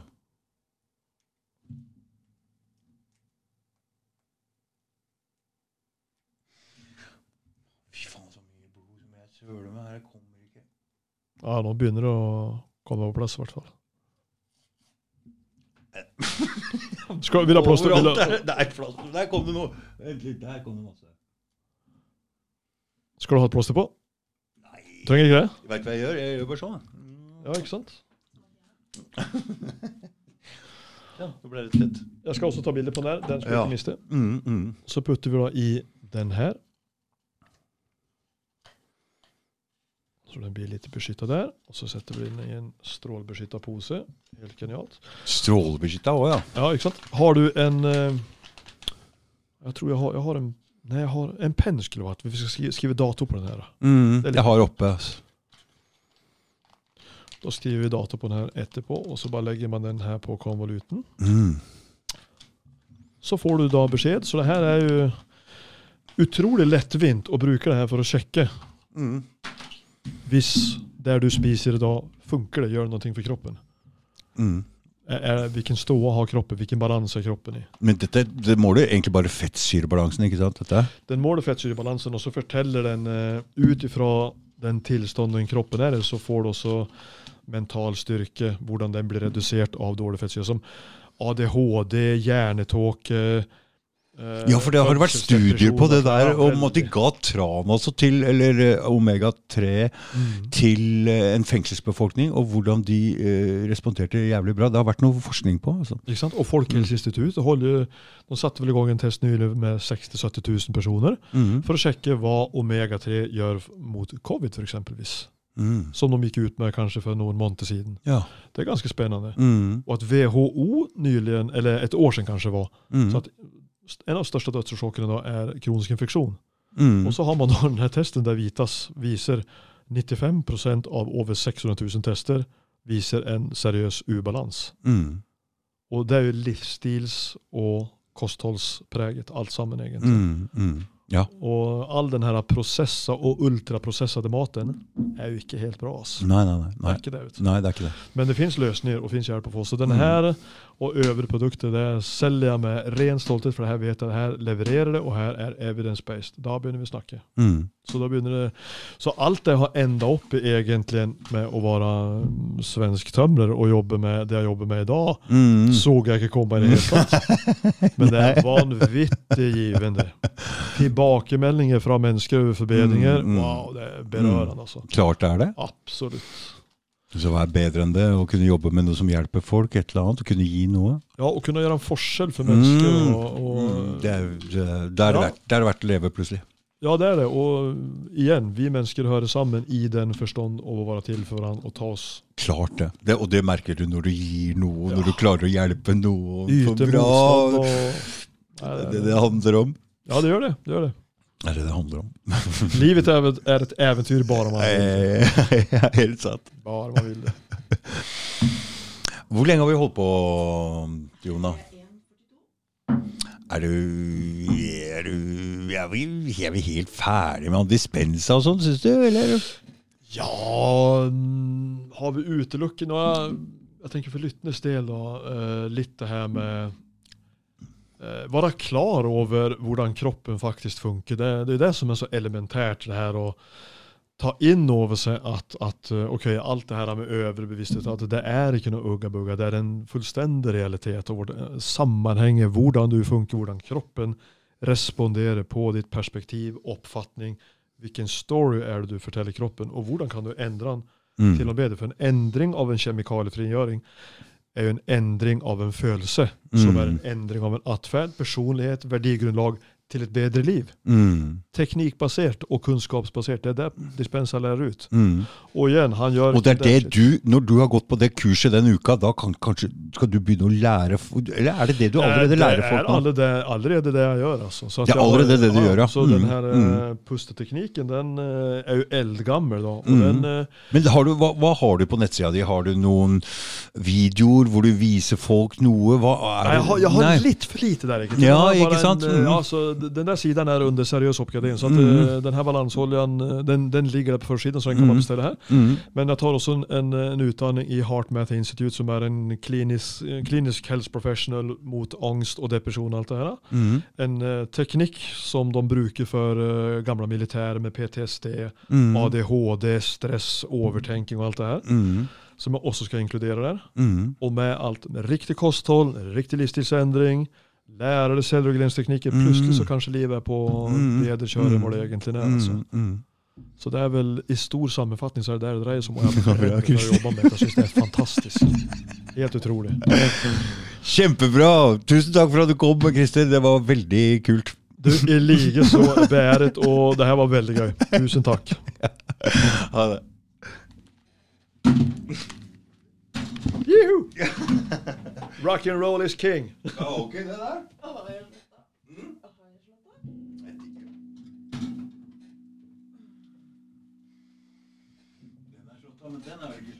Fy faen, så mye blod som jeg søler med her. Jeg kommer ikke. Ja, nå begynner det å komme på plass, i hvert fall. Skal, vil du ha plaster? Vil du, der, der, plaster. der kom det noe. Vent litt, der kom det masse. skal du ha et plaster på? Nei, Trenger ikke det? vet du hva jeg gjør? Jeg gjør bare sånn. Ja, ikke sant? Ja, det ble litt fett. Jeg skal også ta bilde på den her. Den skal Ja. ikke miste. Mm, mm. Så putter vi da i den her. Så den blir litt beskytta der. Og så setter vi den i en strålebeskytta pose. Helt genialt. Strålebeskytta òg, ja. Ja, ikke sant? Har du en eh, Jeg tror jeg har, jeg har en Nei, jeg har en penn skulle det vært. Vi skal skrive, skrive dato på den her. Mm, Det er litt- jeg har oppe. altså. Da skriver vi dato på den her etterpå, og så bare legger man den her på konvolutten. Mm. Så får du da beskjed. Så det her er jo utrolig lettvint å bruke det her for å sjekke Mm. hvis det du spiser da funker det, gjør noe for kroppen. Mm. Er, er, hvilken ståa har kroppen, hvilken balanse er kroppen i. Men dette det måler egentlig bare fettsyrebalansen, ikke sant? Dette? Den måler fettsyrebalansen, og så forteller den uh, ut ifra den tilstanden kroppen er så får du også mental styrke, hvordan den blir redusert av dårlig fettsyre. Som ADHD, hjernetåke Ja, for det har vært studier på det der om at de ga tran altså til, eller eh, omega-3 Mm. til eh, en fengselsbefolkning, og hvordan de eh, responderte jævlig bra. Det har vært noe forskning på. altså. Ikke sant? Og Folkehelseinstituttet holder de satte vel i gang en test nylig med 60 000-70 000 personer Mm. for å sjekke hva omega-3 gjør mot covid, for eksempelvis. Mm. Som de gikk ut med kanskje for noen måneder siden. Ja. Det er ganske spennende. Mm. Og at WHO nylig, eller et år siden kanskje var, Mm. så at en av de største dødsårsakene da er kronisk infeksjon. Mm. Og så har man denne testen der Vitas viser 95% av over 600 000 tester viser en seriøs ubalans. Mm. Og det er jo livsstils- og kostholdspreget alt sammen egentlig. Mm. Mm. Ja. Og all den her prosessa og ultraprosessede maten er jo ikke helt bra. Altså. Nei, nei, nei. Det er ikke det, nei, det er ikke det. Men det fins løsninger og fins hjelp å få. Så denne Mm. her og øvrige produkter det selger jeg med ren stolthet, for det her vet jeg her levererer det, og her er evidence-based. Da begynner vi å snakke. Mm. Så, det, så alt det har enda opp egentlig med å være mm, svensk tømrer og jobbe med det jeg jobber med i dag, Mm. så jeg ikke komme i det hele tatt. Men det er vanvittig givende. Tilbakemeldinger fra mennesker over forbedringer. Mm, mm. Wow, det er berørende, altså. Klart det er det. Absolutt. Så er bedre enn det? Å kunne jobbe med noe som hjelper folk, et eller annet, å kunne gi noe. Ja, å kunne gjøre en forskjell for mennesker. Mm. Og, og, Mm. Det er, det, det er Ja. verdt, det er verdt å leve, plutselig. Ja, det er det. Og igjen, vi mennesker hører sammen i den forstand av å være til for hverandre og ta oss Klart det. det. Og det merker du når du gir noe, Ja. når du klarer å hjelpe noen. Yte motstand og Nei, Det det det handler om. Ja, det gjør det. det gjør det. Er det det handler om. Livet er et- eventyr bare man vil det. Eh, Helt sant. Bare man vil det. Hvor lenge har vi holdt på, Jona? Er du, er du er vi, er vi helt ferdig med dispensa og sånn, syns du? Eller? Ja Har vi utelukket noe? Jeg tenker for lytternes del, da, eh, litt det her med eh, Være klar over hvordan kroppen faktisk funker. Det, det er det som er så elementært, det her å ta inn over seg at, at eh, ok, alt det her med øvre bevissthet, at det er ikke noe ugga-bugga. Det er en fullstendig realitet. og hvor det- hvordan du funker, hvordan kroppen responderer på ditt perspektiv, oppfatning. Hvilken story er det du forteller kroppen, og hvordan kan du endre den Mm. til noe bedre? For en endring av en kjemikaliefrigjøring er jo en endring av en følelse, som Mm. er en endring av en atferd, personlighet, verdigrunnlag, til et bedre liv. Mm. Teknikkbasert og kunnskapsbasert. Det er det Dispensa lærer ut. Mm. Og igjen, han gjør Og det er det du, når du har gått på det kurset den uka, da kan, kanskje skal du begynne å lære Eller er det det du allerede lærer folk Det er allerede, det jeg gjør. Altså. Det er jeg allerede det du gjør, ja. Så den Mm, her mm. pusteteknikken den eh, er jo eldgammel. Da. Mm. den, eh, Men har du, hva, hva har du på nettsida di? Har du noen videoer hvor du viser folk noe? Hva er Nei, jeg har, jeg har litt for lite der. Ikke? Ja, ikke sant? En, eh, altså, den der sidan er under seriøs uppgradering. Så att, Mhm. eh, den her balanseoljen eh, den, den ligger där på försidan så den kan man beställa här. Mm. Men jeg tar også en, en, en utdanning i Heart Math Institute, som er en klinisk, eh, klinisk health professional mot ångst og depresjon. och allt det här. Mm. En uh, teknikk som de bruker for uh, gamle militärer med PTSD, Mm. ADHD, stress, overtenking og alt det her. Mm. Som jeg også skal inkludere der. Mm. Og med alt med riktig kosthold, riktig livsstilsendring, lære deg selvreguleringsteknikker. Mm. Plutselig så kanskje livet er på Mm. bedre kjør enn hva det egentlig er. Altså. Mm. Mm. Så det er vel i stor sammenfatning så er det det det dreier seg om. Jeg har jobba med det. Jeg syns det er fantastisk. Helt utrolig. Kjempebra! Tusen takk for at du kom, Christer. Det var veldig kult. Du, i like så beæret, og det her var veldig gøy. Tusen takk. Ha det. Juhu! Rock and roll is king. ok, det der. Den er slått av, men den er jo ikke slått av.